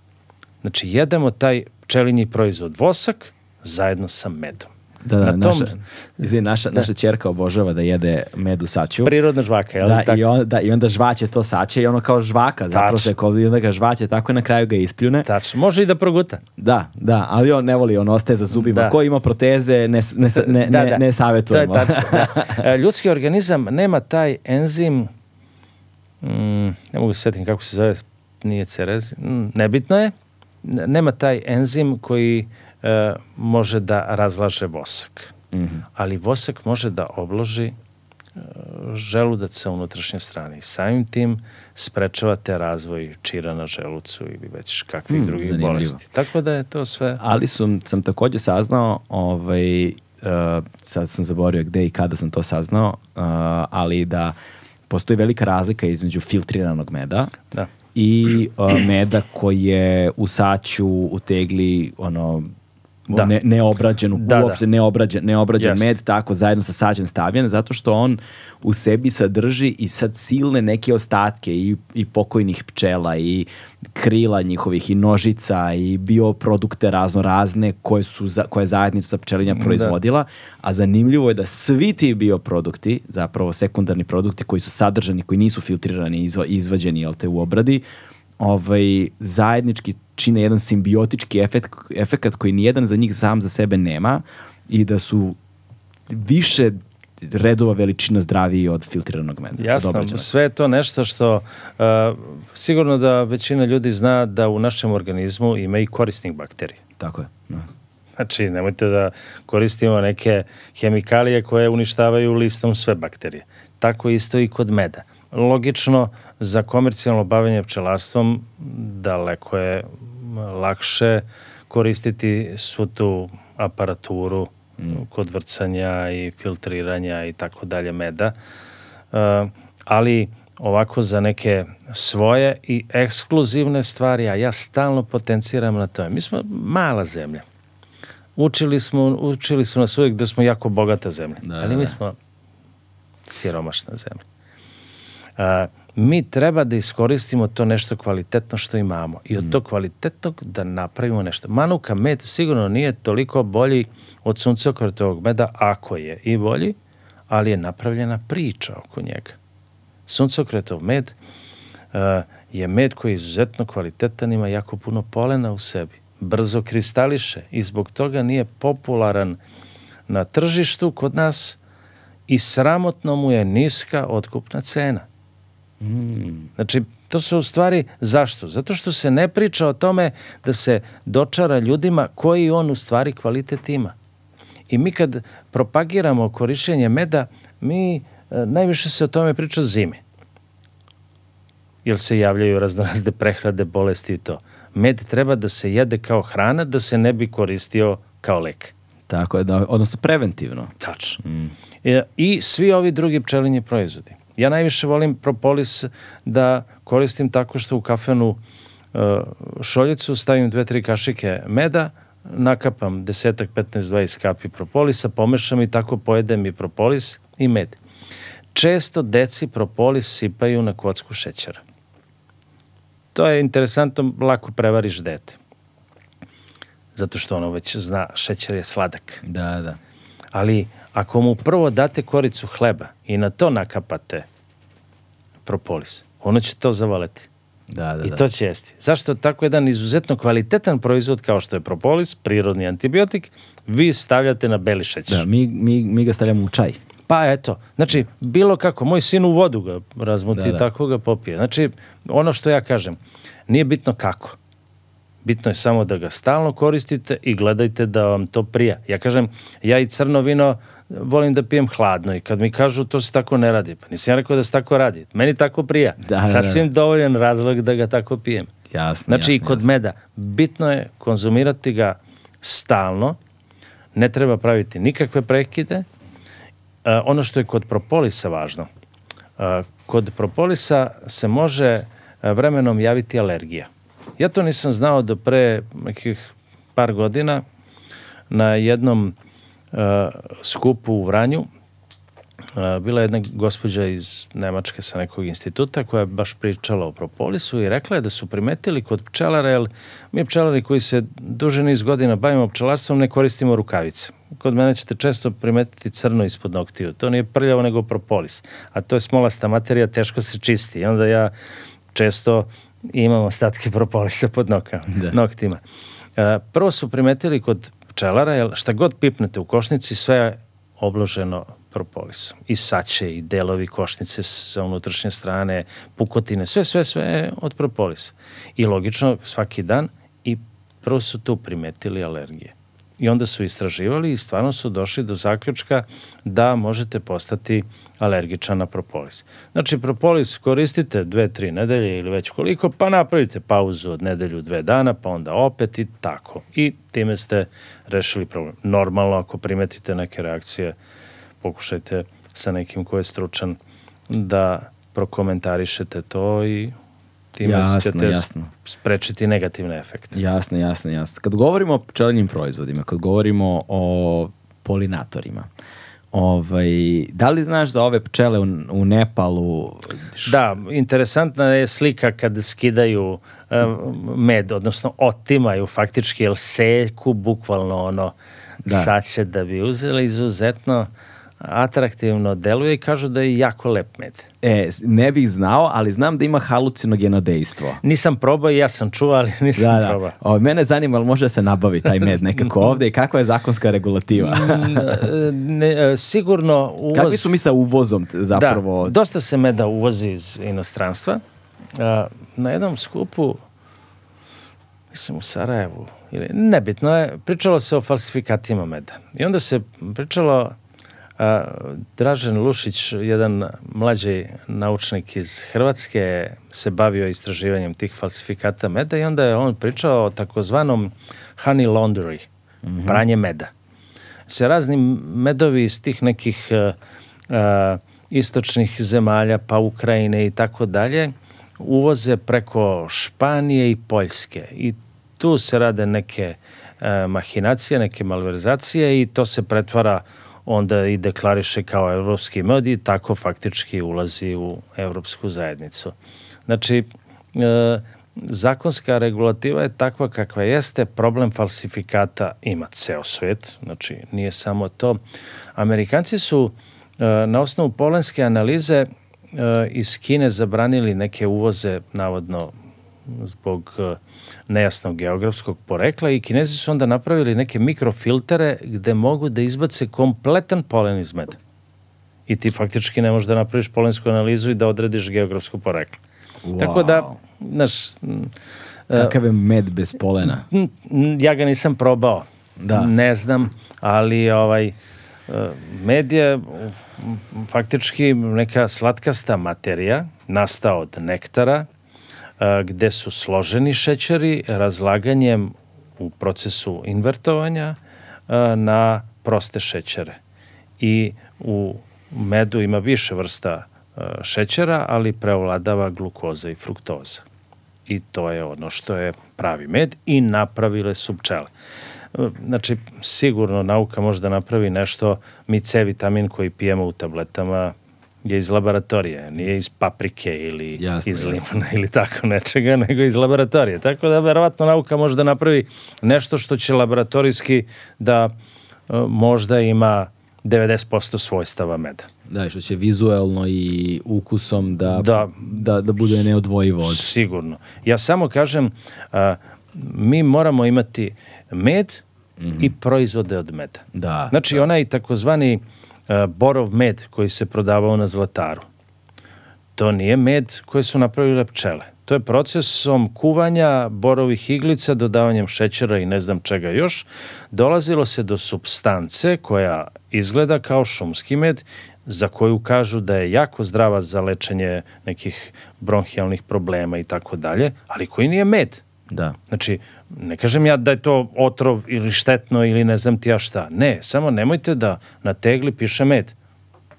Znači, jedemo taj pčelinji proizvod vosak zajedno sa medom. Da, da, Na tom- naša, izvini, naša, naša čerka obožava da jede med u saću. Prirodna žvaka, jel? Da, tako? i, on, da, i onda žvaće to saće i ono kao žvaka, zapravo se kod, i onda ga žvaće tako i na kraju ga ispljune. Tačno. Može i da proguta. Da, da, ali on ne voli, on ostaje za zubima. Da. Ko ima proteze, ne, ne, ne, Da, ne, da. ne To je savjetujemo. tačno. Da. E, Ljudski organizam nema taj enzim, mm, ne mogu se setim kako se zove, nije cerez, mm, nebitno je, nema taj enzim koji e, može da razlaže vosak. Mhm. Ali vosak može da obloži e, želudac sa unutrašnje strane i samim tim sprečavate razvoj čira na želucu ili već kakvih Hmm, drugih zanimljivo. bolesti. Tako da je to sve... Ali sam, sam takođe saznao, ovaj, uh, sad sam zaboravio gde i kada sam to saznao, uh, ali da postoji velika razlika između filtriranog meda Da. i uh, meda koji je u saću, u tegli, ono, Da. ne, neobrađen, Da, da. uopšte neobrađen, neobrađen Jeste. med, tako zajedno sa sađem stavljen, zato što on u sebi sadrži i sad silne neke ostatke i, i pokojnih pčela i krila njihovih i nožica i bioprodukte razno razne koje su za, koje je zajednica pčelinja proizvodila, a zanimljivo je da svi ti bioprodukti, zapravo sekundarni produkti koji su sadržani, koji nisu filtrirani i izva, izvađeni jel te, u obradi, ovaj, zajednički čine jedan simbiotički efekt, efekat koji nijedan za njih sam za sebe nema i da su više redova veličina zdraviji od filtriranog meda. Jasno, sve je to nešto što uh, sigurno da većina ljudi zna da u našem organizmu ima i korisnih bakterija. Tako je. Da. Znači, nemojte da koristimo neke hemikalije koje uništavaju listom sve bakterije. Tako isto i kod meda. Logično, za komercijalno bavljanje pčelarstvom daleko je lakše koristiti svu tu aparaturu kod vrcanja i filtriranja i tako dalje meda. Uh, ali ovako za neke svoje i ekskluzivne stvari, a ja stalno potenciram na tome. Mi smo mala zemlja. Učili smo, učili su nas uvijek da smo jako bogata zemlja, Da, ali da. mi smo siromašna zemlja. A, mi treba da iskoristimo to nešto kvalitetno što imamo i od Mm. tog kvalitetnog da napravimo nešto. Manuka med sigurno nije toliko bolji od suncokretovog meda, ako je i bolji, ali je napravljena priča oko njega. Suncokretov med a, je med koji je izuzetno kvalitetan, ima jako puno polena u sebi, brzo kristališe i zbog toga nije popularan na tržištu kod nas i sramotno mu je niska otkupna cena. Mm. Znači, to su u stvari zašto? Zato što se ne priča o tome da se dočara ljudima koji on u stvari kvalitet ima. I mi kad propagiramo korišćenje meda, mi e, najviše se o tome priča zimi. Jer se javljaju raznorazne prehrade, bolesti i to. Med treba da se jede kao hrana, da se ne bi koristio kao lek. Tako je, da, odnosno preventivno. Tačno. Mm. I, I svi ovi drugi pčelinji proizvodi. Ja najviše volim propolis da koristim tako što u kafenu uh, šoljicu stavim dve, tri kašike meda, nakapam desetak, 15, 20 kapi propolisa, pomešam i tako pojedem i propolis i med. Često deci propolis sipaju na kocku šećera. To je interesantno, lako prevariš dete. Zato što ono već zna, šećer je sladak. Da, da. Ali ako mu prvo date koricu hleba i na to nakapate propolis, ono će to zavaleti. Da, da, I da. to će jesti. Zašto tako jedan izuzetno kvalitetan proizvod kao što je propolis, prirodni antibiotik, vi stavljate na beli šećer. Da, mi, mi, mi ga stavljamo u čaj. Pa eto, znači, bilo kako, moj sin u vodu ga razmuti Da, i da. tako ga popije. Znači, ono što ja kažem, nije bitno kako. Bitno je samo da ga stalno koristite i gledajte da vam to prija. Ja kažem, ja i crno vino volim da pijem hladno i kad mi kažu to se tako ne radi, pa nisam ja rekao da se tako radi. Meni tako prija. Da, da, Sasvim dovoljan razlog da ga tako pijem. Jasno, Znači i jasno, kod jasno. meda, bitno je konzumirati ga stalno, ne treba praviti nikakve prekide. E, ono što je kod propolisa važno, e, kod propolisa se može e, vremenom javiti alergija. Ja to nisam znao do pre nekih par godina na jednom skupu u Vranju Uh, bila je jedna gospođa iz Nemačke sa nekog instituta koja je baš pričala o propolisu i rekla je da su primetili kod pčelara, jer mi pčelari koji se duže niz godina bavimo pčelarstvom ne koristimo rukavice. Kod mene ćete često primetiti crno ispod noktiju. To nije prljavo nego propolis. A to je smolasta materija, teško se čisti. I onda ja često imam ostatke propolisa pod nokama, Da. noktima. Uh, prvo su primetili kod pčelara, jer šta god pipnete u košnici, sve je obloženo propolisom. I saće, i delovi košnice sa unutrašnje strane, pukotine, sve, sve, sve je od propolisa. I logično, svaki dan, i prvo su tu primetili alergije. I onda su istraživali i stvarno su došli do zaključka da možete postati alergičan na propolis. Znači, propolis koristite dve, tri nedelje ili već koliko, pa napravite pauzu od nedelju, dve dana, pa onda opet i tako. I time ste rešili problem. Normalno, ako primetite neke reakcije, pokušajte sa nekim ko je stručan da prokomentarišete to i time Jasno, ćete jasno. sprečiti negativne efekte. Jasno, jasno, jasno. Kad govorimo o pčelinjim proizvodima, kad govorimo o polinatorima, ovaj, da li znaš za ove pčele u, u Nepalu? Da, interesantna je slika kad skidaju um, med, odnosno otimaju faktički, jer seku bukvalno ono Da. saće da bi uzeli izuzetno atraktivno deluje i kažu da je jako lep med. E, ne bih znao, ali znam da ima halucinogeno dejstvo. Nisam probao i ja sam čuo, ali nisam Da, da. probao. O, mene zanima, ali može da se nabavi taj med nekako ovde i kakva je zakonska regulativa? Mm, e, ne, e, sigurno uvoz... Kakvi su mi sa uvozom zapravo? Da, dosta se meda uvozi iz inostranstva. A, na jednom skupu, mislim u Sarajevu, ili nebitno je, pričalo se o falsifikatima meda. I onda se pričalo, a, Dražen Lušić, jedan mlađi naučnik iz Hrvatske, se bavio istraživanjem tih falsifikata meda i onda je on pričao o takozvanom honey laundry, pranje meda se razni medovi iz tih nekih uh, istočnih zemalja, pa Ukrajine i tako dalje, uvoze preko Španije i Poljske. I tu se rade neke uh, mahinacije, neke malverzacije i to se pretvara onda i deklariše kao evropski med i tako faktički ulazi u evropsku zajednicu. Znači, e, zakonska regulativa je takva kakva jeste, problem falsifikata ima ceo svet, znači nije samo to. Amerikanci su e, na osnovu polenske analize e, iz Kine zabranili neke uvoze, navodno zbog e, nejasnog geografskog porekla i kinezi su onda napravili neke mikrofiltere gde mogu da izbace kompletan polen iz meda. i ti faktički ne možeš da napraviš polensku analizu i da odrediš geografsku poreklo. Tako da, znaš, Kakav je med bez polena? ja ga nisam probao. Da. Ne znam, ali ovaj, med je faktički neka slatkasta materija, nastao od nektara, gde su složeni šećeri razlaganjem u procesu invertovanja na proste šećere. I u medu ima više vrsta šećera, ali preovladava glukoza i fruktoza. I to je ono što je pravi med i napravile su pčele. Znači, sigurno nauka može da napravi nešto, mi C vitamin koji pijemo u tabletama je iz laboratorije, nije iz paprike ili jasne, iz jasne. ili tako nečega, nego iz laboratorije. Tako da verovatno nauka može da napravi nešto što će laboratorijski da uh, možda ima 90% svojstava meda. Da, što će vizuelno i ukusom da, da, da, da bude neodvojivo od... Sigurno. Ja samo kažem, a, mi moramo imati med mm -hmm. i proizvode od meda. Da. Znači, da. onaj takozvani borov med koji se prodavao na zlataru, to nije med koji su napravile pčele. To je procesom kuvanja borovih iglica, dodavanjem šećera i ne znam čega još, dolazilo se do substance koja izgleda kao šumski med, za koju kažu da je jako zdrava za lečenje nekih bronhijalnih problema i tako dalje, ali koji nije med. Da. Znači, ne kažem ja da je to otrov ili štetno ili ne znam ti ja šta. Ne, samo nemojte da na tegli piše med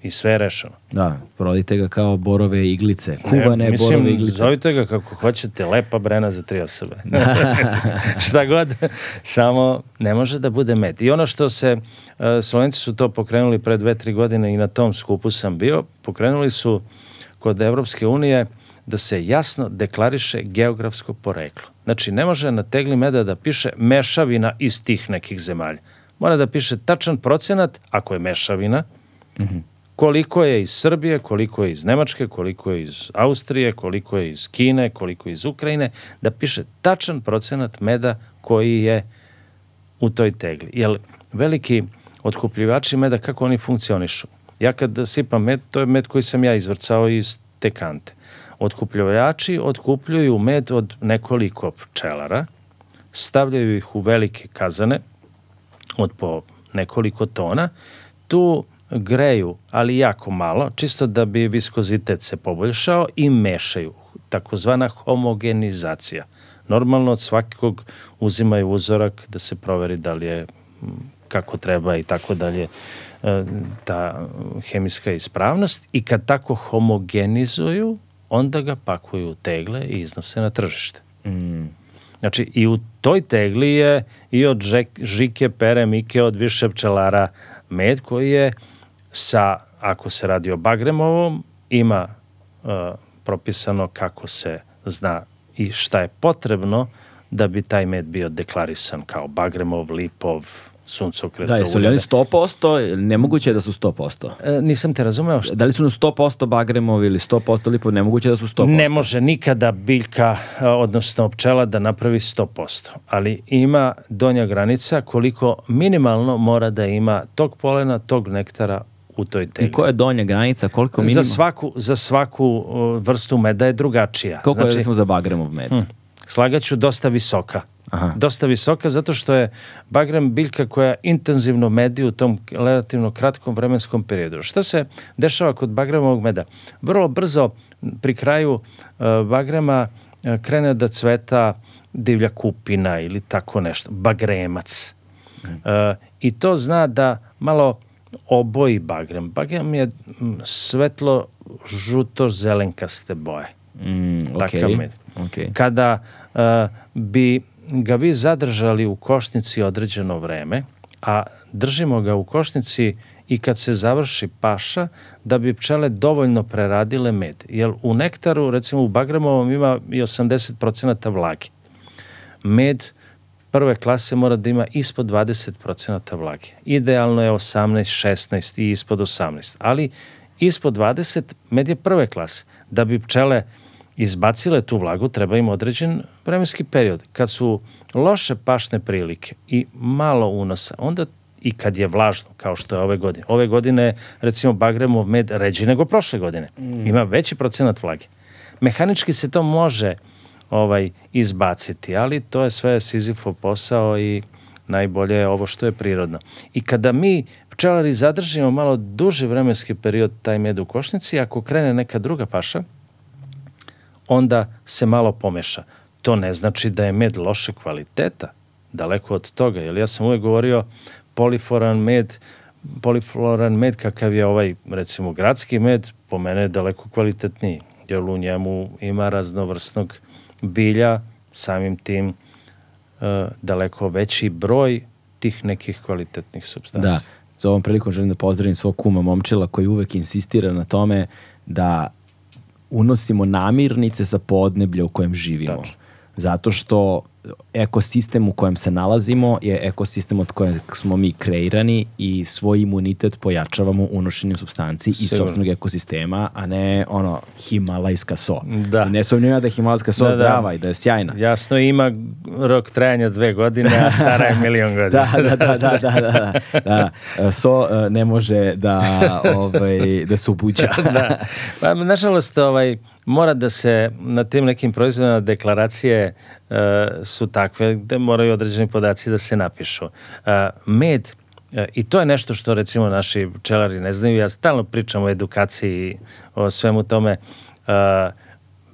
i sve je rešeno. Da, prodajte ga kao borove iglice, kuvane ne, mislim, borove iglice. Zovite ga kako hoćete, lepa brena za tri osobe. Šta god, samo ne može da bude med. I ono što se, uh, Slovenci su to pokrenuli pre dve, tri godine i na tom skupu sam bio, pokrenuli su kod Evropske unije da se jasno deklariše geografsko poreklo. Znači, ne može na tegli meda da piše mešavina iz tih nekih zemalja. Mora da piše tačan procenat, ako je mešavina, mm -hmm koliko je iz Srbije, koliko je iz Nemačke, koliko je iz Austrije, koliko je iz Kine, koliko je iz Ukrajine, da piše tačan procenat meda koji je u toj tegli. Jer veliki otkupljivači meda, kako oni funkcionišu? Ja kad sipam med, to je med koji sam ja izvrcao iz te kante. Otkupljivači otkupljuju med od nekoliko pčelara, stavljaju ih u velike kazane od po nekoliko tona, tu greju, ali jako malo, čisto da bi viskozitet se poboljšao i mešaju, takozvana homogenizacija. Normalno od svakog uzimaju uzorak da se proveri da li je kako treba i tako dalje e, ta hemijska ispravnost i kad tako homogenizuju, onda ga pakuju u tegle i iznose na tržište. Mm. Znači, i u toj tegli je i od žike, pere, mike, od više pčelara med koji je sa, ako se radi o Bagremovom, ima uh, propisano kako se zna i šta je potrebno da bi taj med bio deklarisan kao Bagremov, Lipov, suncokret. Da, jesu li oni 100%? Nemoguće je da su 100%. E, nisam te razumeo. Šta? Da li su na 100% Bagremovi ili 100% Lipov? Nemoguće da su 100%. Ne može nikada biljka, odnosno pčela, da napravi 100%. Ali ima donja granica koliko minimalno mora da ima tog polena, tog nektara u toj tegli. I koja je donja granica? Koliko minima? Za svaku, za svaku vrstu meda je drugačija. Koliko znači, je recimo za bagremov med? Hm, slagaću dosta visoka. Aha. Dosta visoka zato što je bagrem biljka koja intenzivno medi u tom relativno kratkom vremenskom periodu. Šta se dešava kod bagremovog meda? Vrlo brzo pri kraju uh, bagrema uh, krene da cveta divlja kupina ili tako nešto, bagremac. Uh, I to zna da malo oboji bagrem. Bagrem je svetlo žuto zelenkaste boje. Mm, Takav okay. Okay. Kada uh, bi ga vi zadržali u košnici određeno vreme, a držimo ga u košnici i kad se završi paša, da bi pčele dovoljno preradile med. Jer u nektaru, recimo u Bagremovom, ima i 80% vlage. Med prve klase mora da ima ispod 20% vlage. Idealno je 18, 16 i ispod 18, ali ispod 20 med je prve klase. Da bi pčele izbacile tu vlagu, treba im određen vremenski period. Kad su loše pašne prilike i malo unosa, onda i kad je vlažno, kao što je ove godine. Ove godine, recimo, bagremov med ređi nego prošle godine. Ima veći procenat vlage. Mehanički se to može ovaj izbaciti, ali to je sve Sizifov posao i najbolje je ovo što je prirodno. I kada mi pčelari zadržimo malo duži vremenski period taj med u košnici, ako krene neka druga paša, onda se malo pomeša. To ne znači da je med loše kvaliteta, daleko od toga, jer ja sam uvek govorio poliforan med, polifloran med kakav je ovaj, recimo, gradski med, po mene je daleko kvalitetniji, jer u njemu ima raznovrsnog bilja, samim tim uh, daleko veći broj tih nekih kvalitetnih substanci. Da, s ovom prilikom želim da pozdravim svog kuma Momčila koji uvek insistira na tome da unosimo namirnice sa podneblja u kojem živimo. Tačno. Zato što ekosistem u kojem se nalazimo je ekosistem od kojeg smo mi kreirani i svoj imunitet pojačavamo unošenjem substanci iz sobstvenog ekosistema, a ne ono himalajska so. Da. Znači, Ne sumnjam ja da je himalajska so Da, da. zdrava i da je sjajna. Jasno, ima rok trajanja dve godine, a stara je milion godina. Da, da, da, da, da, da, da. da. So e, ne može da, ovaj, da se upuća. da. Pa, nažalost, ovaj, mora da se na tim nekim proizvodima deklaracije su takve gde moraju određeni podaci da se napišu. E, med, e, i to je nešto što recimo naši pčelari ne znaju, ja stalno pričam o edukaciji, o svemu tome,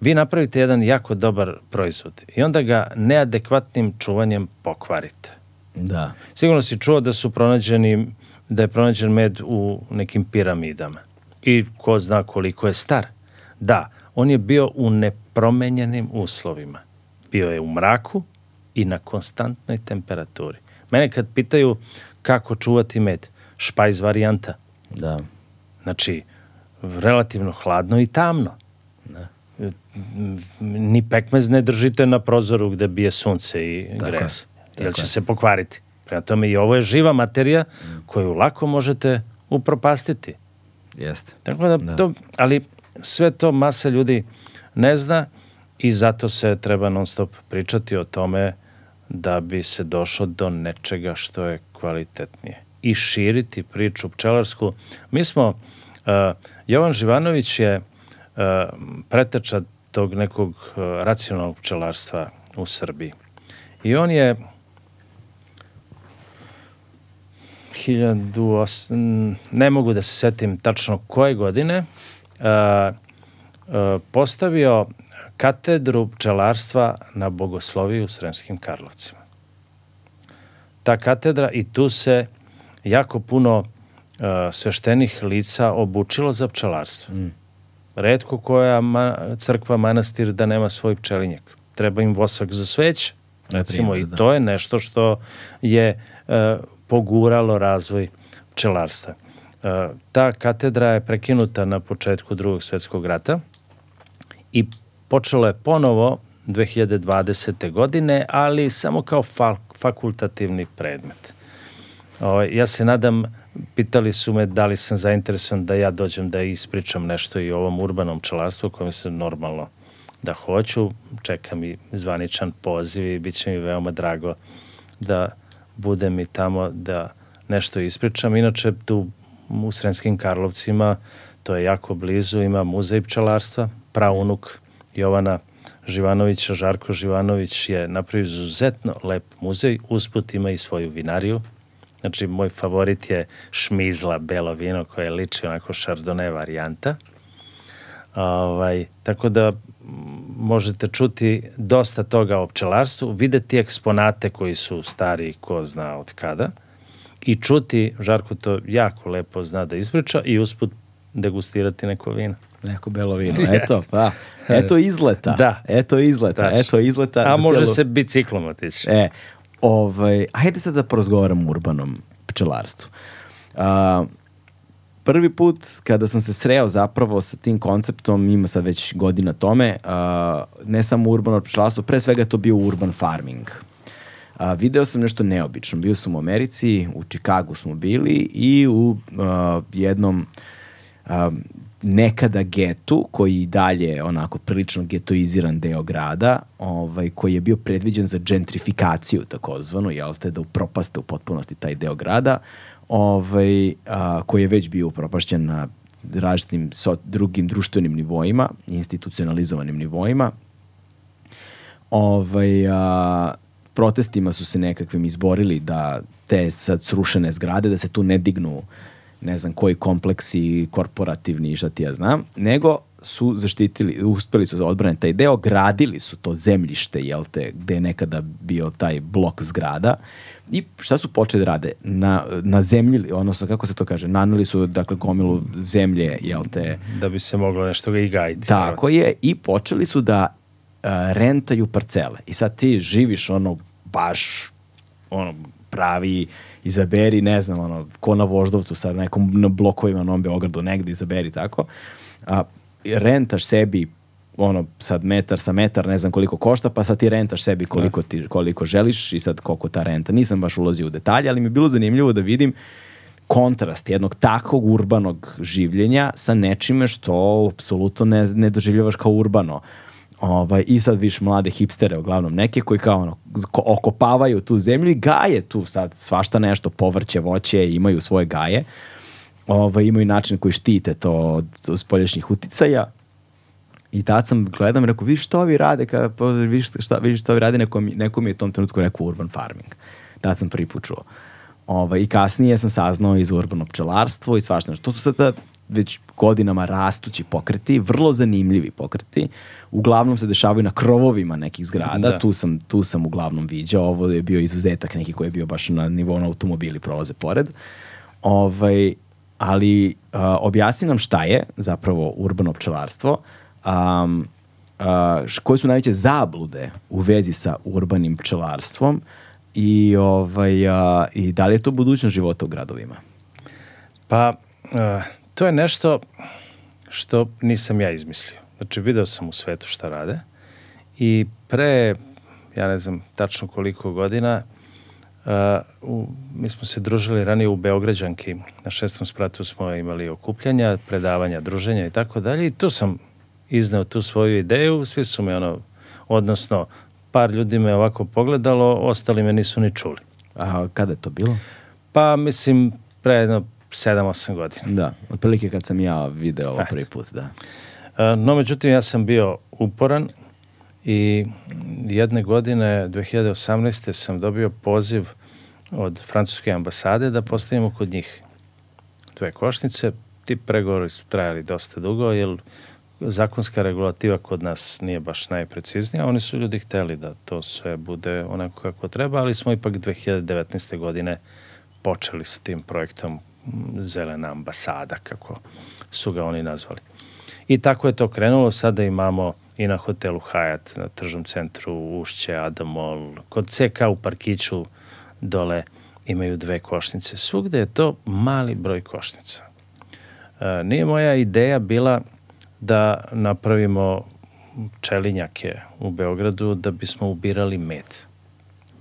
vi napravite jedan jako dobar proizvod i onda ga neadekvatnim čuvanjem pokvarite. Da. Sigurno si čuo da su pronađeni, da je pronađen med u nekim piramidama. I ko zna koliko je star. Da, on je bio u nepromenjenim uslovima. Bio je u mraku i na konstantnoj temperaturi. Mene kad pitaju kako čuvati med, špajz varijanta. Da. Znači, relativno hladno i tamno. Da. Ni pekmez ne držite na prozoru gde bije sunce i Tako je, grez, jer tako će je. se pokvariti. Prema tome i ovo je živa materija koju lako možete upropastiti. Jeste. Tako da, Da. To, ali sve to masa ljudi ne zna i zato se treba non stop pričati o tome da bi se došlo do nečega što je kvalitetnije i širiti priču pčelarsku. Mi smo, uh, Jovan Živanović je uh, preteča tog nekog uh, racionalnog pčelarstva u Srbiji. I on je 1008, ne mogu da se setim tačno koje godine, a, a, postavio katedru pčelarstva na Bogosloviju u Sremskim Karlovcima. Ta katedra i tu se jako puno a, sveštenih lica obučilo za pčelarstvo. Mm. Redko koja ma, crkva, manastir da nema svoj pčelinjak. Treba im vosak za sveć, recimo, i da. to je nešto što je e, poguralo razvoj pčelarstva. E, ta katedra je prekinuta na početku drugog svetskog rata i počelo je ponovo 2020. godine, ali samo kao fa fakultativni predmet. Ja se nadam, pitali su me da li sam zainteresovan da ja dođem da ispričam nešto i o ovom urbanom pčelarstvu kojem se normalno da hoću. Čekam i zvaničan poziv i bit će mi veoma drago da budem i tamo da nešto ispričam. Inače, tu u Sremskim Karlovcima, to je jako blizu, ima muzej pčelarstva, praunuk Jovana Živanovića, Žarko Živanović je napravio izuzetno lep muzej, usput ima i svoju vinariju. Znači, moj favorit je šmizla belo vino koje liči onako šardone varijanta. Ovaj, tako da možete čuti dosta toga o pčelarstvu, videti eksponate koji su stari ko zna od kada i čuti, Žarko to jako lepo zna da ispriča i usput degustirati neko vino. Neko belo vino. Eto, pa. Eto izleta. Da. Eto izleta. Tačno. Eto izleta. A može cijelu- se biciklom otići. E, ovaj, hajde sad da porazgovaramo o urbanom pčelarstvu. A, prvi put kada sam se sreo zapravo sa tim konceptom, ima sad već godina tome, a, ne samo urbano pčelarstvo, pre svega to bio urban farming. A, video sam nešto neobično. Bio sam u Americi, u Čikagu smo bili i u a, jednom um, nekada getu, koji i dalje onako prilično getoiziran deo grada, ovaj, koji je bio predviđen za gentrifikaciju takozvanu, jel te, da upropaste u potpunosti taj deo grada, ovaj, a, koji je već bio upropašćen na različitim so, drugim društvenim nivoima, institucionalizovanim nivoima. Ovaj, a, protestima su se nekakvim izborili da te sad srušene zgrade, da se tu ne dignu ne znam koji kompleksi korporativni i šta ti ja znam, nego su zaštitili, uspeli su da odbrane taj deo, gradili su to zemljište, jel te, gde je nekada bio taj blok zgrada i šta su počeli da rade? Na, na zemlji, odnosno kako se to kaže, nanuli su dakle gomilu zemlje, jel te. Da bi se moglo nešto ga i gajiti. Tako je i počeli su da uh, rentaju parcele. I sad ti živiš ono baš ono pravi izaberi, ne znam, ono, ko na Voždovcu sa nekom na blokovima na Novom Beogradu, negde izaberi tako. A, rentaš sebi ono sad metar sa metar ne znam koliko košta pa sad ti rentaš sebi koliko ti koliko želiš i sad koliko ta renta. Nisam baš ulazio u detalje ali mi je bilo zanimljivo da vidim kontrast jednog takvog urbanog življenja sa nečime što apsolutno ne, ne doživljavaš kao urbano Ovaj, I sad viš mlade hipstere, uglavnom neke koji kao ono, okopavaju tu zemlju i gaje tu sad svašta nešto, povrće, voće, imaju svoje gaje. Ovaj, imaju način koji štite to od, od spolješnjih uticaja. I tad sam gledam i rekao, vidiš što ovi rade, kada, pa, vidiš, šta, vidiš što ovi rade, neko, neko mi je u tom trenutku rekao urban farming. Tad sam prvi put čuo. Ovaj, I kasnije sam saznao iz urbano pčelarstvo i svašta. To su sada već godinama rastući pokreti, vrlo zanimljivi pokreti. Uglavnom se dešavaju na krovovima nekih zgrada, da. tu, sam, tu sam uglavnom viđao, ovo je bio izuzetak neki koji je bio baš na nivou na automobili prolaze pored. Ovaj, ali uh, objasni nam šta je zapravo urbano pčelarstvo, um, uh, koje su najveće zablude u vezi sa urbanim pčelarstvom i, ovaj, uh, i da li je to budućnost života u gradovima? Pa, uh, to je nešto što nisam ja izmislio. Znači, video sam u svetu šta rade i pre, ja ne znam tačno koliko godina, uh, u, mi smo se družili ranije u Beograđanki. Na šestom spratu smo imali okupljanja, predavanja, druženja i tako dalje i tu sam izneo tu svoju ideju. Svi su me ono, odnosno par ljudi me ovako pogledalo, ostali me nisu ni čuli. A kada je to bilo? Pa mislim pre jedno 7-8 godina. Da, otprilike kad sam ja video ovo prvi put, da. E, no, međutim, ja sam bio uporan i jedne godine, 2018. sam dobio poziv od francuske ambasade da postavimo kod njih dve košnice. Ti pregovori su trajali dosta dugo, jer zakonska regulativa kod nas nije baš najpreciznija. Oni su ljudi hteli da to sve bude onako kako treba, ali smo ipak 2019. godine počeli sa tim projektom zelena ambasada, kako su ga oni nazvali. I tako je to krenulo, sada imamo i na hotelu Hyatt, na tržnom centru Ušće, Adamol, kod CK u Parkiću dole imaju dve košnice. Svugde je to mali broj košnica. E, nije moja ideja bila da napravimo čelinjake u Beogradu da bismo ubirali med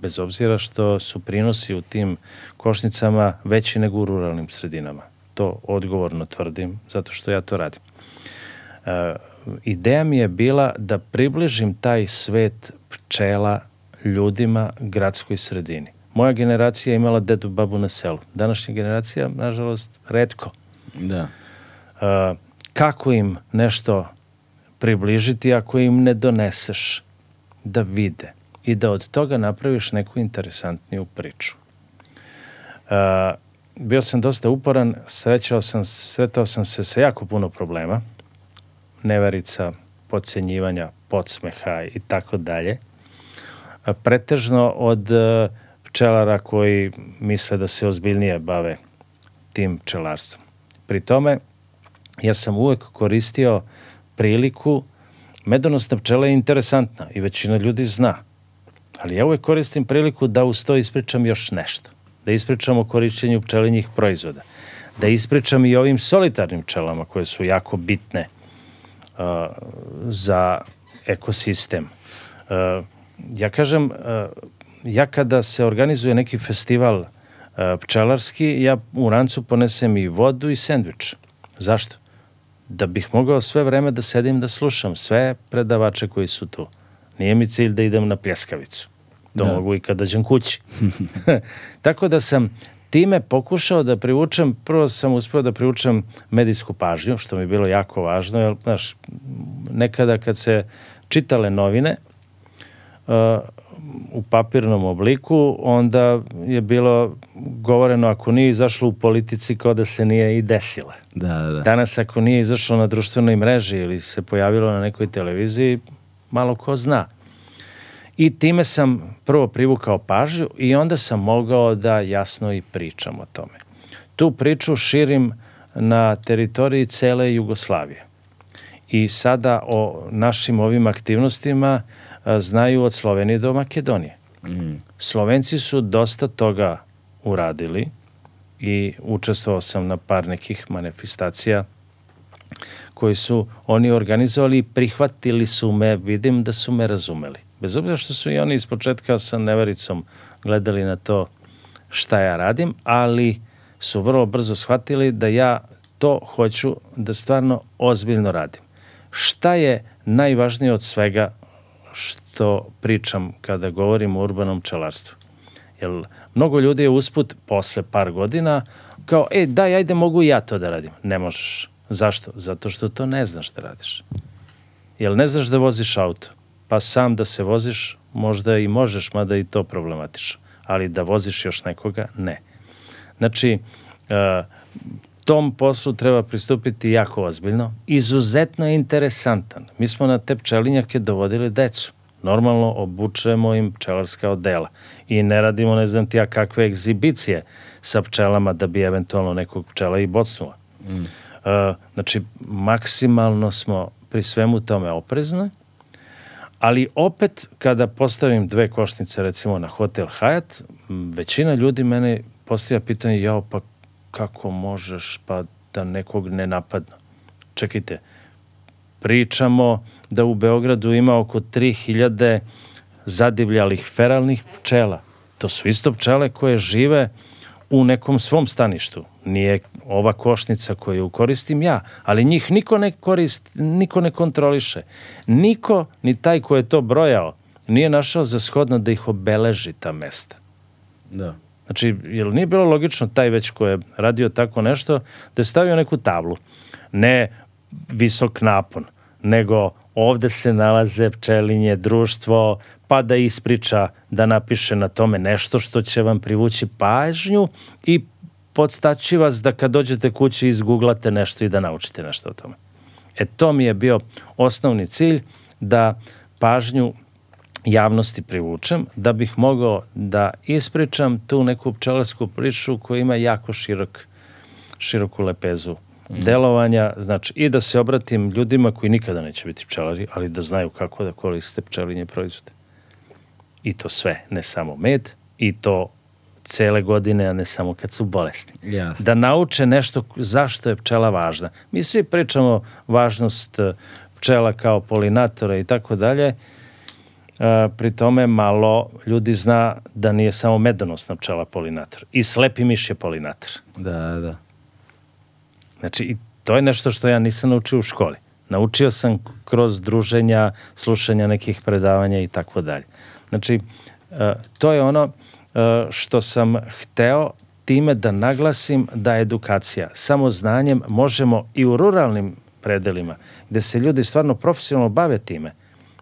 bez obzira što su prinosi u tim košnicama veći nego u ruralnim sredinama. To odgovorno tvrdim, zato što ja to radim. E, ideja mi je bila da približim taj svet pčela ljudima gradskoj sredini. Moja generacija je imala dedu babu na selu. Današnja generacija, nažalost, redko. Da. E, kako im nešto približiti ako im ne doneseš da vide? I da od toga napraviš neku interesantniju priču. Uh, bio sam dosta uporan, srećao sam, sretao sam se sa jako puno problema, neverica, podcenjivanja, podsmeha i tako dalje. Pretežno od uh, pčelara koji misle da se ozbiljnije bave tim pčelarstvom. Pri tome, ja sam uvek koristio priliku, medonosna pčela je interesantna i većina ljudi zna Ali ja uvek koristim priliku da uz to ispričam još nešto. Da ispričam o korišćenju pčelinjih proizvoda. Da ispričam i ovim solitarnim pčelama koje su jako bitne uh, za ekosistem. Uh, ja kažem, uh, ja kada se organizuje neki festival uh, pčelarski, ja u rancu ponesem i vodu i sendvič. Zašto? da bih mogao sve vreme da sedim da slušam sve predavače koji su tu. Nije mi cilj da idem na pljeskavicu. To da. mogu i kad dođem kući. Tako da sam time pokušao da privučem, prvo sam uspeo da privučem medijsku pažnju, što mi je bilo jako važno, jer, znaš, nekada kad se čitale novine, uh, u papirnom obliku, onda je bilo govoreno ako nije izašlo u politici kao da se nije i desila. Da, da, da. Danas ako nije izašlo na društvenoj mreži ili se pojavilo na nekoj televiziji, malo ko zna. I time sam prvo privukao pažnju i onda sam mogao da jasno i pričam o tome. Tu priču širim na teritoriji cele Jugoslavije. I sada o našim ovim aktivnostima znaju od Slovenije do Makedonije. Mm. Slovenci su dosta toga uradili i učestvovao sam na par nekih manifestacija koji su oni organizovali i prihvatili su me, vidim da su me razumeli. Bez obzira što su i oni iz početka sa nevericom gledali na to šta ja radim, ali su vrlo brzo shvatili da ja to hoću da stvarno ozbiljno radim. Šta je najvažnije od svega što pričam kada govorim o urbanom pčelarstvu? Jer mnogo ljudi je usput posle par godina kao, e, daj, ajde, mogu ja to da radim. Ne možeš. Zašto? Zato što to ne znaš da radiš. Jel ne znaš da voziš auto? Pa sam da se voziš možda i možeš, mada i to problematično. Ali da voziš još nekoga, ne. Znači, uh, tom poslu treba pristupiti jako ozbiljno. Izuzetno je interesantan. Mi smo na te pčelinjake dovodili decu. Normalno obučujemo im pčelarska odela i ne radimo ne znam ti ja kakve egzibicije sa pčelama da bi eventualno nekog pčela i bocnula. Mm. Uh, znači, maksimalno smo pri svemu tome oprezni, ali opet kada postavim dve košnice recimo na hotel Hyatt, većina ljudi mene postavlja pitanje, jao pa kako možeš pa da nekog ne napadnu. Čekajte, pričamo da u Beogradu ima oko 3000 zadivljalih feralnih pčela. To su isto pčele koje žive u nekom svom staništu. Nije ova košnica koju koristim ja, ali njih niko ne korist, niko ne kontroliše. Niko, ni taj ko je to brojao, nije našao za shodno da ih obeleži ta mesta. Da. Znači, jel nije bilo logično taj već ko je radio tako nešto, da je stavio neku tablu. Ne visok napon, nego ovde se nalaze pčelinje, društvo, pa da ispriča, da napiše na tome nešto što će vam privući pažnju i podstaći vas da kad dođete kući izguglate nešto i da naučite nešto o tome. E to mi je bio osnovni cilj da pažnju javnosti privučem, da bih mogao da ispričam tu neku pčelarsku priču koja ima jako širok, široku lepezu mm. delovanja, znači i da se obratim ljudima koji nikada neće biti pčelari, ali da znaju kako da koriste pčelinje proizvode. I to sve, ne samo med, i to cele godine, a ne samo kad su bolesni. Yes. Da nauče nešto zašto je pčela važna. Mi svi pričamo važnost eh, pčela kao polinatora i tako dalje, pri tome malo ljudi zna da nije samo medonosna pčela polinator. I slepi miš je polinator. Da, da. Znači, i to je nešto što ja nisam naučio u školi. Naučio sam kroz druženja, slušanja nekih predavanja i tako dalje. Znači, to je ono što sam hteo time da naglasim da edukacija, samo znanjem možemo i u ruralnim predelima, gde se ljudi stvarno profesionalno bave time,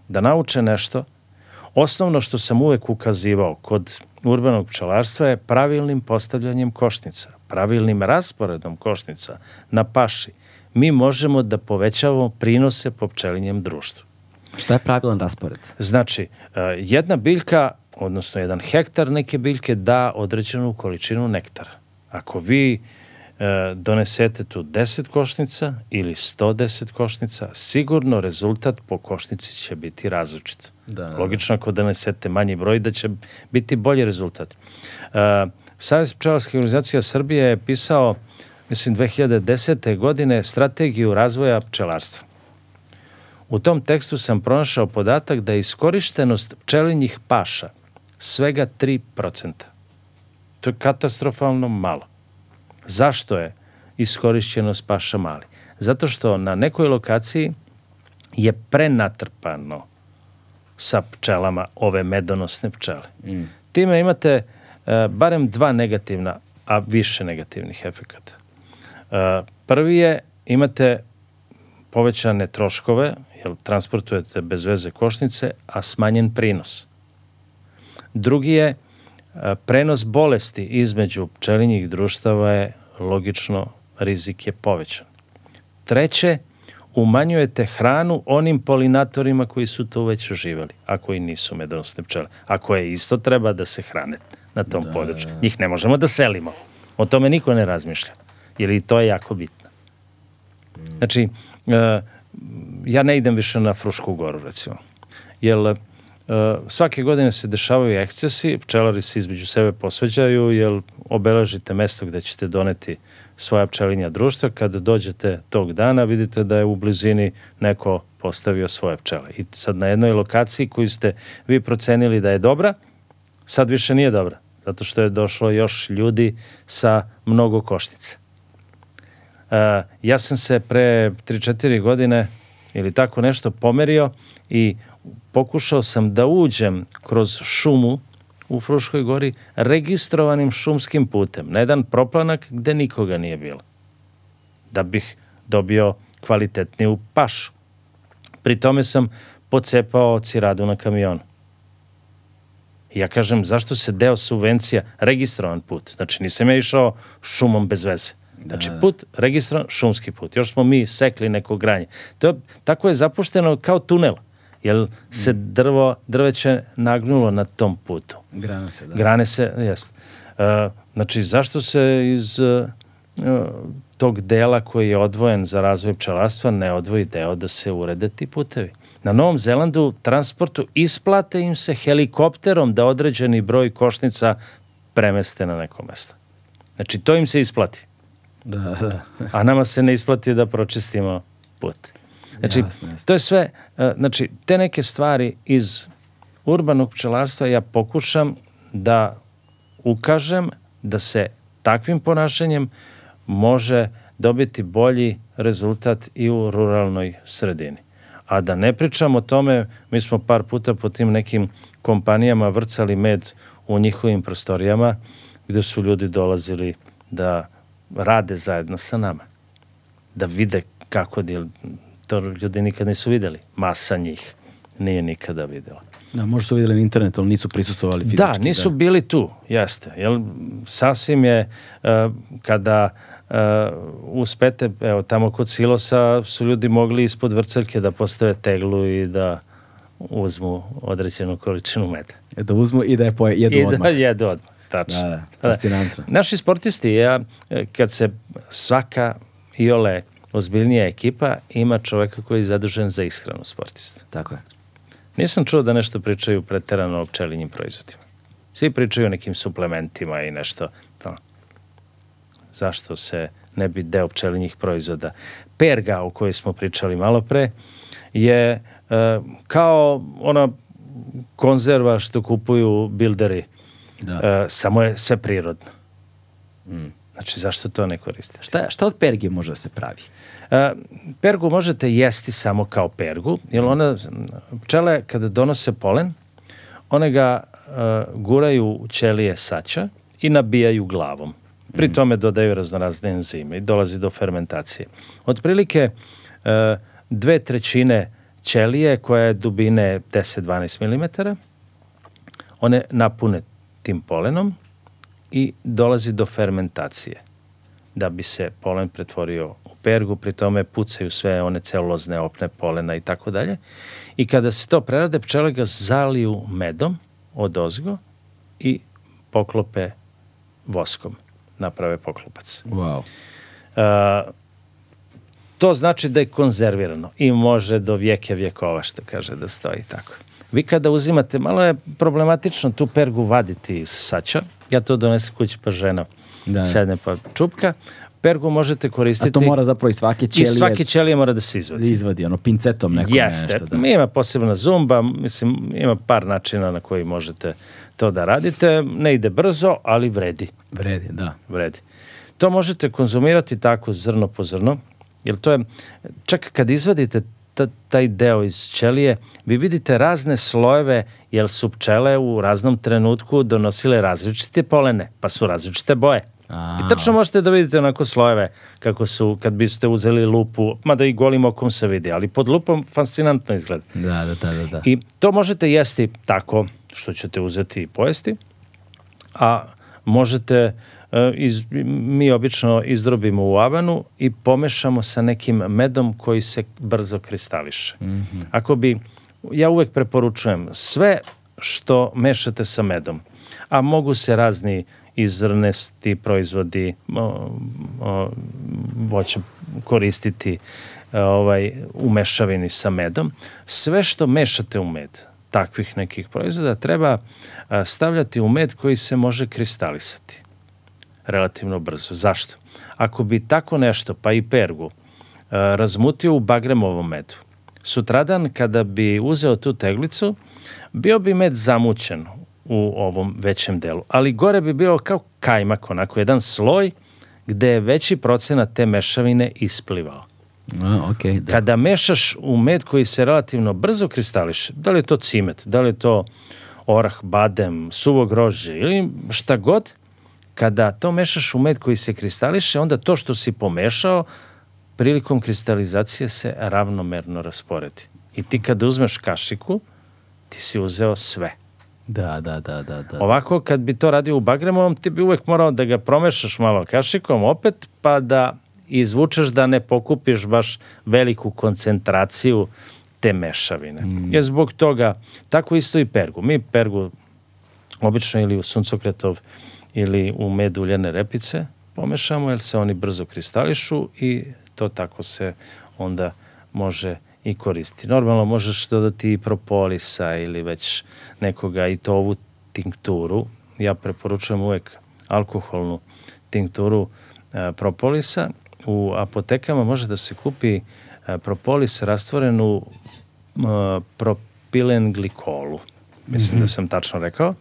da nauče nešto, Osnovno što sam uvek ukazivao kod urbanog pčelarstva je pravilnim postavljanjem košnica, pravilnim rasporedom košnica na paši. Mi možemo da povećavamo prinose po pčelinjem društvu. Šta je pravilan raspored? Znači, e, jedna biljka, odnosno jedan hektar neke biljke da određenu količinu nektara. Ako vi e, donesete tu 10 košnica ili 110 košnica, sigurno rezultat po košnici će biti različit. Da, da, Logično ako donesete manji broj da će biti bolji rezultat. Uh, Savez pčelarskih organizacija Srbije je pisao, mislim, 2010. godine strategiju razvoja pčelarstva. U tom tekstu sam pronašao podatak da je iskorištenost pčelinjih paša svega 3%. To je katastrofalno malo. Zašto je iskorišćenost paša mali? Zato što na nekoj lokaciji je prenatrpano sa pčelama ove medonosne pčele. Mm. Time imate e, barem dva negativna, a više negativnih efekata. E, prvi je, imate povećane troškove, jer transportujete bez veze košnice, a smanjen prinos. Drugi je, e, prenos bolesti između pčelinjih društava je logično rizik je povećan. Treće, umanjujete hranu onim polinatorima koji su tu već živeli, a koji nisu medonosne pčele. A koje isto treba da se hrane na tom da, području. Njih ne možemo da selimo. O tome niko ne razmišlja. Jer i to je jako bitno. Znači, e, ja ne idem više na Frušku goru, recimo. Jer svake godine se dešavaju ekscesi, pčelari se između sebe posveđaju, jer obeležite mesto gde ćete doneti svoja pčelinja društva, kada dođete tog dana vidite da je u blizini neko postavio svoje pčele. I sad na jednoj lokaciji koju ste vi procenili da je dobra, sad više nije dobra, zato što je došlo još ljudi sa mnogo koštica. Uh, ja sam se pre 3-4 godine ili tako nešto pomerio i pokušao sam da uđem kroz šumu u Fruškoj gori registrovanim šumskim putem na jedan proplanak gde nikoga nije bilo. Da bih dobio kvalitetniju pašu. Pri tome sam pocepao ciradu na kamionu. Ja kažem, zašto se deo subvencija registrovan put? Znači, nisam ja išao šumom bez veze. Znači, da, da. put registrovan, šumski put. Još smo mi sekli neko granje. To je, tako je zapušteno kao tunel jer se drvo, drveće nagnulo na tom putu. Grane se, da. Grane se, jest. Uh, znači, zašto se iz uh, tog dela koji je odvojen za razvoj pčelarstva ne odvoji deo da se urede ti putevi? Na Novom Zelandu transportu isplate im se helikopterom da određeni broj košnica premeste na neko mesto. Znači, to im se isplati. Da, da. A nama se ne isplati da pročistimo put. Znači, jasne, jasne. to je sve, e, znači, te neke stvari iz urbanog pčelarstva ja pokušam da ukažem da se takvim ponašanjem može dobiti bolji rezultat i u ruralnoj sredini. A da ne pričam o tome, mi smo par puta po tim nekim kompanijama vrcali med u njihovim prostorijama gde su ljudi dolazili da rade zajedno sa nama. Da vide kako to ljudi nikad nisu videli. Masa njih nije nikada videla. Da, možda su videli na internetu, ali nisu prisustovali fizički. Da, nisu da. bili tu, jeste. Jel, sasvim je, uh, kada uh, uspete, evo, tamo kod silosa su ljudi mogli ispod vrceljke da postave teglu i da uzmu određenu količinu meda. E, da uzmu i da je poje, jedu I odmah. I da jedu odmah, tačno. Da, da, fascinantno. Da. Naši sportisti, ja, kad se svaka iole ozbiljnija ekipa ima čoveka koji je zadužen za ishranu sportista. Tako je. Nisam čuo da nešto pričaju preterano o pčelinjim proizvodima. Svi pričaju o nekim suplementima i nešto. Pa, zašto se ne bi deo pčelinjih proizvoda? Perga o kojoj smo pričali malo pre je e, kao ona konzerva što kupuju bilderi. Da. E, samo je sve prirodno. Mm. Znači, zašto to ne koristite? Šta, šta od perge može da se pravi? E, pergu možete jesti samo kao pergu, jer ona, pčele kada donose polen, one ga uh, guraju u ćelije saća i nabijaju glavom. Pri mhm. tome dodaju raznorazne enzime i dolazi do fermentacije. Otprilike uh, dve trećine ćelije koja je dubine 10-12 mm, one napune tim polenom i dolazi do fermentacije da bi se polen pretvorio pergu, pri tome pucaju sve one celulozne opne polena i tako dalje. I kada se to prerade, pčele ga zaliju medom od ozgo i poklope voskom. Naprave poklopac. Wow. Uh, to znači da je konzervirano i može do vijeke vjekova, što kaže da stoji tako. Vi kada uzimate, malo je problematično tu pergu vaditi iz saća, ja to donesem kući pa žena da. sedne pa čupka, pergu možete koristiti... A to mora zapravo i svake ćelije... I svake ćelije mora da se izvadi. Izvadi, ono, pincetom nekom Jeste. nešto. Da. Ima posebna zumba, mislim, ima par načina na koji možete to da radite. Ne ide brzo, ali vredi. Vredi, da. Vredi. To možete konzumirati tako zrno po zrno Jer to je, čak kad izvadite taj deo iz ćelije, vi vidite razne slojeve, jer su pčele u raznom trenutku donosile različite polene, pa su različite boje. A, I tačno možete da vidite onako slojeve kako su, kad biste uzeli lupu, mada i golim okom se vidi, ali pod lupom fascinantno izgleda. Da, da, da, da. I to možete jesti tako što ćete uzeti i pojesti, a možete E, iz, mi obično izdrobimo u avanu i pomešamo sa nekim medom koji se brzo kristališe. Mm -hmm. Ako bi, ja uvek preporučujem sve što mešate sa medom, a mogu se razni izrnesti proizvodi o, o, voće koristiti e, ovaj, u mešavini sa medom. Sve što mešate u med, takvih nekih proizvoda, treba stavljati u med koji se može kristalisati relativno brzo. Zašto? Ako bi tako nešto, pa i pergu, e, razmutio u bagremovom medu, sutradan kada bi uzeo tu teglicu, bio bi med zamućen u ovom većem delu, ali gore bi bio kao kajmak, onako jedan sloj gde je veći procenat te mešavine isplivao. A, okay, da. Kada mešaš u med koji se relativno brzo kristališe, da li je to cimet, da li je to orah, badem, suvo grožđe ili šta god, Kada to mešaš u med koji se kristališe, onda to što si pomešao, prilikom kristalizacije se ravnomerno rasporedi. I ti kada uzmeš kašiku, ti si uzeo sve. Da, da, da, da, da. Ovako, kad bi to radio u bagremovom, ti bi uvek morao da ga promešaš malo kašikom opet, pa da izvučeš da ne pokupiš baš veliku koncentraciju te mešavine. Mm. Je zbog toga, tako isto i pergu. Mi pergu obično ili u suncokretov ili u med uljene repice pomešamo jer se oni brzo kristališu i to tako se onda može i koristi. Normalno možeš dodati i propolisa ili već nekoga i to ovu tinkturu. Ja preporučujem uvek alkoholnu tinkturu e, propolisa. U apotekama može da se kupi e, propolis rastvoren u e, propilen glikolu. Mislim mm -hmm. da sam tačno rekao.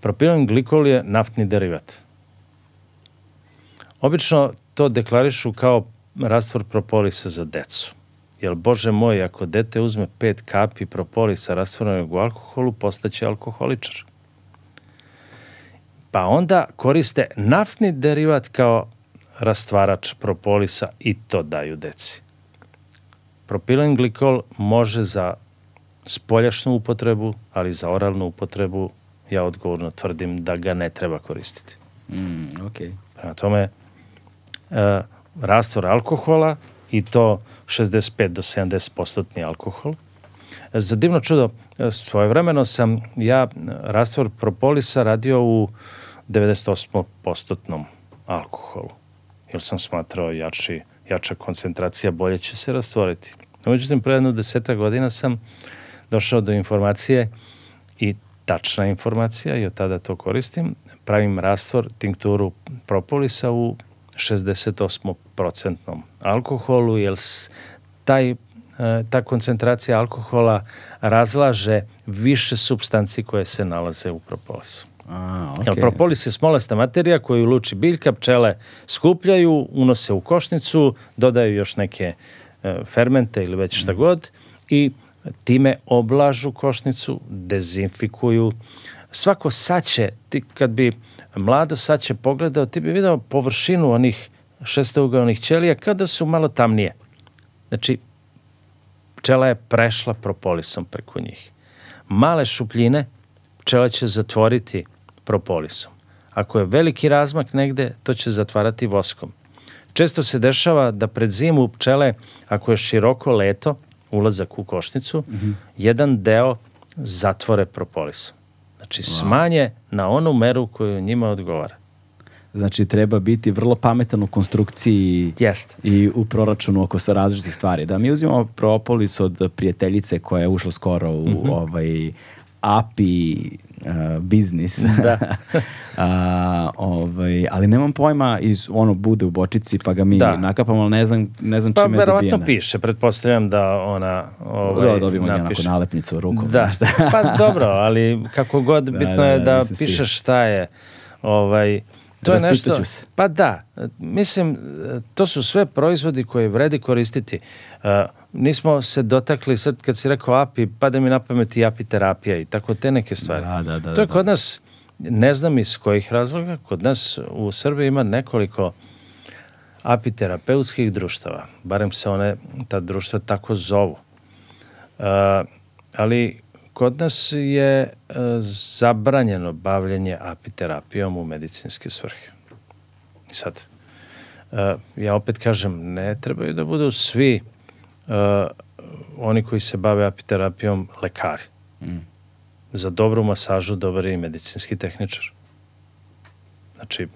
Propilen glikol je naftni derivat. Obično to deklarišu kao rastvor propolisa za decu. Jer, bože moj, ako dete uzme pet kapi propolisa rastvorenog u alkoholu, postaće alkoholičar. Pa onda koriste naftni derivat kao rastvarač propolisa i to daju deci. Propilen glikol može za spoljašnu upotrebu, ali za oralnu upotrebu ja odgovorno tvrdim da ga ne treba koristiti. Mm, okay. Prema tome, e, rastvor alkohola i to 65 do 70 postotni alkohol. Za divno čudo, e, svojevremeno sam ja rastvor propolisa radio u 98 postotnom alkoholu. Jer sam smatrao jači, jača koncentracija bolje će se rastvoriti. Međutim, pre jedno deseta godina sam došao do informacije i tačna informacija i od tada to koristim. Pravim rastvor, tinkturu propolisa u 68% alkoholu, jer taj, e, ta koncentracija alkohola razlaže više substanci koje se nalaze u propolisu. A, okay. Propolis je smolasta materija koju luči biljka, pčele skupljaju, unose u košnicu, dodaju još neke e, fermente ili već šta god i time oblažu košnicu, dezinfikuju. Svako saće, ti kad bi mlado saće pogledao, ti bi video površinu onih šestougaonih ćelija kada su malo tamnije. Znači, pčela je prešla propolisom preko njih. Male šupljine pčela će zatvoriti propolisom. Ako je veliki razmak negde, to će zatvarati voskom. Često se dešava da pred zimu pčele, ako je široko leto, ulazak u košnicu, mm -hmm. jedan deo zatvore propolisom. Znači wow. smanje na onu meru koju njima odgovara. Znači treba biti vrlo pametan u konstrukciji Jest. i u proračunu oko sa različitih stvari. Da mi uzimamo propolis od prijateljice koja je ušla skoro u mm -hmm. ovaj API uh, biznis. Da. A, ovaj, ali nemam pojma iz ono bude u bočici pa ga mi da. nakapamo, ali ne znam, ne znam pa, čime je dobijena. Pa verovatno piše, pretpostavljam da ona ovaj, da, dobijemo napiše. onako nalepnicu u ruku. Da, pa dobro, ali kako god da, bitno da, da, je da pišeš šta je ovaj, To je nešto, se. pa da, mislim, to su sve proizvodi koje vredi koristiti. E, nismo se dotakli, sad kad si rekao api, pada mi na pamet i apiterapija i tako te neke stvari. Da, da, da, to je da. kod nas, ne znam iz kojih razloga, kod nas u Srbiji ima nekoliko apiterapeutskih društava, barem se one, ta društva tako zovu. E, ali kod nas je e, zabranjeno bavljenje apiterapijom u medicinske svrhe. I sad, e, ja opet kažem, ne trebaju da budu svi e, oni koji se bave apiterapijom lekari. Za dobru masažu dobar je i medicinski tehničar. Znači,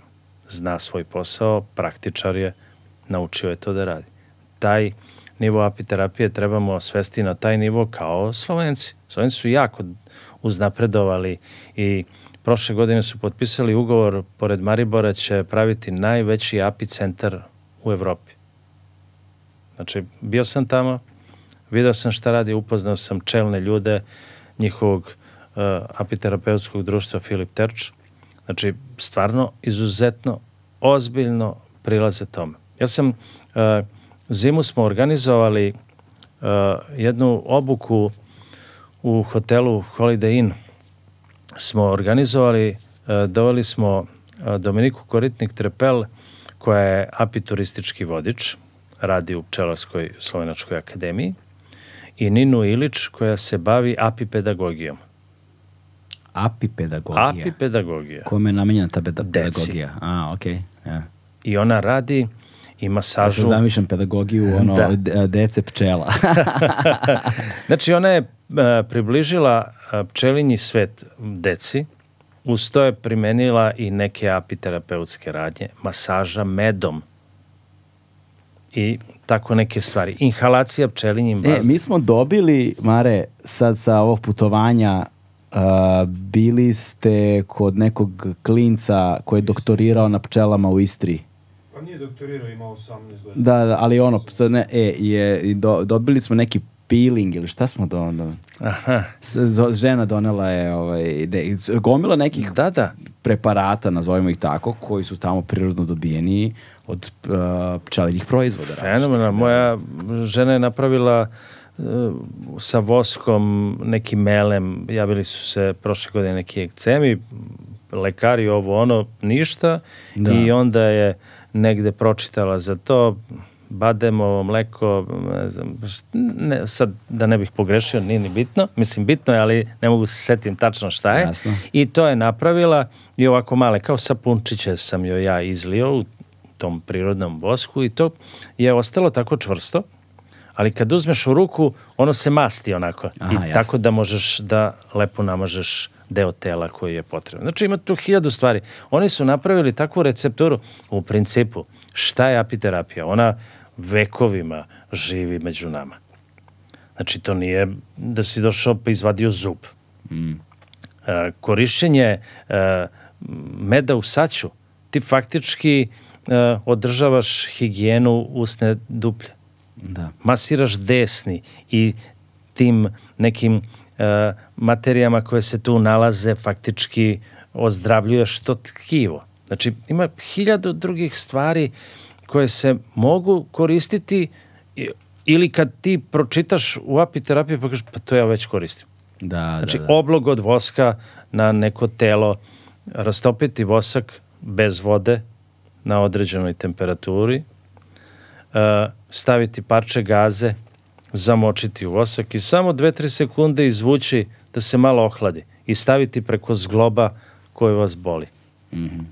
zna svoj posao, praktičar je, naučio je to da radi. Taj nivo apiterapije trebamo svesti na taj nivo kao Slovenci. Slovenci su jako uznapredovali i prošle godine su potpisali ugovor pored Maribora će praviti najveći apicentar u Evropi. Znači, bio sam tamo, video sam šta radi, upoznao sam čelne ljude njihovog uh, apiterapeutskog društva Filip Terč. Znači, stvarno, izuzetno, ozbiljno prilaze tome. Ja sam, uh, zimu smo organizovali uh, jednu obuku u hotelu Holiday Inn. Smo organizovali, uh, doveli smo uh, Dominiku Koritnik-Trepel, koja je apituristički vodič, radi u Pčelarskoj slovenačkoj akademiji, i Ninu Ilić, koja se bavi apipedagogijom. Apipedagogija. Apipedagogija. Kome je namenjena ta peda- Deci. pedagogija? A, okej. Ja. I ona radi i Ja masažu. sad zamišljam pedagogiju, ono, Da. de- dece pčela. Znači, ona je e, približila e, pčelinji svet deci, uz to je primenila i neke apiterapeutske radnje, masaža medom i tako neke stvari. Inhalacija pčelinjim E, vazduhom. mi smo dobili, Mare, sad sa ovog putovanja, uh, bili ste kod nekog klinca koji je doktorirao na pčelama u Istri. Nije doktorirao, imao 18 godina. Da, da, ali ono, sad ne, e, je, i do, dobili smo neki peeling ili šta smo do, do Aha. s- žena donela je ovaj, ne, gomila nekih Da, da. preparata, nazovimo ih tako, koji su tamo prirodno dobijeni od uh, pčelinjih proizvoda. Fenomenalno. Moja žena je napravila e, sa voskom neki melem, javili su se prošle godine neki ekcemi, lekari ovo ono, ništa Da. i onda je negde pročitala za to bademovo mleko, ne znam, ne, sad da ne bih pogrešio, nije ni bitno, mislim bitno je, ali ne mogu se setim tačno šta je. Jasno. I to je napravila i ovako male, kao sapunčiće sam joj ja izlio u tom prirodnom vosku i to je ostalo tako čvrsto, ali kad uzmeš u ruku, ono se masti onako. Aha, I jasno. tako da možeš da lepo namažeš deo tela koji je potreban. Znači ima tu hiljadu stvari. Oni su napravili takvu recepturu u principu. Šta je apiterapija? Ona vekovima živi među nama. Znači to nije da si došao pa izvadio zub. E, korišćenje e, meda u saću, ti faktički e, održavaš higijenu usne duplje. Da. Masiraš desni i tim nekim e, materijama koje se tu nalaze faktički ozdravljuješ to tkivo. Znači ima hiljadu drugih stvari koje se mogu koristiti ili kad ti pročitaš u apiterapiji pa kažeš pa to ja već koristim. Da, Znači, da, da. oblog od voska na neko telo, rastopiti vosak bez vode na određenoj temperaturi, staviti parče gaze, zamočiti u vosak i samo 2-3 sekunde izvući da se malo ohladi i staviti preko zgloba koji vas boli.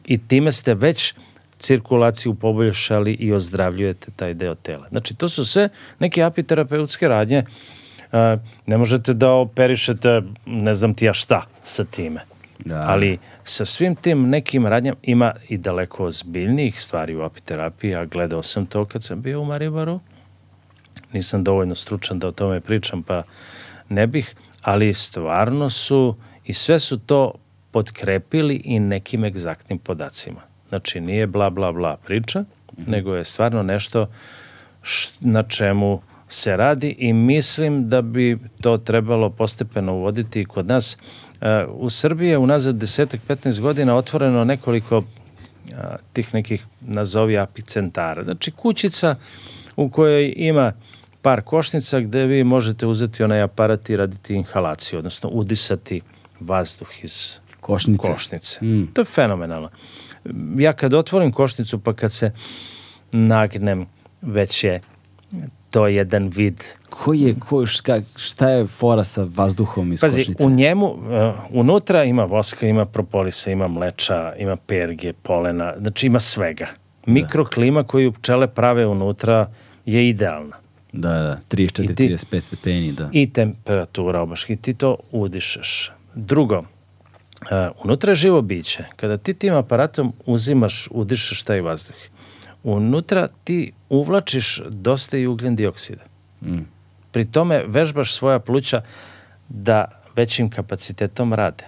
I time ste već cirkulaciju poboljšali i ozdravljujete taj deo tela. Znači, to su sve neke apiterapeutske radnje. E, ne možete da operišete ne znam ti ja šta sa time. Da. Ali sa svim tim nekim radnjama ima i daleko ozbiljnijih stvari u apiterapiji, a gledao sam to kad sam bio u Maribaru. Nisam dovoljno stručan da o tome pričam, pa ne bih, ali stvarno su i sve su to podkrepili i nekim egzaktnim podacima. Znači, nije bla, bla, bla priča, nego je stvarno nešto š- na čemu se radi i mislim da bi to trebalo postepeno uvoditi i kod nas. U Srbiji je unazad 10-15 godina otvoreno nekoliko tih nekih nazovi apicentara. Znači kućica u kojoj ima par košnica gde vi možete uzeti onaj aparat i raditi inhalaciju, odnosno udisati vazduh iz Košnice. košnice. Mm. To je fenomenalno. Ja kad otvorim košnicu pa kad se nagnem već je to jedan vid Koji je, ko, šta, šta je fora sa vazduhom iz Pazi, košnice? u njemu, uh, unutra ima voska, ima propolisa, ima mleča, ima perge, polena, znači ima svega. Mikroklima koju pčele prave unutra je idealna. Da, da, 34, I ti- 35 stepeni, da. I temperatura obaš i ti to udišeš. Drugo, uh, unutra je živo biće. Kada ti tim aparatom uzimaš, udišeš taj vazduh, unutra ti uvlačiš dosta i ugljen dioksida. Mm. Pri tome vežbaš svoja pluća da većim kapacitetom rade.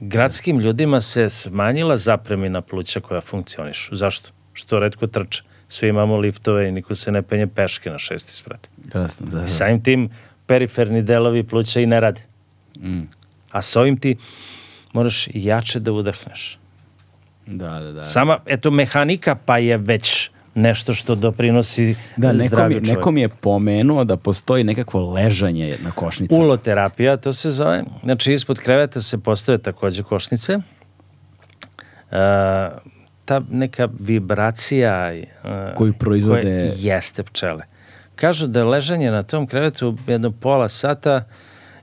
Gradskim ljudima se smanjila zapremina pluća koja funkcionišu. Zašto? Što redko trče. Svi imamo liftove i niko se ne penje peške na šesti sprat. Jasno, da, da. I samim tim periferni delovi pluća i ne rade. Mm. A s ovim ti moraš jače da udahneš. Da, da, da. Sama, eto, mehanika pa je već nešto što doprinosi Da, zdravlju čoveka. neko mi je pomenuo da postoji nekakvo ležanje na košnicama. Uloterapija, to se zove. Znači, ispod kreveta se postave takođe košnice. E, ta neka vibracija e, Koju proizvode- koje jeste pčele. Kažu da ležanje na tom krevetu jedno pola sata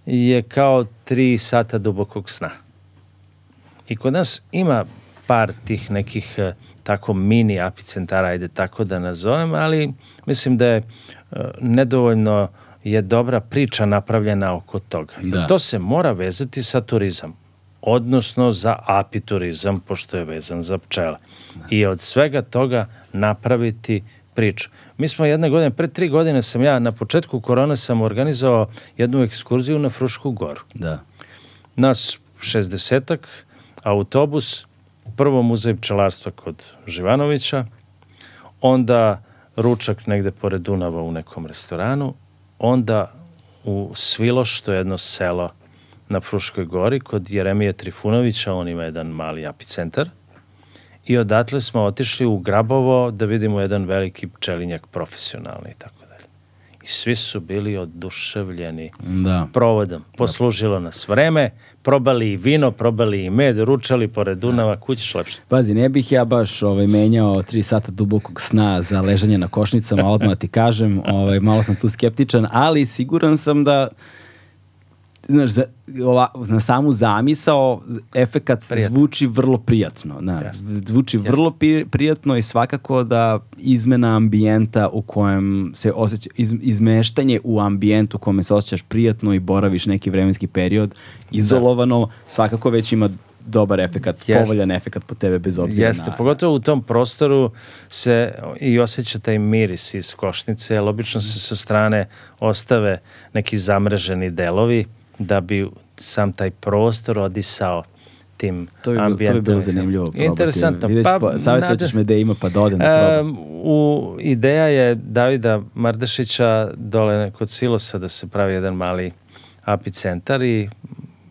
je kao tri sata dubokog sna. I kod nas ima par tih nekih e, tako mini apicentara, ajde tako da nazovem, ali mislim da je e, nedovoljno je dobra priča napravljena oko toga. Da. To se mora vezati sa turizam, odnosno za apiturizam, pošto je vezan za pčele. I od svega toga napraviti priču. Mi smo jedne godine, pre tri godine sam ja, na početku korone sam organizovao jednu ekskurziju na Frušku goru Da. nas 60 autobus, prvo muzej pčelarstva kod Živanovića, onda ručak negde pored Dunava u nekom restoranu, onda u Sviloš, to je jedno selo na Fruškoj gori, kod Jeremije Trifunovića, on ima jedan mali apicentar, i odatle smo otišli u Grabovo da vidimo jedan veliki pčelinjak profesionalni i tako. I svi su bili oduševljeni Da. provodom. Poslužilo nas vreme, probali i vino, probali i med, ručali pored Dunava, kućiš lepše. Pazi, ne bih ja baš ovaj, menjao tri sata dubokog sna za ležanje na košnicama, odmah ti kažem, ovaj, malo sam tu skeptičan, ali siguran sam da znaš, za, ova, na samu zamisao efekat Prijatno. zvuči vrlo prijatno. Da, Jeste. zvuči vrlo pri- prijatno i svakako da izmena ambijenta u kojem se osjeća, iz, izmeštanje u ambijent u kome se osjećaš prijatno i boraviš neki vremenski period izolovano, svakako već ima dobar efekat, Jeste. povoljan efekat po tebe bez obzira Jeste, na... pogotovo u tom prostoru se i osjeća taj miris iz košnice, jer obično se sa strane ostave neki zamreženi delovi da bi sam taj prostor odisao tim To bi, bilo, to bi bilo zanimljivo probati. Interesantno. Pa, pa, savjetovat ćeš me da ima pa da odem da. Um, u, ideja je Davida Mardešića dole kod Silosa da se pravi jedan mali apicentar i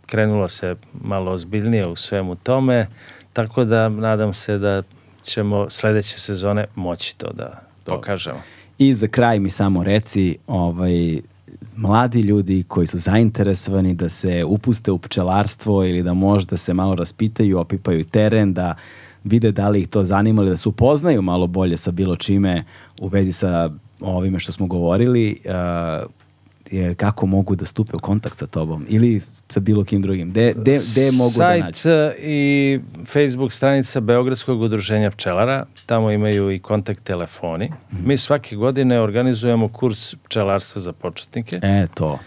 krenulo se malo ozbiljnije u svemu tome, tako da nadam se da ćemo sledeće sezone moći to da pokažemo. I za kraj mi samo reci, ovaj, mladi ljudi koji su zainteresovani da se upuste u pčelarstvo ili da možda se malo raspitaju, opipaju teren, da vide da li ih to zanima ili da se upoznaju malo bolje sa bilo čime u vezi sa ovime što smo govorili, uh, je kako mogu da stupe u kontakt sa tobom ili sa bilo kim drugim. De, de, de mogu Sajt da nađu? e, i Facebook stranica Beogradskog udruženja pčelara, tamo imaju i kontakt telefoni. Mhm. Mi svake godine organizujemo kurs pčelarstva za početnike. E, to.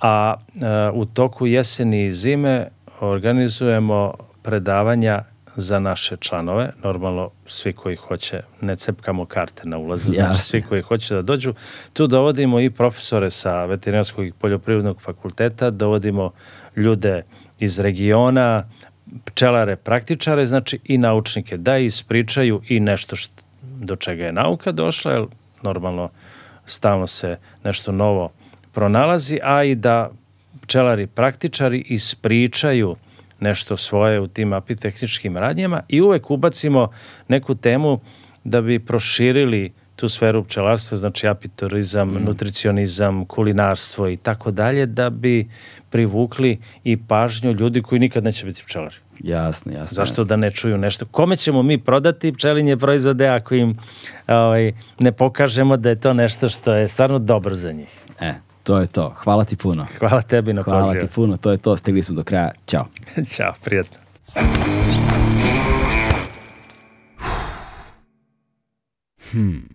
a e, u toku jeseni i zime organizujemo predavanja za naše članove, normalno svi koji hoće, ne cepkamo karte na ulazu, Jasno. znači svi koji hoće da dođu. Tu dovodimo i profesore sa veterinarskog i poljoprivrednog fakulteta, dovodimo ljude iz regiona, pčelare, praktičare, znači i naučnike, da ispričaju i nešto št, do čega je nauka došla, jer normalno stalno se nešto novo pronalazi, a i da pčelari praktičari ispričaju nešto svoje u tim apitehničkim radnjama i uvek ubacimo neku temu da bi proširili tu sferu pčelarstva, znači apiturizam, mm. nutricionizam, kulinarstvo i tako dalje, da bi privukli i pažnju ljudi koji nikad neće biti pčelari. Jasno, jasno. Zašto jasno. da ne čuju nešto? Kome ćemo mi prodati pčelinje proizvode ako im ovaj, ne pokažemo da je to nešto što je stvarno dobro za njih? E, to je to. Hvala ti puno. Hvala tebi na Hvala pozivu. ti puno, to je to. Stigli smo do kraja. Ćao. Ćao, prijatno. Hmm.